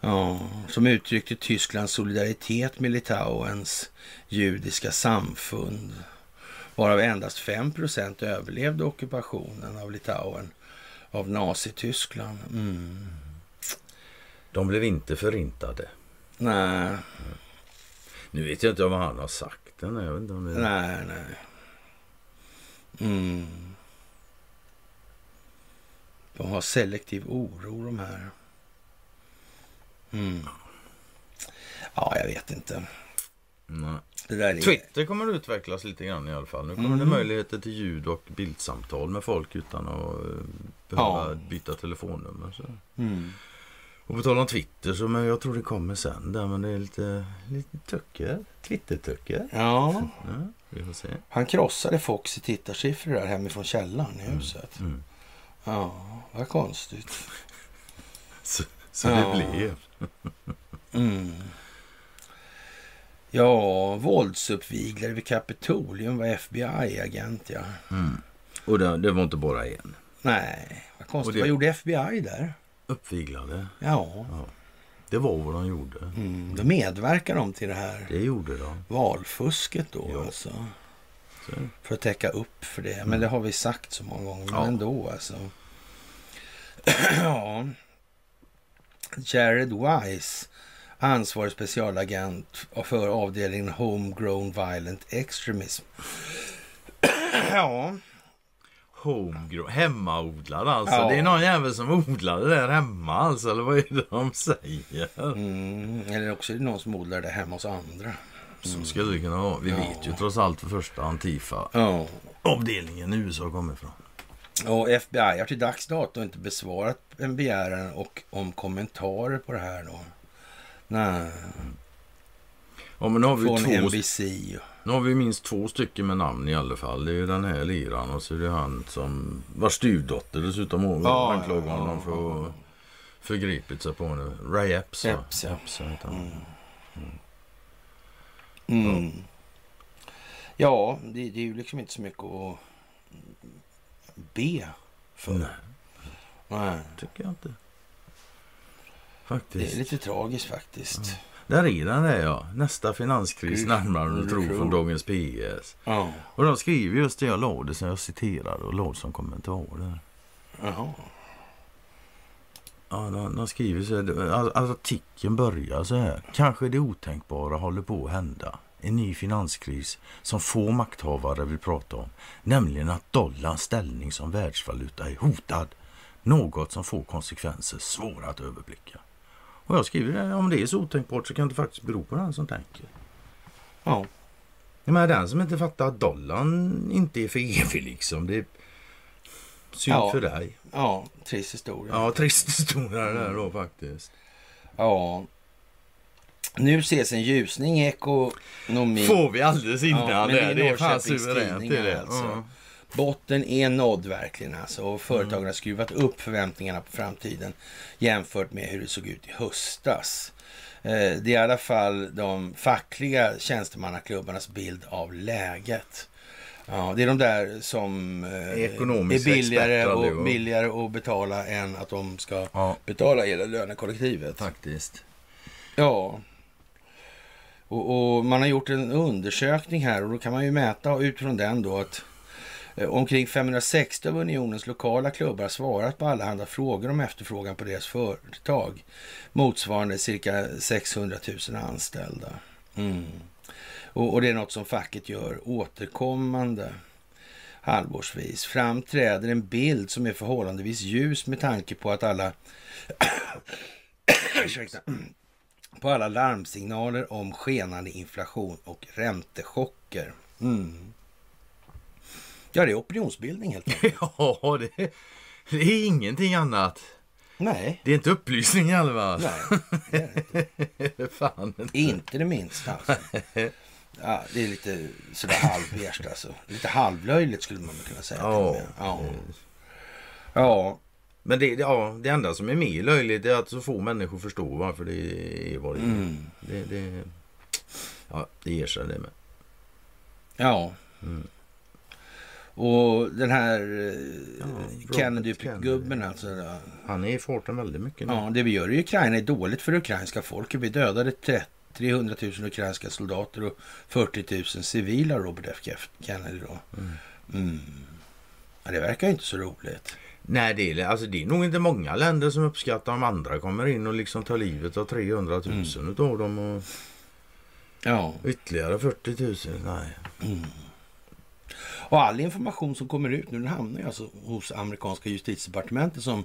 Ja, som uttryckte Tysklands solidaritet med Litauens judiska samfund. Varav endast 5% överlevde ockupationen av Litauen av Nazityskland. Mm. De blev inte förintade. Nej, Nu vet jag inte vad han har sagt. Den jag vet inte om det... nej, nej. Mm. De har selektiv oro de här. Mm. Ja, jag vet inte. Är... Twitter kommer att utvecklas lite grann i alla fall. Nu kommer Mm. det möjligheter till ljud och bildsamtal med folk utan att eh, behöva Ja. byta telefonnummer. Så. Mm. Och på tal om Twitter så men jag tror det kommer sen där men det är lite, lite tucker. Twitter-tucker. Ja, Ja, vi får se. han krossade Fox i tittarsiffror där hemifrån källaren i huset. Mm. Ja, vad konstigt. Så, så Ja. det blev. Mm. Ja, våldsuppviglare vid Kapitolium var FBI-agent, ja. Mm. Och det, det var inte bara en. Nej, vad konstigt. Det- Vad gjorde FBI där? Uppviglade. Ja, Det var vad de gjorde. mm. då medverkar de till det här Det gjorde de. valfusket då, Ja. alltså. Så. För att täcka upp för det. Men det har vi sagt så många gånger. Men Ja. ändå alltså. ja. Jared Wise, ansvarig specialagent för avdelningen Homegrown Violent Extremism. ja, Homegrown, hemmaodlad alltså. Ja. Det är någon jävel som odlar det där hemma alltså. Eller vad är det de säger? mm, eller också är det någon som odlar det hemma hos andra. Så skulle det kunna vara. Vi Ja. vet ju trots allt för första Antifa Ja. avdelningen i USA kommer ifrån. Och FBI har till dags dato inte besvarat en begäran och om kommentarer på det här då. Nej, Ja men nu har vi från två NBC. Nu har vi minst två stycken med namn i alla fall. Det är ju den här liran och så är det han som vars styvdotter dessutom ja, Ja, anklagar ja, honom ja, för ja. att förgripit sig på henne. Ray Epps? Epps, ja. Epps heter han. Mm. Ja, det, det är ju liksom inte så mycket att be för. Nej, Nej. tycker jag inte. Det Faktiskt. är lite tragiskt faktiskt. Där är den där ja. Nästa finanskris Gud, närmare än du tror från dagens PS. Ja. Och de skriver just det jag la det som jag citerade och la som kommentar där. Jaha. Ja, de, de skriver så här. Artikeln börjar så här. Kanske det otänkbara håller på att hända. En ny finanskris som få makthavare vill prata om. Nämligen att dollarns ställning som världsvaluta är hotad. Något som får konsekvenser svåra att överblicka. Och jag skriver det, om det är så otänkbart så kan det faktiskt bero på den som tänker. Ja. Men den som inte fattar att dollarn inte är för evig liksom. Det är synd Ja. för dig. Ja, trist historia. Ja, trist historia det där då faktiskt. Ja. Nu ses en ljusning i ekonomin. Får vi alldeles innan Ja, det. är Det är fan suveränt. Det det. alltså. Ja. Botten är nådd verkligen alltså. Och företagen Mm. har skruvat upp förväntningarna på framtiden jämfört med hur det såg ut i höstas. Eh, Det är i alla fall de fackliga tjänstemannaklubbarnas bild av läget. Ja, det är de där som eh, är billigare, och, billigare att betala än att de ska Ja, betala hela lönekollektivet. faktiskt. Ja. Och, och man har gjort en undersökning här och då kan man ju mäta utifrån den då att eh, omkring 560 av unionens lokala klubbar har svarat på allehanda frågor om efterfrågan på deras företag. Motsvarande cirka 600 000 anställda. Mm. Och, och det är något som facket gör återkommande halvårsvis. Framträder en bild som är förhållandevis ljus med tanke på att alla. på alla larmsignaler om skenande inflation och räntechocker. Mm. Ja, det är opinionsbildning helt enkelt. Ja, det, det är ingenting annat. Nej, Det är inte upplysning i alla fall. nej, det är inte. Fan. inte det minsta. Alltså. Ja, det är lite sådär halvbeige alltså. Lite halvlöjligt skulle man kunna säga. och Ja. ja. Men det, ja, det enda som är mer löjligt är att så få människor förstår varför det är vad det är. Mm. Det, det, ja, det ger sig det med. Ja. Mm. Och den här eh, Ja, Kennedy-gubben alltså. Han är i farten väldigt mycket nu. Ja, det vi gör i Ukraina är dåligt för det ukrainska folket. Vi dödade 30 300 000 ukrainska soldater och 40 000 civila, Robert F. Kennedy då. Mm. Mm. Ja, det verkar inte så roligt. Nej, det är, alltså, det är nog inte många länder som uppskattar om andra kommer in och liksom tar livet av 300 000 Mm. utav dem och Ja, ytterligare 40 000. Nej. och all information som kommer ut nu den hamnar ju alltså hos amerikanska justitiedepartementet som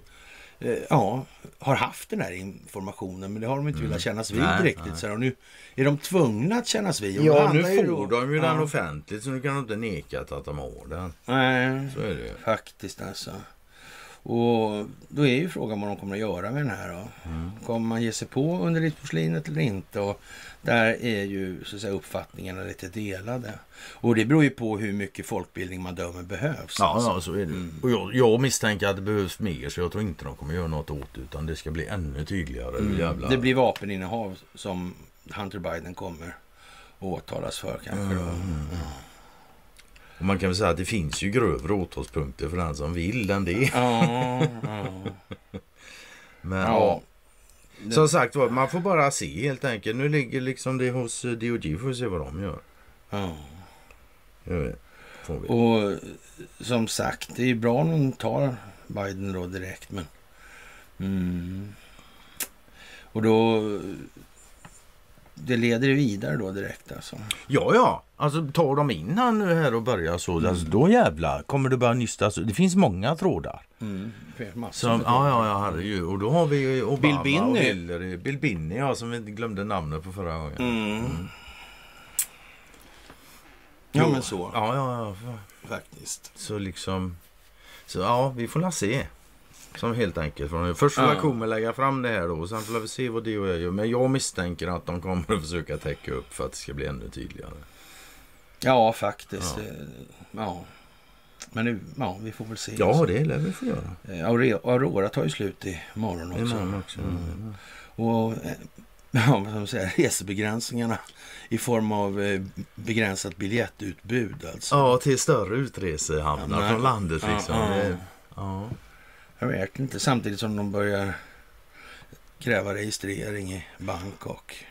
eh, ja, har haft den här informationen men det har de inte velat kännas vid Mm. Nej, riktigt. nej. Så här, och nu är de tvungna att kännas vid. Och Ja, nu får då- de ju ja. den offentligt så nu kan de inte neka att de har den. Nej, Så är det ju. Faktiskt alltså. Och då är ju frågan vad de kommer att göra med den här då. Mm. Kommer man ge sig på underlivsporslinet eller inte? Och där är ju så att säga uppfattningarna lite delade. Och det beror ju på hur mycket folkbildning man dömer behövs. Ja, alltså. ja så är det. Och jag, jag misstänker att det behövs mer så jag tror inte de kommer göra något åt det utan det ska bli ännu tydligare. hur jävla... Mm. Det blir vapeninnehav som Hunter Biden kommer åtalas för kanske. Då. Och man kan väl säga att det finns ju grövre åtalspunkter för den som vill än det. Ja, ja. Men ja. Som sagt man får bara se helt enkelt. Nu ligger liksom det hos eh, DOJ. Får vi se vad de gör. ja. Vi. Och som sagt, det är bra om de tar Biden då direkt. Men, mm. Och då... Det leder vidare då direkt alltså. Ja, ja. Alltså tar de in han nu här och börjar så. Alltså, då jävlar kommer det börja nystas. Det finns många trådar. Mm. Som, ja, ja, ja, herregud. Och då har vi Obama Bill Binney. och Hillary. Bill Binney, ja, som vi glömde namnet på förra gången. Mm. Ja, Jo. men så. Ja, ja, ja. Faktiskt. Så liksom... Så ja, vi får la se. Som helt enkelt. Först får Ja. kommer lägga fram det här då. Och sen får vi se vad DOA gör. Men jag misstänker att de kommer att försöka täcka upp för att det ska bli ännu tydligare. Ja, faktiskt. Ja. Ja. ja. Men nu, ja, vi får väl se. Ja, det lär vi få göra. Eh, Aurora tar ju slut i morgon också. Imorgon också. Mm. Och eh, ja, man säga, resebegränsningarna i form av eh, begränsat biljettutbud alltså. Ja, till större utresehamnar Ja, från landet liksom. ja. Det- Ja. Jag vet inte, samtidigt som de börjar kräva registrering i Bangkok.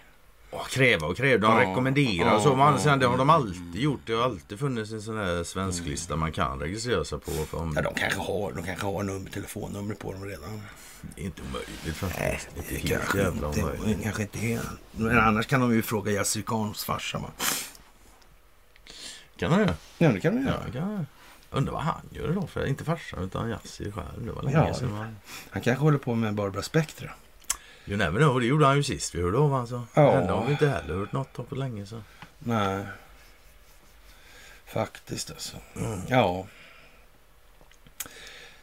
och kräva och kräva. De Ja. rekommenderar Ja, så. Ja, sen, det har de ja. alltid gjort. Det har alltid funnits en sån här svensklista man kan registrera sig på. För om, Ja, de kanske har, de kanske har nummer, telefonnummer på dem redan. Det är inte omöjligt faktiskt. Nej, det helt kanske inte, omöjligt. kanske inte är. Men annars kan de ju fråga Yassir Khans farsa. Kan han göra? Ja, det kan de Ja, göra. det kan. Undrar vad han gör då. För inte farsan utan Yassir själv. Det var länge Ja. sedan. Man... Han kanske håller på med Barbara Spectra. You never know. Det gjorde han ju sist vi hörde av alltså. Ja. Henne har vi inte heller hört något om på länge. Så. Nej. Faktiskt alltså. Ja.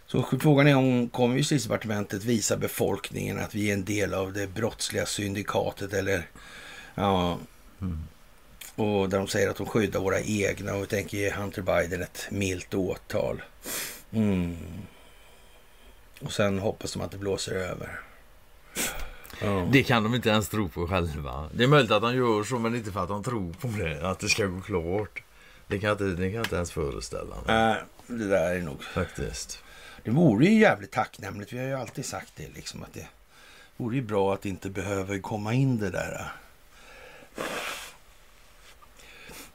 Så frågan är om kommer justitiedepartementet visa befolkningen att vi är en del av det brottsliga syndikatet eller ja. Mm. Och där de säger att de skyddar våra egna och vi tänker ge Hunter Biden ett milt åtal. Mm. Och sen hoppas de att det blåser över. Ja. Det kan de inte ens tro på själva. Det är möjligt att de gör så men inte för att de tror på det. Att det ska gå klart. Det kan jag inte, det kan inte ens föreställa mig. Nej, det där är nog Faktiskt. Det vore ju jävligt tacknämligt. Vi har ju alltid sagt det liksom att det vore ju bra att inte behöva komma in det där.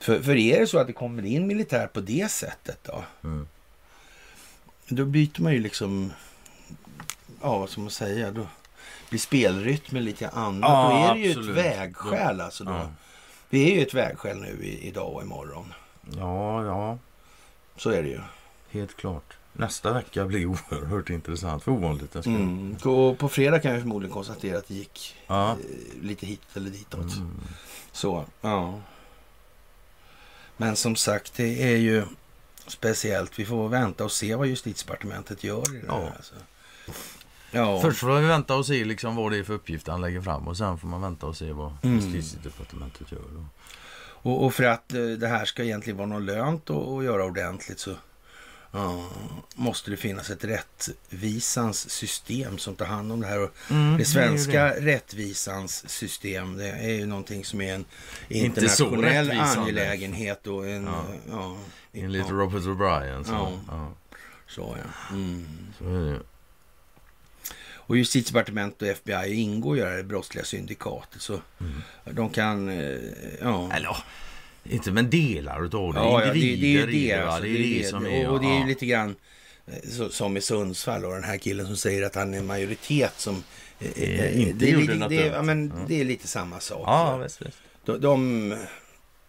För, för är det så att det kommer in militär på det sättet då? Mm. Då byter man ju liksom, ja vad ska man säga, då blir spelrytmen lite annat. Ja, då är det ju absolut. ett vägskäl alltså. Då. Ja. Det är ju ett vägskäl nu i, idag och imorgon. ja, ja. Så är det ju. Helt klart. Nästa vecka blir oerhört intressant. För ovanligt. Mm. Mm. Och på fredag kan vi förmodligen konstatera att det gick Ja. eh, lite hit eller ditåt. Mm. Så, ja. Men som sagt, det är ju speciellt. Vi får vänta och se vad justitiedepartementet gör i det Ja. här. Alltså. Ja, Först får vi vänta och se liksom vad det är för uppgifter han lägger fram och sen får man vänta och se vad Mm. justitiedepartementet gör. Och, och för att eh, det här ska egentligen vara något lönt att göra ordentligt så måste det finnas ett rättvisans system som tar hand om det här. Och Mm, det svenska rättvisans system, det är ju någonting som är en internationell angelägenhet och en... Ja. Ja, ja, Enligt ja, Robert O'Brien. Så, Ja. ja. så ja. Mm. så är det. Och justitiedepartementet och FBI ingår ju i det brottsliga syndikatet. Så Mm. de kan, eh, ja. Eller inte men delar utav det. ja, ja, Individer det, det är ju det. Alltså, det är det, som är... och det är ju lite grann eh, så, som i Sundsvall och den här killen som säger att han är en majoritet som... eh, Eh, inte det, gjorde lite, något det, ja, men Ja. det är lite samma sak. Ja, visst, visst. De, de,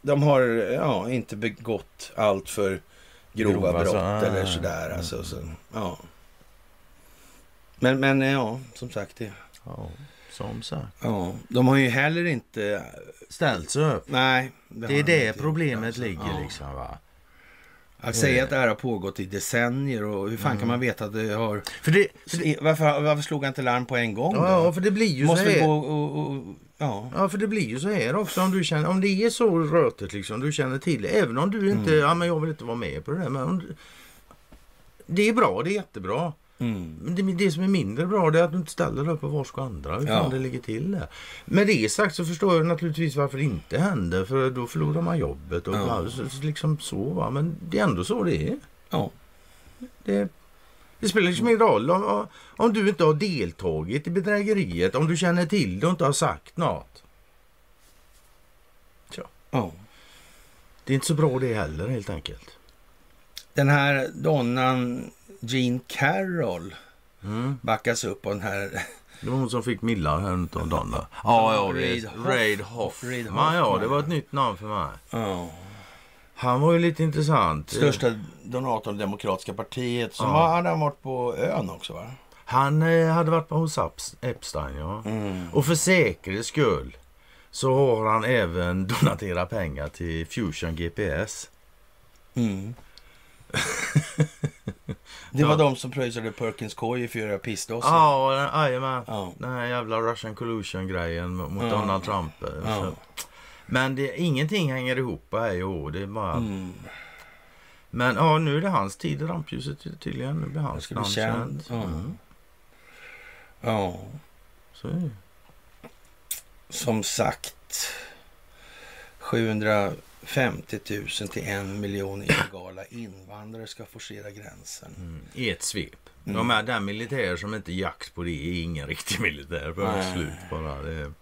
de har ja, inte begått allt för grova, Grova, brott så- ah, eller sådär. Alltså, så, ja. Men, men ja, som sagt. Det, Ja, som sagt. ja, de har ju heller inte... Ställt sig upp. Nej. Det har är det inte problemet alltså. ligger Ja. liksom va. Att säga att det här har pågått i decennier och hur fan kan Mm. man veta att det har... För det, för det, Varför, varför slog han inte larm på en gång då? ja, för det blir ju Måste så här. gå och, och, ja. Ja, för det blir ju så här också om du känner, om det är så rötet liksom, du känner till det. Även om du inte, Mm. ja men jag vill inte vara med på det där. Men det är bra, det är jättebra. Mm. Det, det som är mindre bra det är att du inte ställer upp på var ska andra, hur Ja. det ligger till där. Med det sagt så förstår jag naturligtvis varför det inte händer. För då förlorar man jobbet och Ja. liksom så va. Men det är ändå så det är. Ja. Det, det spelar liksom ingen roll om, om du inte har deltagit i bedrägeriet, om du känner till det och inte har sagt något. ja. Det är inte så bra det heller helt enkelt. Den här donnan Jean Carroll Mm. backas upp av den här... Det var hon som fick Milla här utav Donna. Ja, ja, Reid Hoff-. Reid Hoff. Reid Man, ja, Hoffman. det var ett nytt namn för mig. Ja. Han var ju lite intressant. Största donatorn i Demokratiska partiet. Som Ja. var, hade han varit på ön också va? Han eh, hade varit på hos Epstein, ja. Mm. Och för säkerhets skull så har han även donaterat pengar till Fusion GPS. Mm. Det var Ja. de som pröjsade Perkins för att göra pissdossor. Ja, jajamän. Ja. Den här jävla Russian collusion-grejen mot Ja. Donald Trump. Ja. Så. Men det, ingenting hänger ihop här i år. Det är bara... Mm. Men ja, nu är det hans tid i rampljuset ty- tydligen. Nu blir hans bli namn känt. Ja. Mm. ja. Så är det. Som sagt. 750 000 till en miljon illegala invandrare ska forcera gränsen. Mm. I ett svep. Mm. De är den militär som inte jakt på det är ingen riktig militär. För slut bara. Det är,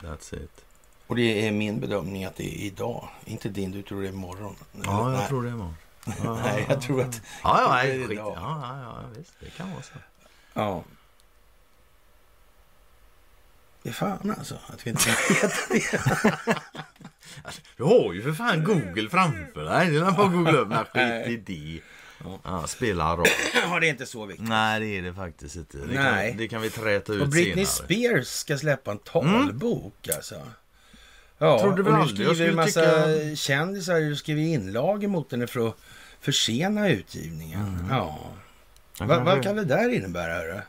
that's it. Och det är min bedömning att det är idag. Inte din, du tror det är imorgon. Ja, jag nej. tror det är imorgon. Ja, Nej, jag tror att... Ja, ja, det är idag. Ja, ja, ja, visst. Det kan vara så. Ja. Det är fan alltså att vi inte vet det. Du har ju för fan Google framför dig. Det bara att googla upp. Nej, skit i det. Ja, spelar roll. Ja, det är inte så viktigt. Nej, det är det faktiskt inte. Det, Nej. Kan, det kan vi träta ut Och Britney senare. Spears ska släppa en talbok alltså. Ja, Trodde och väl nu aldrig jag skriver en massa tycka- kändisar och skriver inlagor mot henne för att försena utgivningen. Ja. Jag Va, vad kan det där innebära? Hörru?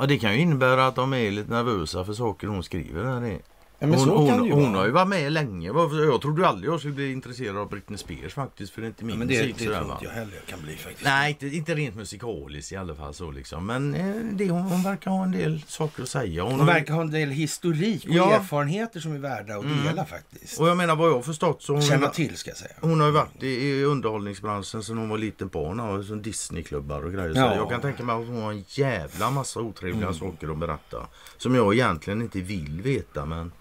Ja, det kan ju innebära att de är lite nervösa för saker hon skriver. Där. Det- men hon så kan hon, det ju hon vara. har ju varit med länge. Jag trodde aldrig jag skulle bli intresserad av Britney Spears faktiskt. För det är inte min Ja, men det, det musik tror inte jag heller jag kan bli faktiskt. Nej, inte, inte rent musikaliskt i alla fall så liksom. Men eh, det, hon, hon verkar ha en del saker att säga. Hon Hon verkar ha en del historik och Ja. erfarenheter som är värda att dela faktiskt. och jag menar vad jag har förstått så hon, Känna till ska jag säga. hon har ju varit i, i underhållningsbranschen sedan hon var liten barn. Och som Disneyklubbar och grejer. Så Ja. Jag kan tänka mig att hon har en jävla massa otrevliga saker att berätta. Som jag egentligen inte vill veta men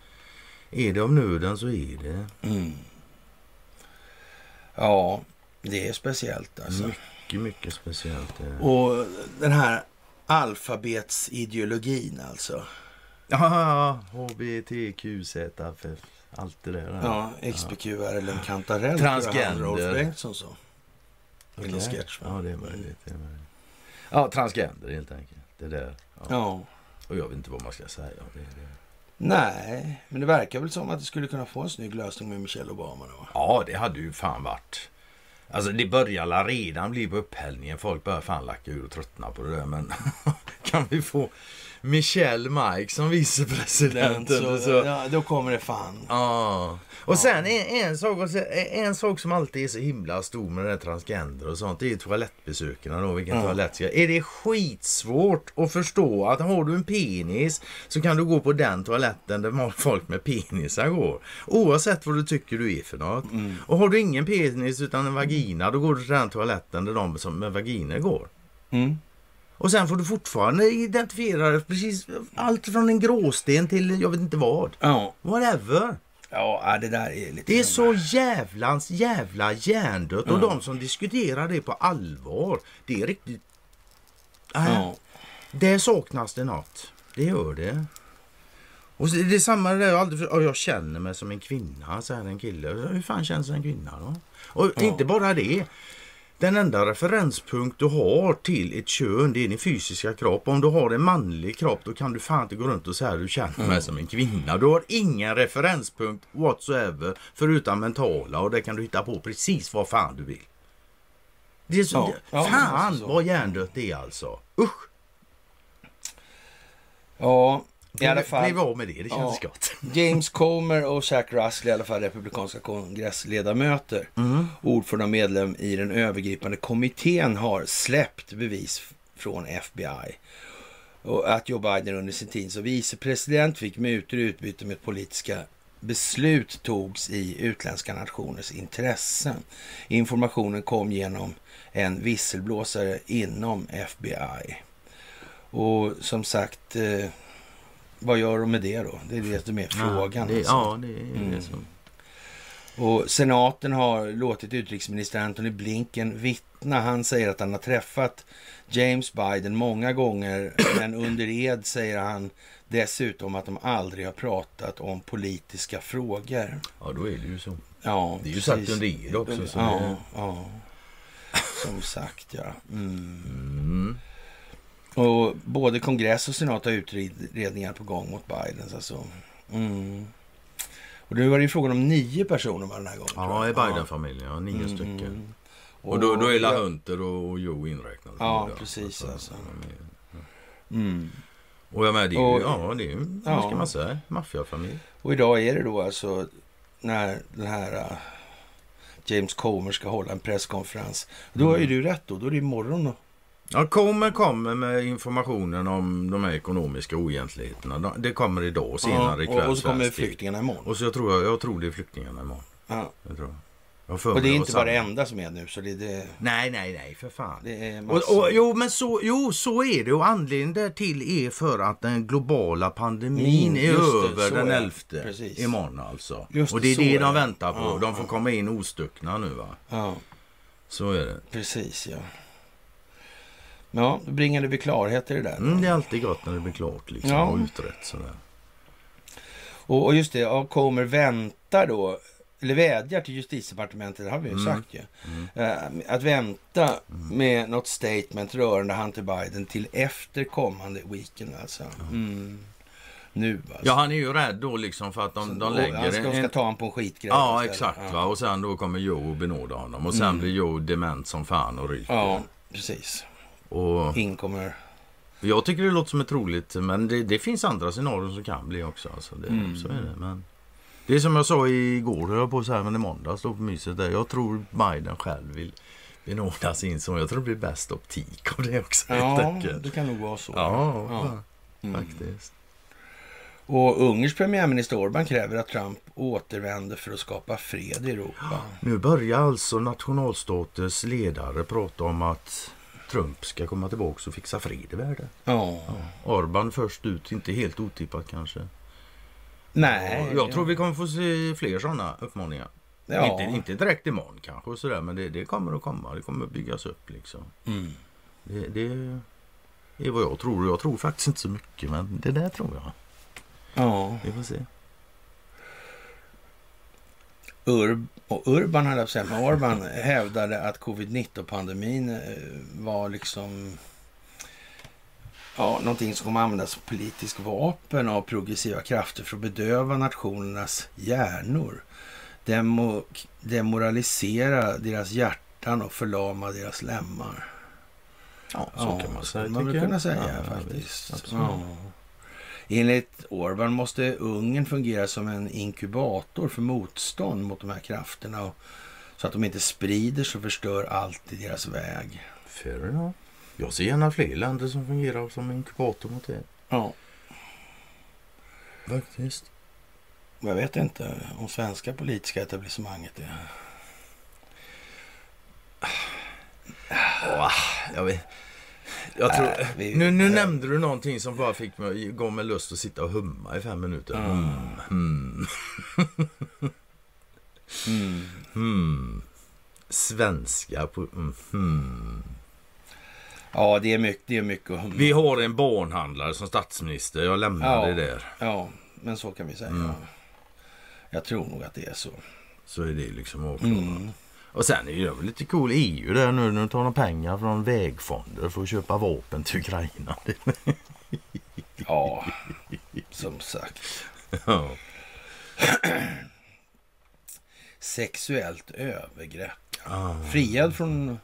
är det av nöden så är det. Mm. Ja, det är speciellt alltså. Mycket, mycket speciellt. eh. Och den här alfabetsideologin alltså. Ja, HBTQZFF. Allt det där. Ja, XBQR eller en kantarell. Transgender. Rolf Bengtsson så. En Okej. sketch. Ja, det är möjligt. Det är möjligt. Ja, transgender helt enkelt. Det där. Ja. Ja. Och jag vet inte vad man ska säga. Det, det. Nej, men det verkar väl som att det skulle kunna få en snygg lösning med Michelle Obama då. Ja, det hade ju fan varit. Alltså det börjar la redan bli på upphällningen. Folk börjar fan lacka ur och tröttna på det där. Men kan vi få Michelle Mike som vicepresident? Så, så? ja, då kommer det fan. Ja. Och sen en, en, sak, en sak som alltid är så himla stor med det där transgender och sånt. Det är ju toalettbesökarna då. Vilken Ja. toalett ska Är det skitsvårt att förstå att har du en penis så kan du gå på den toaletten där folk med penisar går. Oavsett vad du tycker du är för något. Och har du ingen penis utan en vagina då går du till den toaletten där de som med vaginer går. Mm. Och sen får du fortfarande identifiera precis allt från en gråsten till jag vet inte vad. Ja. Whatever. ja, det där är lite... Det är så jävlans jävla hjärndött. Och de som diskuterar det på allvar, det är riktigt... Nej, Ja. Det saknas det något. Det gör det. Och det är samma där, jag, aldrig, jag känner mig som en kvinna, säger en kille. Hur fan känns en kvinna då? Och Ja. inte bara det. Den enda referenspunkt du har till ett kön, det är din fysiska kropp. Om du har en manlig kropp, då kan du fan inte gå runt och säga att du känner mig som en kvinna. Du har ingen referenspunkt whatsoever, förutom mentala. Och det kan du hitta på precis vad fan du vill. Det är så, Ja. Ja, fan alltså så. vad hjärndött det är alltså. Usch! Ja, i alla Blev- Blev fall. av med det, det känns gott. James Comer och Jack Russell, i alla fall republikanska kongressledamöter, ordförande och medlem i den övergripande kommittén, har släppt bevis från FBI. Och att Joe Biden under sin tid som vicepresident fick mutor i utbyte med politiska beslut togs i utländska nationers intressen. Informationen kom genom en visselblåsare inom FBI. Och som sagt, eh, vad gör de med det då? Det är det som är frågan. Ja, det, alltså. ja, det är Mm. det som... Och senaten har låtit utrikesminister Antony Blinken vittna. Han säger att han har träffat James Biden många gånger, men under ed säger han dessutom att de aldrig har pratat om politiska frågor. Ja, då är det ju så. Ja, Det är ju precis. sagt under ed också. Så Ja, det... ja. Som sagt, ja. Mm. mm. Och både kongress och senat har utredningar på gång mot Bidens. Alltså. Mm. Och nu var det ju frågan om nio personer var den här gången. Ja, i Biden-familjen. Ja, nio Mm. stycken. Och då, då är La Hunter och, och Joe inräknade. Ja, precis, alltså. Mm. Och jag med, det är Och- ju, ja, det är ju, Ja. vad ska man säga, maffiafamilj. Och idag är det då alltså när den här uh, James Comer ska hålla en presskonferens. Då har ju Mm. du rätt då. Då är det imorgon då. Ja, kommer kommer med informationen om de här ekonomiska oegentligheterna. De- Det kommer idag senare Ja, ikväll. och, och så kommer flyktingarna imorgon. Och så jag tror jag, jag tror det är flyktingarna imorgon. Ja. Jag tror. Jag Och det är inte bara det enda som är nu, så det, det, Nej, nej, nej, för fan. det är Och, och, jo, men så, jo, så är det. Och anledningen därtill är för att den globala pandemin Mm, är över den är det. 11 Precis. imorgon alltså. Just och det, är det är de väntar på. Ja, de får ja. komma in ostuckna nu va. Ja, Så är det. precis ja. Ja, då bringade vi klarhet i det där. Mm, det är alltid gott när det blir klart liksom. Ja. Och utrett sådär. Och, och just det, ja, kommer vänta då, eller vädjar till justitiedepartementet, det har vi ju Mm. sagt ju. Eh, att vänta med något statement rörande Hunter Biden till efter kommande weekend alltså. Mm. Nu alltså. Ja, han är ju rädd då liksom för att de, de Och lägger han ska, de ska en... ta honom på en skitgrej. Ja, exakt. Ja. Va? Och sen då kommer Joe och benåda honom. Och sen blir Joe dement som fan och ryker. Ja, precis. Och In kommer... jag tycker det låter som ett troligt, men det, det finns andra scenarier som kan bli också. Alltså det, Mm. Så är det. Men det är som jag sa igår, höll jag på så här, men i måndags då på myset där. Jag tror Biden själv vill benådas in som jag tror det blir bäst optik av det också. Ja, det kan nog vara så. Ja, Ja. Mm. faktiskt. Och Ungerns premiärminister Orban kräver att Trump återvänder för att skapa fred i Europa. Nu börjar alltså nationalstatens ledare prata om att Trump ska komma tillbaka och fixa fred i världen. Ja. Orban först ut, inte helt otippat kanske. Nej. jag tror vi kommer få se fler sådana uppmaningar. Ja. Inte, inte direkt imorgon kanske, och sådär, men det, det kommer att komma. Det kommer att byggas upp. Liksom. Mm. Det, det är vad jag tror. Jag tror faktiskt inte så mycket, men det där tror jag. Ja. Vi får se. Urb och Urban hade jag men Orban hävdade att covid-19-pandemin eh, var liksom ja, någonting som kommer användas som politisk vapen av progressiva krafter för att bedöva nationernas hjärnor. Demo, demoralisera deras hjärtan och förlama deras lemmar. Ja, så Ja, kan man säga. man jag. kunna säga Ja, faktiskt. Ja. Enligt Orban måste Ungern fungera som en inkubator för motstånd mot de här krafterna så att de inte sprider sig och förstör allt i deras väg. Fair enough. Jag ser gärna fler länder som fungerar som inkubator mot det. Ja, Faktiskt. jag vet inte om svenska politiska etablissemanget är... Åh, jag vet. Jag tror, Nej, vi- nu nu nämnde du någonting som bara fick mig, gav mig lust att sitta och humma i fem minuter. Mm. Mm. Mm. Hmm. Svenska på... Mm. Hmm. Ja, det är mycket, det är mycket att humma. Vi har en barnhandlare som statsminister. Jag lämnar Ja. det där. Ja, men så kan vi säga. Mm. Jag tror nog att det är så. Så är det liksom avklarat. Mm. Och sen är det väl lite cool EU där nu när de tar de pengar från vägfonder för att köpa vapen till Ukraina. Ja, som sagt. Ja. Sexuellt övergrepp. Ah. Friad från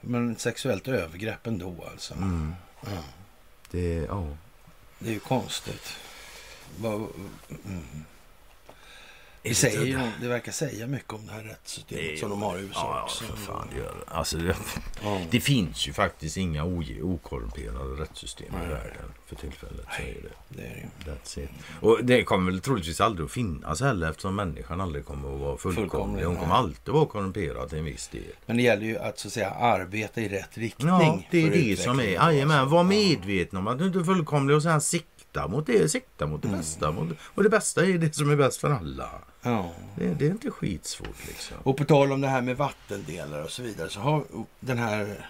men sexuellt övergrepp ändå alltså. Mm. Ja, Det, ja. det är ju konstigt. Mm. Det, säger, ju det verkar säga mycket om det här rättssystemet Det- som de har i USA Ja, också. för fan. Det, gör. Alltså, det, Ja. det finns ju faktiskt inga okorrumperade rättssystem Nej. i världen för tillfället. Så är det. Det är det. That's it. Och det kommer väl troligtvis aldrig att finnas heller eftersom människan aldrig kommer att vara fullkomlig. Fullkomlig, Hon kommer alltid vara korrumperad till en viss del. Men det gäller ju att så att säga arbeta i rätt riktning. Ja, det är det som är. Jajamän, alltså. var medveten om att du inte är fullkomlig och sen sikta mot det. Sikta mot det Mm. bästa. Mot, och det bästa är det som är bäst för alla. Ja. Det, det är inte skitsvårt liksom. Och på tal om det här med vattendelar och så vidare så har den här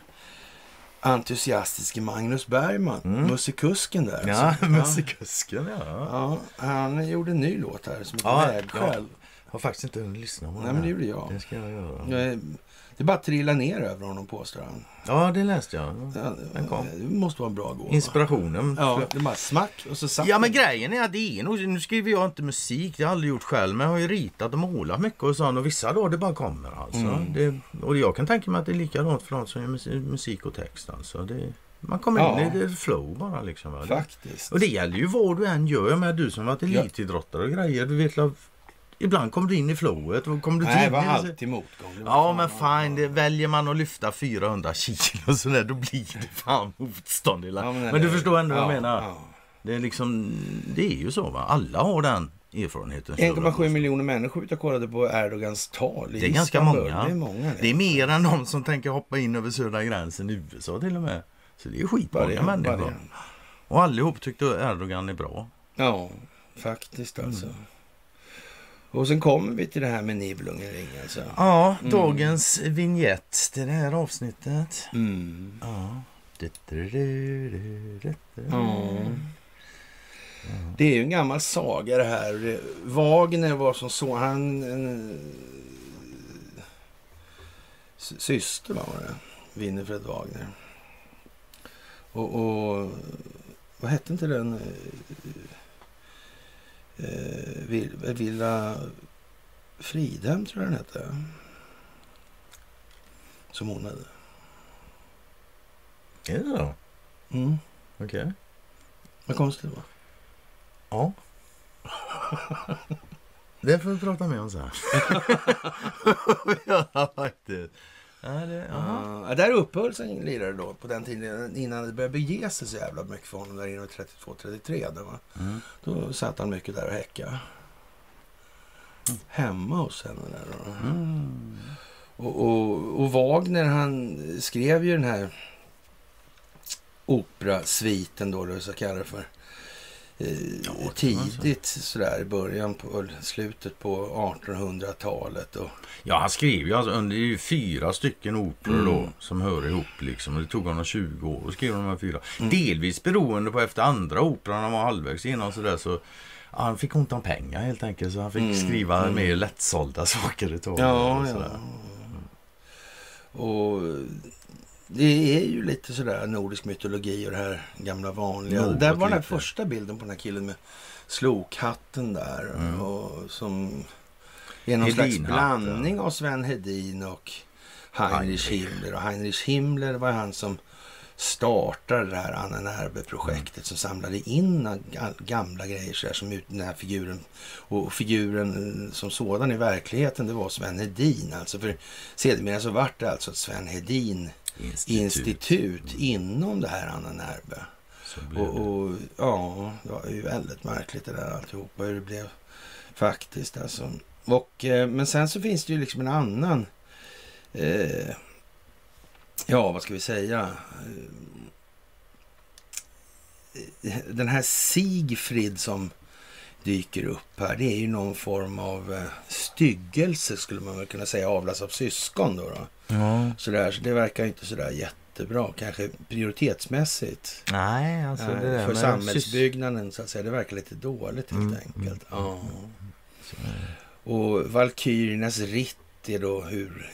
entusiastiske Magnus Bergman, Mm. mussikusken där. Ja, alltså. musikusken ja. ja. Han gjorde en ny låt här som heter Ja, Vägskäl. Har faktiskt inte hunnit lyssna på Nej, den men det gjorde jag. Det ska jag göra. Jag Det bara trillar ner över honom påstår han. Ja, det läste jag. Ja, Den kom. Det måste vara en bra gåva. Inspirationen. Ja, det bara smack och så satt Ja men grejen är att det är nog, nu skriver jag inte musik, det har jag aldrig gjort själv, men jag har ju ritat och målat mycket och sånt och vissa dagar det bara kommer alltså. Mm. Det, och jag kan tänka mig att det är likadant för de som gör musik, och text alltså. Det, man kommer Ja. in i det flow bara liksom. Va? Faktiskt. Och det gäller ju vad du än gör. Jag menar du som varit elitidrottare och grejer, du vet Ibland kommer du in i flowet och kommer du Nej, det var alltid motgång. Ja men fine, det, väljer man att lyfta 400 kilo så där, då blir det fan motstånd. Ja, men, det- du förstår ändå vad ja, jag menar. ja. Det är liksom, det är ju så va. Alla har den erfarenheten. 1,7 miljoner människor och kollade på Erdogans tal i Det är ganska många. Det är många. Det är mer än de som tänker hoppa in över södra gränsen i USA till och med. Så det är skitmånga människor. Och allihop tyckte Erdogan är bra. Ja, faktiskt alltså. Mm. Och sen kommer vi till det här med Nibelungenring alltså. Ja, dagens vignett till det här avsnittet. Mm. Ja. Det är ju en gammal saga det här. Wagner var som så, han... En, sy- syster var det, Winifred Wagner. Och, och vad hette inte den? Eh, eh, Vill- Villa Fridhem tror jag den hette. Som hon hade. Är det så? Mm. Okej. Vad konstigt va? Ja. Det får vi prata mer om sen. ja, faktiskt. Ja, det. Ja, där uppehöll sig en lirare då på den tiden innan det började bege sig så jävla mycket för honom där inne 32-33. Då? Mm. då satt han mycket där och häckade. Hemma hos henne där då. Mm. Och, och, och Wagner han skrev ju den här operasviten då, det så kallar för. Eh, Ja, kan man tidigt sådär i början på slutet på 1800-talet. Och, Ja, han skrev ju alltså under det är ju fyra stycken operor Mm. då som hör ihop liksom. Och det tog honom 20 år att skriva de här fyra. Mm. Delvis beroende på efter andra operan, han var halvvägs igenom sådär så ja, han fick ont om pengar helt enkelt så han fick Mm, skriva mm. mer lättsålda saker i taget. Ja, och ja. sådär. Och det är ju lite sådär nordisk mytologi och det här gamla vanliga. Något där var den här första bilden på den här killen med slokhatten där. Mm. Och som är någon slags blandning av Sven Hedin och Heinrich. Himmler. Och Heinrich Himmler var han som startade det här Anna Nerbe-projektet som samlade in ga- gamla grejer så här, som ut den här figuren. Och figuren som sådan i verkligheten det var Sven Hedin. Alltså för sedermera så vart det alltså ett Sven Hedin institut inom det här Anna blev Och, och ja, det var ju väldigt märkligt det där alltihopa hur det blev faktiskt alltså. Och, eh, men sen så finns det ju liksom en annan, eh, ja vad ska vi säga, eh, den här Sigfrid som dyker upp här, det är ju någon form av eh, styggelse skulle man väl kunna säga, avlas av syskon då. då. Ja. Sådär, så det verkar inte sådär jättebra, kanske prioritetsmässigt. Nej, alltså Nej, det där för samhällsbyggnaden så att säga. Det verkar lite dåligt helt Mm, enkelt. mm, Ja. Är det. Och Valkyriernas ritt är då hur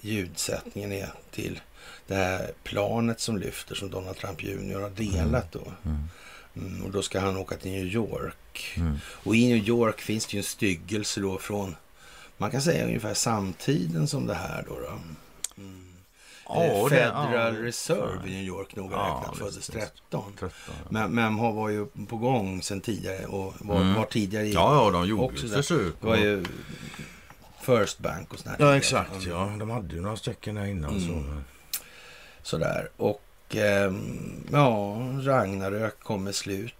ljudsättningen är till det här planet som lyfter som Donald Trump Jr har delat då. Mm. Mm, och då ska han åka till New York. Mm. Och i New York finns det ju en styggelse då från, man kan säga ungefär samtiden som det här då. då. Mm. Ja, Eh, det- Federal ja, Reserve i New York noga Ja, räknat föddes visst. 13. 13. Men, men har var ju på gång sen tidigare och var, Mm. var tidigare i... Ja, ja, de gjorde också ju försök. Det var ju First Bank och sådär. Ja, exakt. Ja, de hade ju några stycken där innan. Mm. Så. men- Sådär. Och ehm, ja, Ragnarök kommer slut,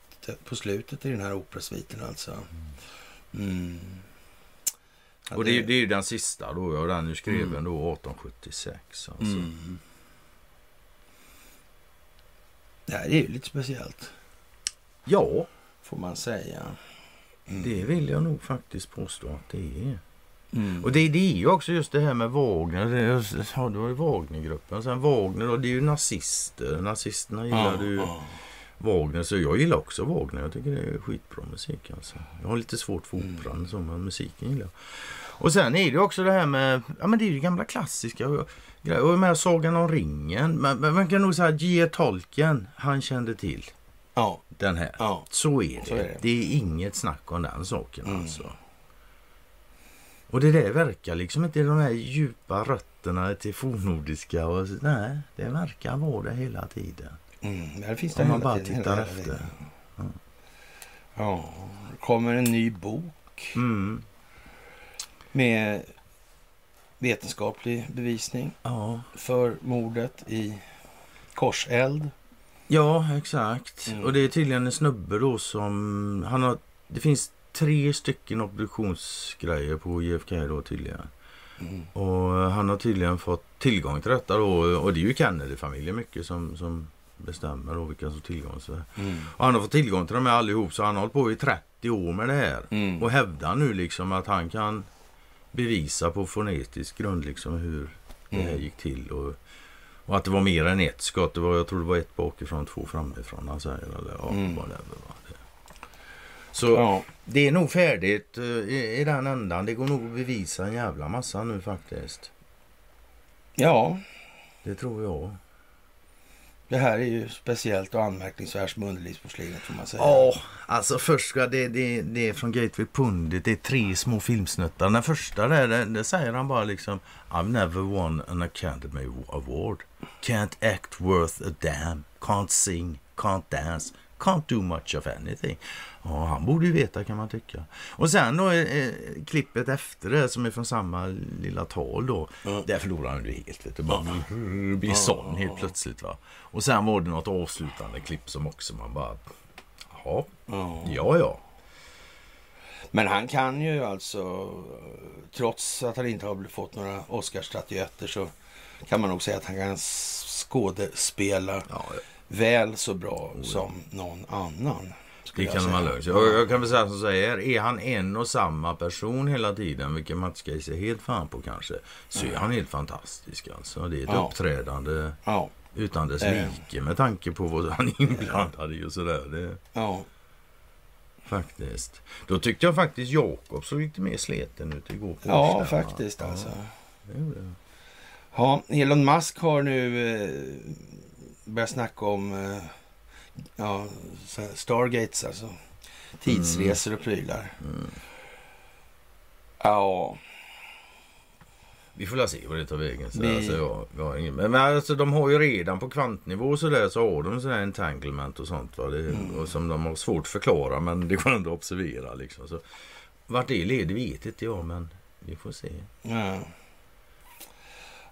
på slutet i den här operasviten alltså. Mm. Ja, Och det, är- det är ju den sista då, och den är skriven Mm. då 1876. Alltså. Mm. Det här är ju lite speciellt, Ja, får man säga. Mm. det vill jag nog faktiskt påstå att det är. Mm. Och det, det är ju också just det här med Wagner. Det, ja, det var ju Wagnergruppen. Sen Wagner då, det är ju nazister. Nazisterna gillade ju ja. Wagner. Så jag gillar också Wagner. Jag tycker det är skitbra musik alltså. Jag har lite svårt för Mm. operan så, men musiken gillar jag. Och sen är det ju också det här med, ja men det är ju gamla klassiska grejer. Och med Sagan om ringen. Men, men man kan nog säga att J. Tolkien, han kände till Ja, den här. ja. Så är det. Så är det. det. är inget snack om den saken Mm. alltså. Och det där verkar liksom inte de här djupa rötterna till fornnordiska. Och, nej, det verkar vara det hela tiden. Mm. Där finns det Om man bara tiden, tittar efter. tiden. Ja, det kommer en ny bok Mm. med vetenskaplig bevisning Ja. för mordet i Korseld. ja, exakt. Mm. Och det är tydligen en snubbe då som... Han har, det finns tre stycken obduktionsgrejer på JFK då tydligen. Mm. Och han har tydligen fått tillgång till detta då. Och det är ju Kennedy-familjen mycket som, som bestämmer då vilka som tillgång till mm. Och han har fått tillgång till dem allihop så han har hållit på i 30 år med det här. Mm. Och hävdar nu liksom att han kan bevisa på fonetisk grund liksom hur det här mm. gick till. Och, och att det var mer än ett skott. Det var, jag tror det var ett bakifrån, två framifrån. Han säger. Eller, ja, mm. whatever, va. Så ja. det är nog färdigt uh, i, i den ändan. Det går nog att bevisa en jävla massa nu faktiskt. Ja. Det tror jag. Det här är ju speciellt och anmärkningsvärt med underlivsporslinet får man säga. Ja, alltså först ska det, det, det är från Gateway Pundit. Det är tre små filmsnuttar. Den första där, det, det säger han bara liksom I've never won an Academy Award. Can't act worth a damn. Can't sing. Can't dance. Can't do much of anything. Ja, han borde ju veta kan man tycka. Och sen då eh, klippet efter det som är från samma lilla tal då. Mm. Där förlorar han ju helt. Vet du, bara mm. blir sån helt plötsligt. va. Och sen var det något avslutande klipp som också man bara... Ja, ja, ja. Men han kan ju alltså, trots att han inte har fått några Oscarsstatyetter så kan man nog säga att han kan skådespela ja. Väl så bra oh, som någon annan. Det kan man lösa. Jag, jag kan väl säga som här, är han en och samma person hela tiden, vilket ska se helt fan på kanske, så är han helt fantastisk alltså. Det är ett ja. uppträdande ja. utan dess like med tanke på vad han är inblandad i och sådär. Det... Ja. Faktiskt. Då tyckte jag faktiskt Jakob såg lite mer sleten ut igår. På ja, faktiskt alltså. Ja, Elon Musk har nu börjat snacka om eh, ja, Stargates alltså. Tidsresor och prylar. Mm. Ja. Vi får se vad det tar vägen. Så Vi... alltså, jag, jag har ingen... Men alltså, de har ju redan på kvantnivå så där så har de sådär entanglement och sånt. Va? Det, mm. och som de har svårt att förklara men det går ändå att observera. Liksom. Så, vart det leder vet inte jag men vi får se. Ja.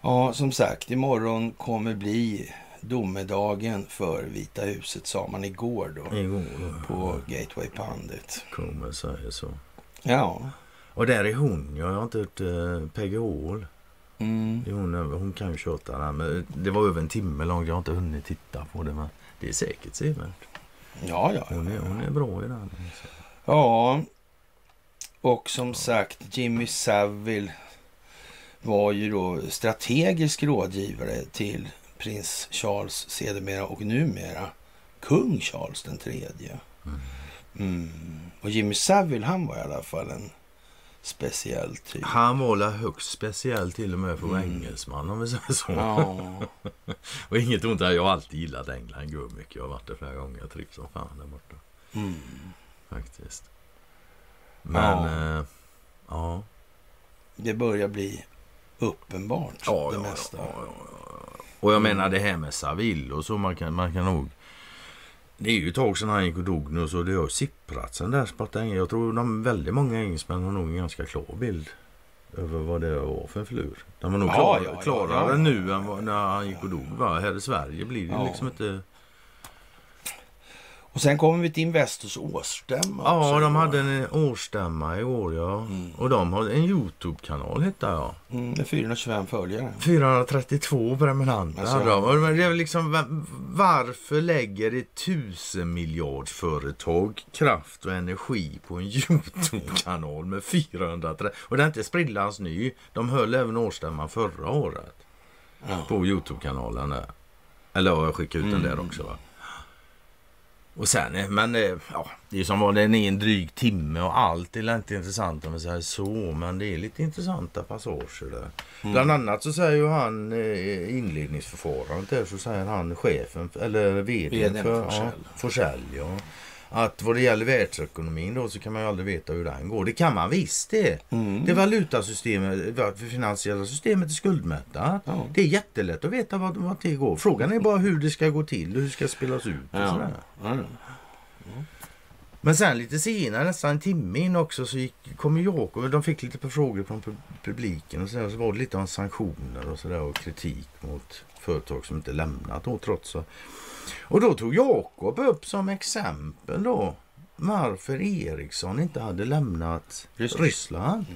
ja, som sagt imorgon kommer bli domedagen för Vita huset sa man igår då. Igår, På Gateway Pundit. Kommer säga så. Ja. Och där är hon. Jag har inte hört uh, Peggy Hall. Mm. Hon, hon kan ju. Men det var över en timme långt. Jag har inte hunnit titta på det. Men det är säkert sevärt. Ja, ja, hon, är, hon är bra i den. Ja. Och som sagt, Jimmy Savile var ju då strategisk rådgivare till prins Charles sedermera och numera kung Charles den tredje. Mm. Mm. Och Jimmy Savile han var i alla fall en speciell typ. Han var högst speciell till och med för mm. engelsman om vi säger så. Ja. och inget ont. Jag har alltid gillat England gud mycket. Jag har varit där flera gånger. Jag trivs som fan där borta. Mm. Faktiskt. Men ja. Eh, ja. Det börjar bli uppenbart ja, det ja, mesta. Ja, ja, och jag menar det här med Saville och så man kan, man kan nog... Det är ju ett tag sedan han gick och dog nu så det har sipprat sen dess. Jag tror de väldigt många engelsmän har nog en ganska klar bild över vad det var för en flur. De var nog klar, ja, klarare ja, nu än när han gick och dog. Va? Här i Sverige blir det liksom inte... Och sen kommer vi till Investors årsstämma. Ja, också, de hade en årsstämma i år ja. Mm. Och de har en Youtube-kanal hittar jag. Mm, med 425 följare. 432 prenumeranter alltså. Det är liksom, varför lägger ett tusen miljardsföretag kraft och energi på en Youtube-kanal med 430? Och den är inte sprillans ny. De höll även årsstämman förra året. Ja. På Youtube-kanalen. Eller jag skickade ut den mm. där också va. Och sen, eh, men eh, ja, det är som var den är en dryg timme och allt är inte intressant om man säger så. Men det är lite intressanta passager där. Mm. Bland annat så säger ju han eh, inledningsförfarandet där så säger han chefen eller vd för Forsell. Ja, Forsell ja att vad det gäller världsekonomin då så kan man ju aldrig veta hur den går. Det kan man visst det. Mm. Det valutasystemet, det finansiella systemet är skuldmättat. Ja. Det är jättelätt att veta vad, vad det går. Frågan är bara hur det ska gå till, hur det ska spelas ut och ja. sådär. Ja. Men sen lite senare, nästan en timme in också, så gick, kom Jakob. De fick lite frågor från publiken och så, där, så var det lite om sanktioner och sådär och kritik mot företag som inte lämnat då trots. Och då tog Jakob upp som exempel då varför Ericsson inte hade lämnat Ryssland.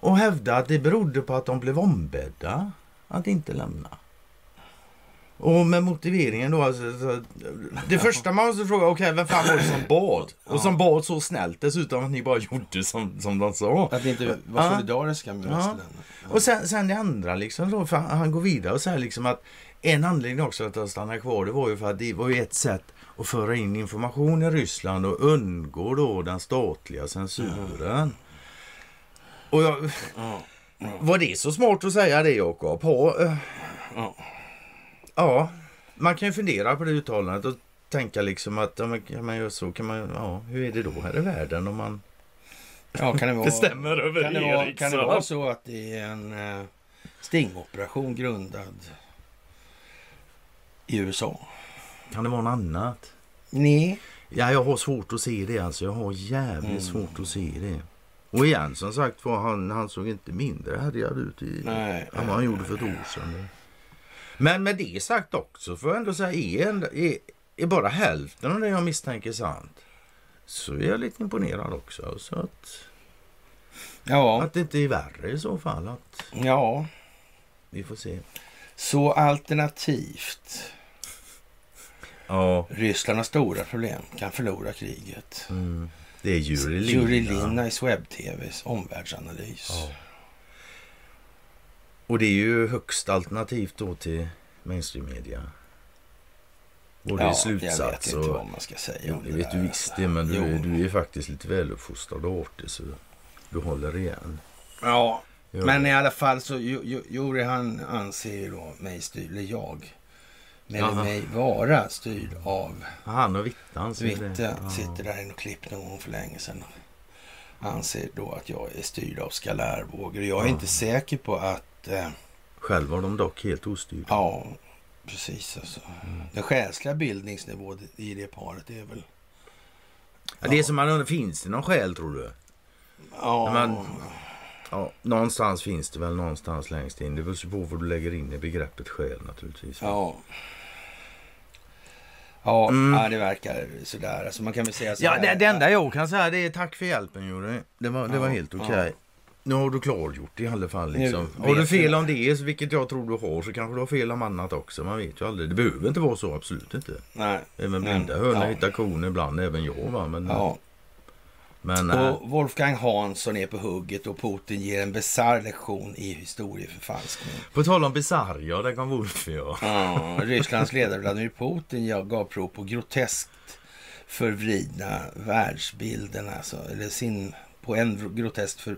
Och hävdade att det berodde på att de blev ombedda att inte lämna. Och med motiveringen då, alltså, så, det första man måste fråga, okej vem fan var det som bad? Och som bad så snällt dessutom att ni bara gjorde som, som de sa. Att vi inte var Ja. solidariska med Ja. västländerna. Och sen, sen det andra liksom då, för han, han går vidare och säger liksom att en anledning också att han stannar kvar det var ju för att det var ju ett sätt att föra in information i Ryssland och undgå då den statliga censuren. Och jag, Ja. var det så smart att säga det Jakob? Eh, Ja. ja, man kan ju fundera på det uttalandet och tänka liksom att ja, men, kan man göra så? Kan man, ja, hur är det då här i världen om man Ja, kan det vara, bestämmer över kan det vara, kan det vara så att det är en eh, stingoperation grundad i USA? Kan det vara något annat? Nej. Ja, jag har svårt att se det alltså. Jag har jävligt Mm. svårt att se det. Och igen, som sagt var, han, han såg inte mindre härjad ut i, Nej. än vad han gjorde för ett år sedan. Men med det sagt också, får jag ändå säga, är, är, är bara hälften av det jag misstänker sant, så är jag lite imponerad också. Så att, Ja. att det inte är värre i så fall. Att Ja. vi får se. Så alternativt. Ja, Ryssland har stora problem. Kan förlora kriget. mm, det är Juri Lina. Juri Linnas webb-tvs omvärldsanalys. Ja. Och det är ju högst alternativt då till mainstream-media. Både i jag slutsats vet inte och... vad man ska säga Jo, om det det vet där. du visst det, men du, Jo. du är faktiskt lite väluppfostrad och artig så du håller igen. Ja, Gör men i alla fall så Jo- Jo- Juri han anser ju då mig styrd, eller jag, med Jaha. mig vara styrd av Han och Vittan. ja. Sitter där i något klipp någon gång för länge sedan. Anser då att jag är styrd av skalärvågor. Jag är Ja. inte säker på att... Eh, Själv var de dock helt ostyrda. ja, precis alltså. Mm. Den själsliga bildningsnivån i det paret är väl... Ja, det är som man undrar, finns det någon skäl tror du? Ja, Men- Ja, någonstans finns det väl någonstans längst in. Det beror på vad du lägger in i begreppet skäl naturligtvis. Ja. Ja, Mm. ja, det verkar sådär. Alltså man kan väl säga så Ja, det, det enda jag kan säga det är tack för hjälpen Juri. Det var, det var Ja, helt okej. Nu har du klargjort det i alla fall. Liksom. Har du fel om det, vilket jag tror du har, så kanske du har fel om annat också. Man vet ju aldrig. Det behöver inte vara så, absolut inte. Nej. Även blinda hönor ja. hittar kon ibland, även jag. Va? Men, Ja. Men Och Wolfgang Hansson är på hugget och Putin ger en bisarr lektion i historieförfalskning. på tal om bisarr, ja, där kom Wolf ja. Ja, Rysslands ledare Vladimir Putin ja, gav prov på groteskt förvridna världsbilden. Alltså, eller sin, på en groteskt för,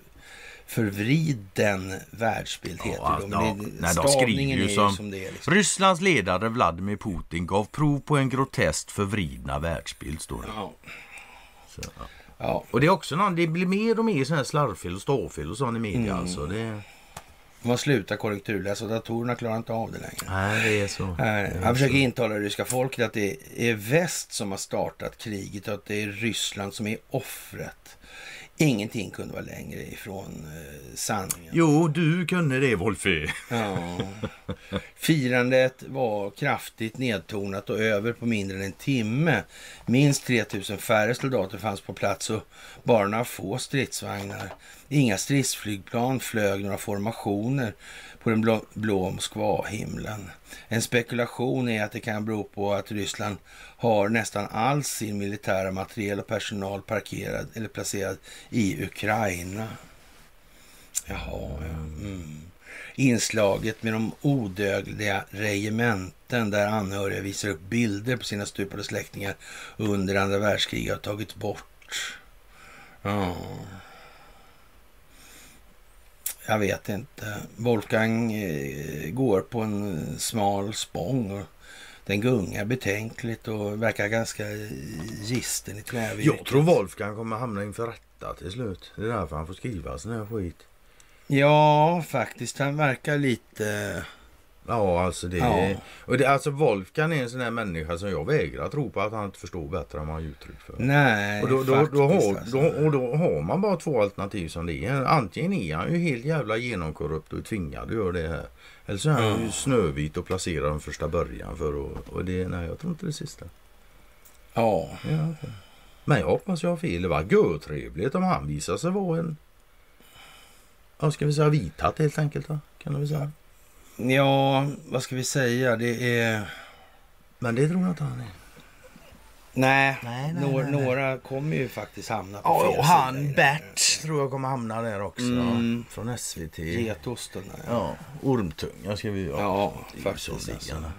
förvriden världsbild Ja, heter alltså, det. Men ja. det. Nej, de skriver ju som- som det är. Liksom. Rysslands ledare Vladimir Putin gav prov på en groteskt förvridna världsbild, står det. Ja. Så, ja. Ja, Och det är också någon, det blir mer och mer sån här slarvfel och stavfel och sånt i media Mm. alltså. Det, man slutar korrekturläsa och datorerna klarar inte av det längre. nej, det är så. Nej, Han försöker intala det ryska folket att det är väst som har startat kriget och att det är Ryssland som är offret. Ingenting kunde vara längre ifrån eh, sanningen. Jo, du kunde det Wolfie. Ja. Firandet var kraftigt nedtonat och över på mindre än en timme. Minst 3000 färre soldater fanns på plats och bara några få stridsvagnar. Inga stridsflygplan flög några formationer på den blå, blå Moskva-himlen. En spekulation är att det kan bero på att Ryssland har nästan all sin militära materiel och personal parkerad eller placerad i Ukraina. Jaha, ja. Mm. Inslaget med de odödliga regementen där anhöriga visar upp bilder på sina stupade släktingar under andra världskriget har tagits bort. Ja. Jag vet inte. Wolfgang eh, går på en smal spång och den gungar betänkligt och verkar ganska gisten i knävirket. Jag tror Wolfgang kommer hamna inför rätta till slut. Det är därför han får skriva sån här skit. Ja, faktiskt. Han verkar lite... Ja, alltså det... Ja. Och det, alltså Wolfgang är en sån här människa som jag vägrar tro på att han inte förstår bättre än vad han uttryck för. Nej, Och då, då, faktiskt. då, har, alltså. då, och då har man bara två alternativ som det är. Antingen är han ju helt jävla genomkorrupt och tvingad att göra det här. Eller så är han ju Ja. snövit och placerar den första början för att... Och det, nej, jag tror inte det sista. Ja, Ja. Men jag hoppas jag har fel. Det var görtrevligt om han visar sig vara en... Ja, ska vi säga vithatt helt enkelt då? Kan vi säga. Ja, vad ska vi säga? Det är... Men det tror jag inte han är. Nej, Nej, nej, några, nej, några kommer ju faktiskt hamna på Ja, fel och sida han här. Bert tror jag kommer hamna där också. Mm. Från SVT. Getosten. där, Ja, ormtunga ska vi Ja, är ju faktiskt. så Alltså.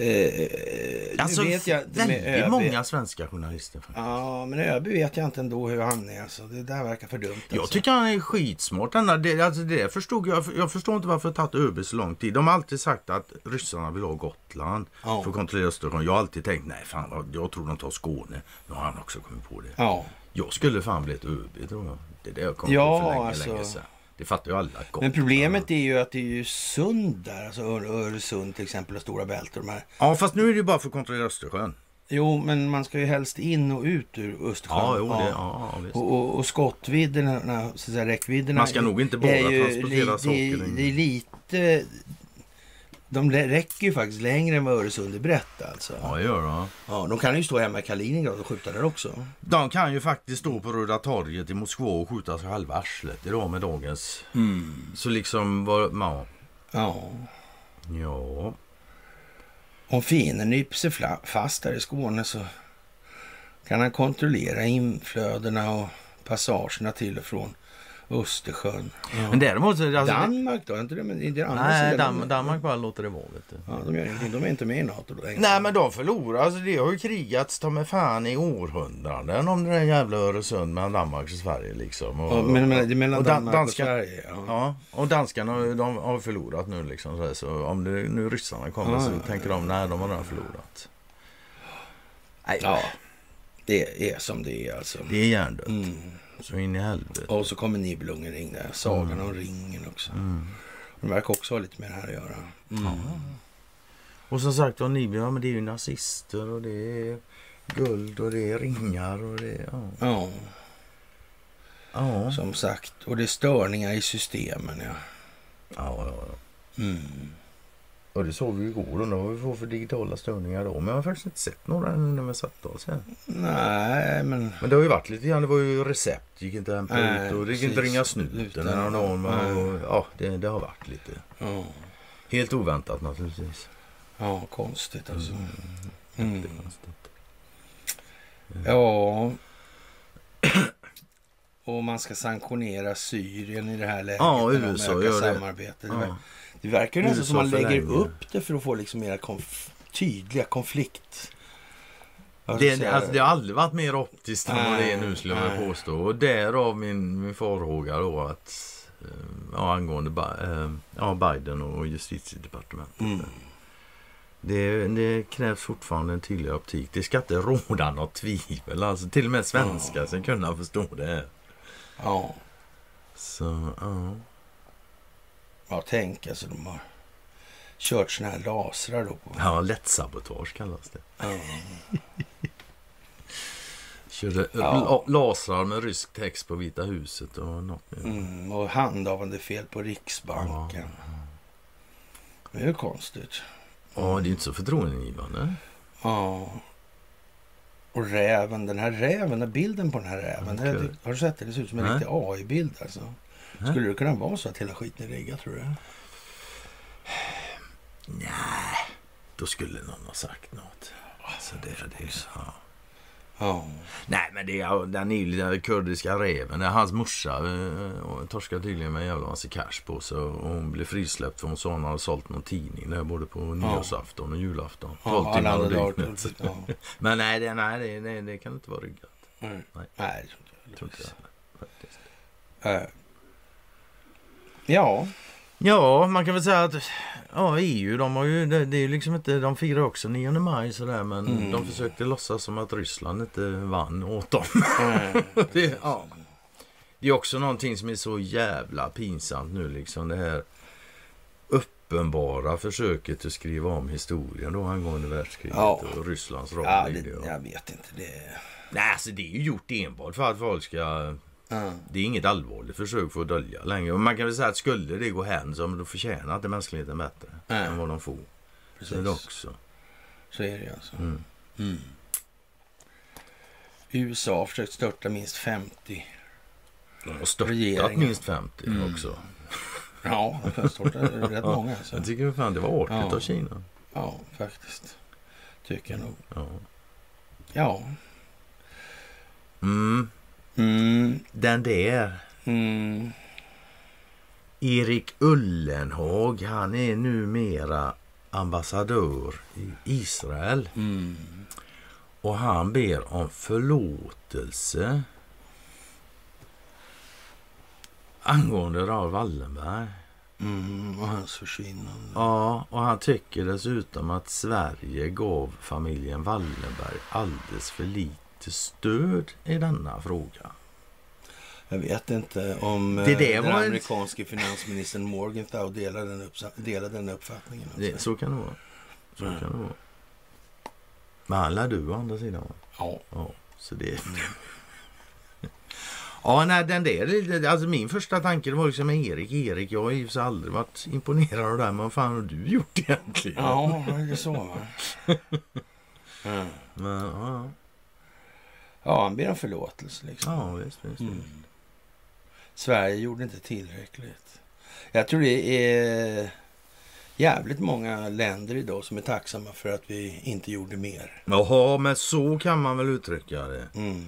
Eh, Alltså, vet jag inte väldigt ÖB. många svenska journalister. faktiskt. Ja, men ÖB vet jag inte ändå hur han är. Alltså. Det där verkar för dumt. Jag alltså. tycker han är skitsmart. Den där, det, alltså det förstod jag, jag förstår inte varför det tagit ÖB så lång tid. De har alltid sagt att ryssarna vill ha Gotland Ja. för att kontrollera Östersjön. Jag har alltid tänkt, nej fan, jag tror de tar Skåne. Nu har han också kommit på det. Ja, Jag skulle fan bli ett ÖB tror jag. Det är det jag kom Ja, för länge, alltså. länge sedan. Det fattar ju alla. Gott. men problemet är ju att det är ju sund där. Alltså Ör- Öresund till exempel och Stora Bält och de här. Ja, fast nu är det ju bara för att kontrollera Östersjön. Jo, men man ska ju helst in och ut ur Östersjön. Ja, jo, det, ja, ja, visst. Och, och, och skottvidderna, så att säga, räckvidderna. Man ska nog inte bara transportera saker det är lite... De räcker ju faktiskt längre än vad Öresund är brett alltså. Ja, det gör det. Ja, de kan ju stå hemma i Kaliningrad och skjuta där också. De kan ju faktiskt stå på Röda torget i Moskva och skjuta sig halva arslet idag med dagens... Så liksom, var, ja. Ja. ja. Om fienden nyper sig fast där i Skåne så kan han kontrollera inflödena och passagerna till och från Östersjön. Men däremot... så- Alltså, Danmark då? Är inte det, men det andra nej, sidan? Dam, Danmark bara låter det vara. Vet du. Ja, de gör ingenting. De är inte med i NATO då längre. Nej men de förlorar, alltså det har ju krigats ta med fan i århundraden om det där jävla Öresund mellan Danmark och Sverige liksom. Och, Ja, men, men mellan och dan- Danmark danska- och Sverige. Ja. Ja, och danskarna de har förlorat nu liksom. Så, här, så om det, nu ryssarna kommer Ja, så ja, tänker de nej de har redan förlorat. Nej, ja, det är som det är alltså. det är hjärndött. Mm. Så in i helvete. Och så kommer Nibelungen där. Sagan Mm. om ringen också. De verkar också ha lite med det här att göra. Mm. Och som sagt var, Nibelungen, ja, men det är ju nazister och det är guld och det är ringar och det är... Ja. Ja, Ja. som sagt. Och det är störningar i systemen. Ja. Ja, ja, ja. Mm. Och det såg vi igår. Undrar vad vi får för digitala störningar då. Men jag har faktiskt inte sett några när vi satt oss här. Nej, men... Men det har ju varit lite grann. Det var ju recept. Gick inte hämta ut och det gick inte ringa snuten Utan- eller någon. Nej. Och, ja, det, det har varit lite. Ja, Helt oväntat naturligtvis. ja konstigt alltså. Mm. Mm. Jättekonstigt. Ja. Och man ska sanktionera Syrien i det här läget. Ja, USA gör det. samarbete. Ja. Det verkar ju nästan som man lägger förlänger. upp det för att få liksom mer konf- tydliga konflikt. Det, alltså, det har aldrig varit mer optiskt än vad det är nu skulle jag Nej. påstå. Och därav min, min farhåga då att eh, ja, angående eh, ja, Biden och justitiedepartementet. Mm. Det, det krävs fortfarande en tydlig optik. Det ska inte råda något tvivel. Alltså till och med svenskar ska kunna förstå det. Ja, Så, ja. Ja, tänk alltså de har kört såna här lasrar då. På. Ja, lättsabotage kallas det. Ja. Körde Ja. la- lasrar med rysk text på Vita huset och något mer. Mm, och handhavande fel på Riksbanken. Det är ju konstigt. Ja, det är ju inte så förtroendeingivande. Ja. Och räven, den här räven, den bilden på den här räven. Okej. har du sett det? Det ser ut som en riktig AI-bild alltså. Nej. Skulle det kunna vara så att hela skiten är riggad tror du? Nej, då skulle någon ha sagt något. Så det, det, ja. Ja. Nej, men det är den lilla kurdiska är hans morsa eh, och torskade tydligen med en jävla massa cash på sig. Och hon blev frisläppt för hon sa hon hade sålt någon tidning där både på nyårsafton och julafton. 12 Ja, alla timmar andra om dagar. dygnet. Ja. Men nej, det, nej det, det, det kan inte vara ryggat. Nej, Nej. Nej det tror inte jag Tror inte jag heller, faktiskt. heller. Eh. Ja, Ja, man kan väl säga att ja, EU, de har ju, det, det är ju liksom inte, de firar också 9 maj sådär, men Mm. de försökte låtsas som att Ryssland inte vann åt dem. Eh. det, ja. det är också någonting som är så jävla pinsamt nu liksom det här uppenbara försöket att skriva om historien då angående världskriget Ja. och Rysslands roll ja det, jag vet inte. Det, Nej, alltså det är ju gjort enbart för att folk ska ja. det är inget allvarligt försök för att dölja längre. Och man kan väl säga att skulle det gå hem så då förtjänar inte mänskligheten bättre Nej. än vad de får. Så är det Precis. också. Så är det alltså. Mm. Mm. USA har försökt störta minst 50. Och störtat Regeringen. minst 50 Mm. också. Ja, de har störtat rätt många. Så. Jag tycker fan det var artigt Ja. av Kina. Ja, faktiskt. Tycker jag nog. Ja. Ja. Mm. Mm, Den där mm, Erik Ullenhag, han är numera ambassadör i Israel. mm. Och han ber om förlåtelse angående Raoul Wallenberg. Mm, och hans försvinnande. Ja, och han tycker dessutom att Sverige gav familjen Wallenberg alldeles för lite stöd i denna fråga. Jag vet inte om Det eh, där den amerikanske finansministern Morgenthau delar den, uppsa- delar den uppfattningen. Alltså. Det, så kan det vara. Så Mm. kan det vara. Men han lär du å andra sidan. va? Ja. Ja, så det... Ja, nej, den där, alltså min första tanke var liksom Erik, Erik, jag har ju så aldrig varit imponerad av det här, men vad fan har du gjort egentligen? Ja, det är så va? Mm. Men, ja, Ja, han ber om förlåtelse liksom. ja, visst, visst. Mm. Sverige gjorde inte tillräckligt. Jag tror det är jävligt många länder idag som är tacksamma för att vi inte gjorde mer. Jaha, men så kan man väl uttrycka det. Mm.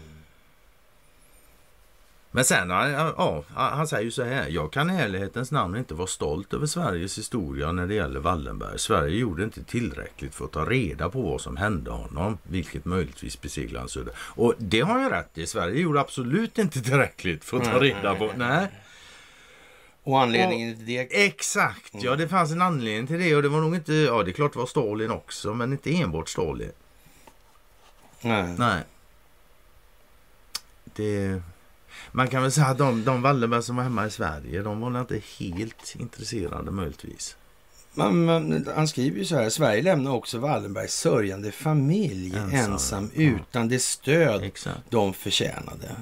Men sen, ja, han säger ju så här. Jag kan i ärlighetens namn inte vara stolt över Sveriges historia när det gäller Wallenberg. Sverige gjorde inte tillräckligt för att ta reda på vad som hände honom, vilket möjligtvis beseglade hans öde. Och det har jag rätt i. Sverige gjorde absolut inte tillräckligt för att ta reda på. Nej, Och anledningen till det... exakt. Ja, det fanns en anledning till det och det var nog inte, ja det är klart det var Stalin också, men inte enbart Stalin. Nej. Nej. Det... Man kan väl säga att de, de Wallenberg som var hemma i Sverige, de var inte helt intresserade möjligtvis. Man, man, han skriver ju så här. Sverige lämnar också Wallenbergs sörjande familj Ensam. ensam, Ja. utan det stöd Exakt. de förtjänade.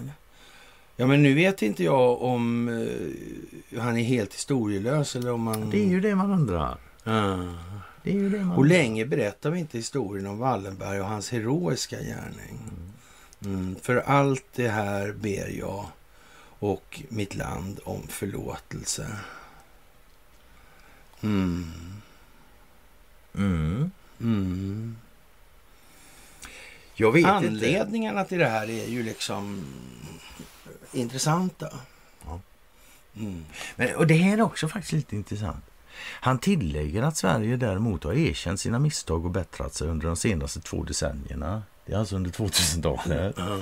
Ja, men nu vet inte jag om eh, han är helt historielös eller om han... Det är ju det man undrar. Ja. Det är ju det man Och länge berättar vi inte historien om Wallenberg och hans heroiska gärning. Mm, för allt det här ber jag och mitt land om förlåtelse. Mm. Mm. Mm. Jag vet inte. Anledningarna till det här är ju liksom intressanta. Ja. Mm. Men, och det här är också faktiskt lite intressant. Han tillägger att Sverige däremot har erkänt sina misstag och bättrat sig under de senaste två decennierna. Det är alltså under 2000-talet. Ja.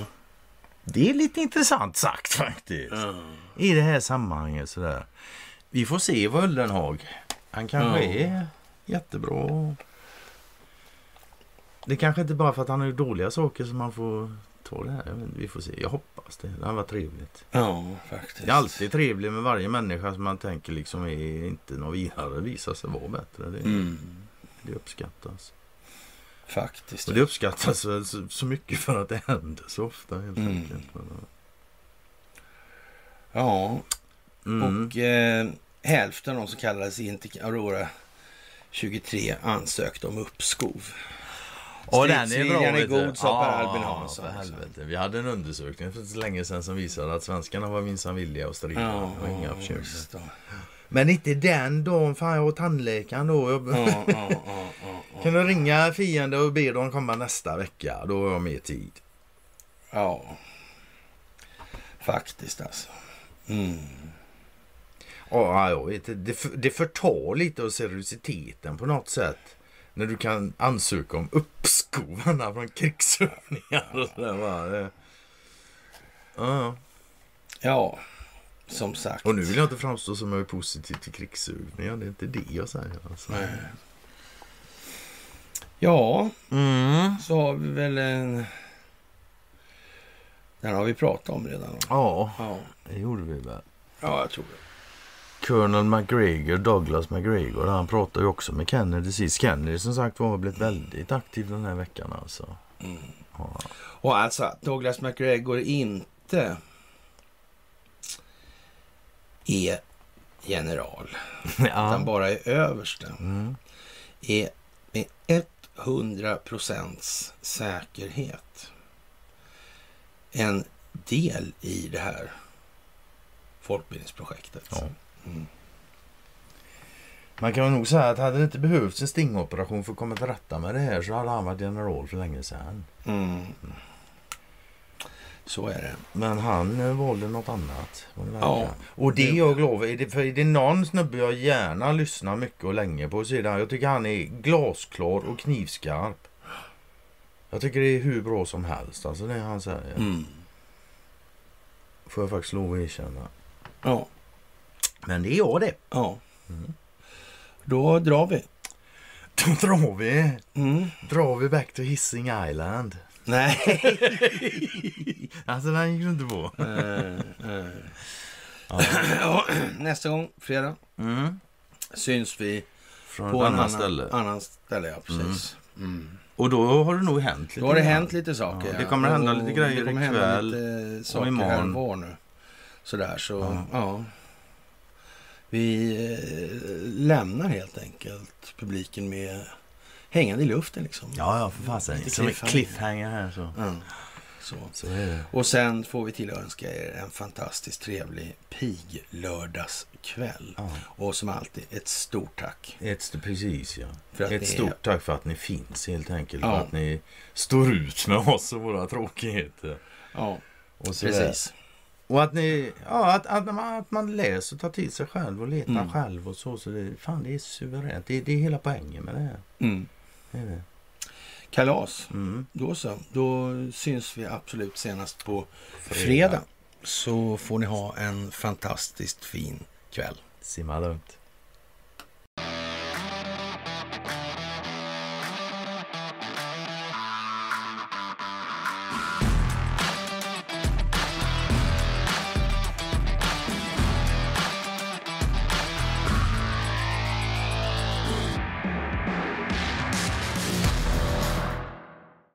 Det är lite intressant sagt faktiskt. Ja. i det här sammanhanget. Sådär. Vi får se vad Ullenhag. Han kanske Ja. är jättebra. Det kanske inte bara för att han har gjort dåliga saker som man får ta det här. Vi får se. Jag hoppas det. Det har varit trevligt. ja, faktiskt. Det är alltid trevligt med varje människa som man tänker liksom är inte något vidare. Visar sig vara bättre. Det, Mm. det uppskattas. Faktiskt. Och det uppskattas väl så, så mycket för att det händer så ofta helt Mm. enkelt. Ja, Mm. och eh, hälften av de som kallades in till Aurora 23 ansökte om uppskov. Ja, den är bra. Är god, sa Per Albin Hansson. helvete. Vi hade en undersökning för länge sedan som visade att svenskarna var minsann villiga att strida. Ja, och inga. Men inte den dagen. Fan, jag var tandläkaren då. Jag Ja, ja, ja, kan du ringa fienden och be dem komma nästa vecka. Då har jag mer tid. ja. Faktiskt alltså. Mm. Ja, jag vet. Det, det förtar lite av seriositeten på något sätt. När du kan ansöka om uppskov från krigsövningar och sådär. Ja, ja. Som sagt. Och nu vill jag inte framstå som jag är positiv till krigsövningar. Det är inte det jag säger. Alltså. Ja, Mm. så har vi väl en... Den har vi pratat om redan. Ja, Ja, det gjorde vi väl. ja jag tror det. Colonel McGregor, Douglas McGregor, han pratar ju också med Kennedy sist. Kennedy som sagt var har blivit väldigt aktiv den här veckan alltså. Ja. Och alltså Douglas McGregor inte är general, utan bara är överste, Mm. är med 100 procents säkerhet en del i det här folkbildningsprojektet. Ja. Mm. Man kan nog säga att hade det inte behövts en stingoperation för att komma till rätta med det här så hade han varit general för länge sedan. Mm. Så är det. Men han eh, valde något annat. Ja, och det är jag glad för. Är det, för är det någon snubbe jag gärna lyssnar mycket och länge på så är. Jag tycker han är glasklar och knivskarp. Jag tycker det är hur bra som helst. Alltså det han säger. Mm. Får jag faktiskt lov att erkänna. Ja, Men det är jag det. ja. Mm. Då drar vi. Då drar vi. Mm. Drar vi back to Hissing Island. Nej. Alltså den gick du inte på. Eh, eh. Ja. ja, nästa gång, fredag, Mm. syns vi Från på ett annat ställe. annan ställe. Ja, precis. Mm. Och då har det nog hänt lite Då har det hänt lite saker. Ja, det kommer hända Och lite grejer Det kommer hända ikväll lite saker här var nu. Sådär, så Ja. ja. Vi eh, lämnar helt enkelt publiken med hängande i luften liksom. Ja, ja, för fasen. Som en cliffhanger. här så. Ja, så. Så är. Och sen får vi tillönska er en fantastiskt trevlig pig-lördagskväll. Ja. Och som alltid, ett stort tack. Ett, precis ja. För att Ett stort tack för att ni finns helt enkelt. Ja. För att ni står ut med oss och våra tråkigheter. Ja, Och, så där. precis. och att ni, ja att, att, man, att man läser och tar till sig själv och letar Mm. själv och så. så det, fan det är suveränt. Det, det är hela poängen med det här. Mm. Det. Kalas. Mm. Då så. Då syns vi absolut senast på fredag. Så får ni ha en fantastiskt fin kväll. Simma lugnt.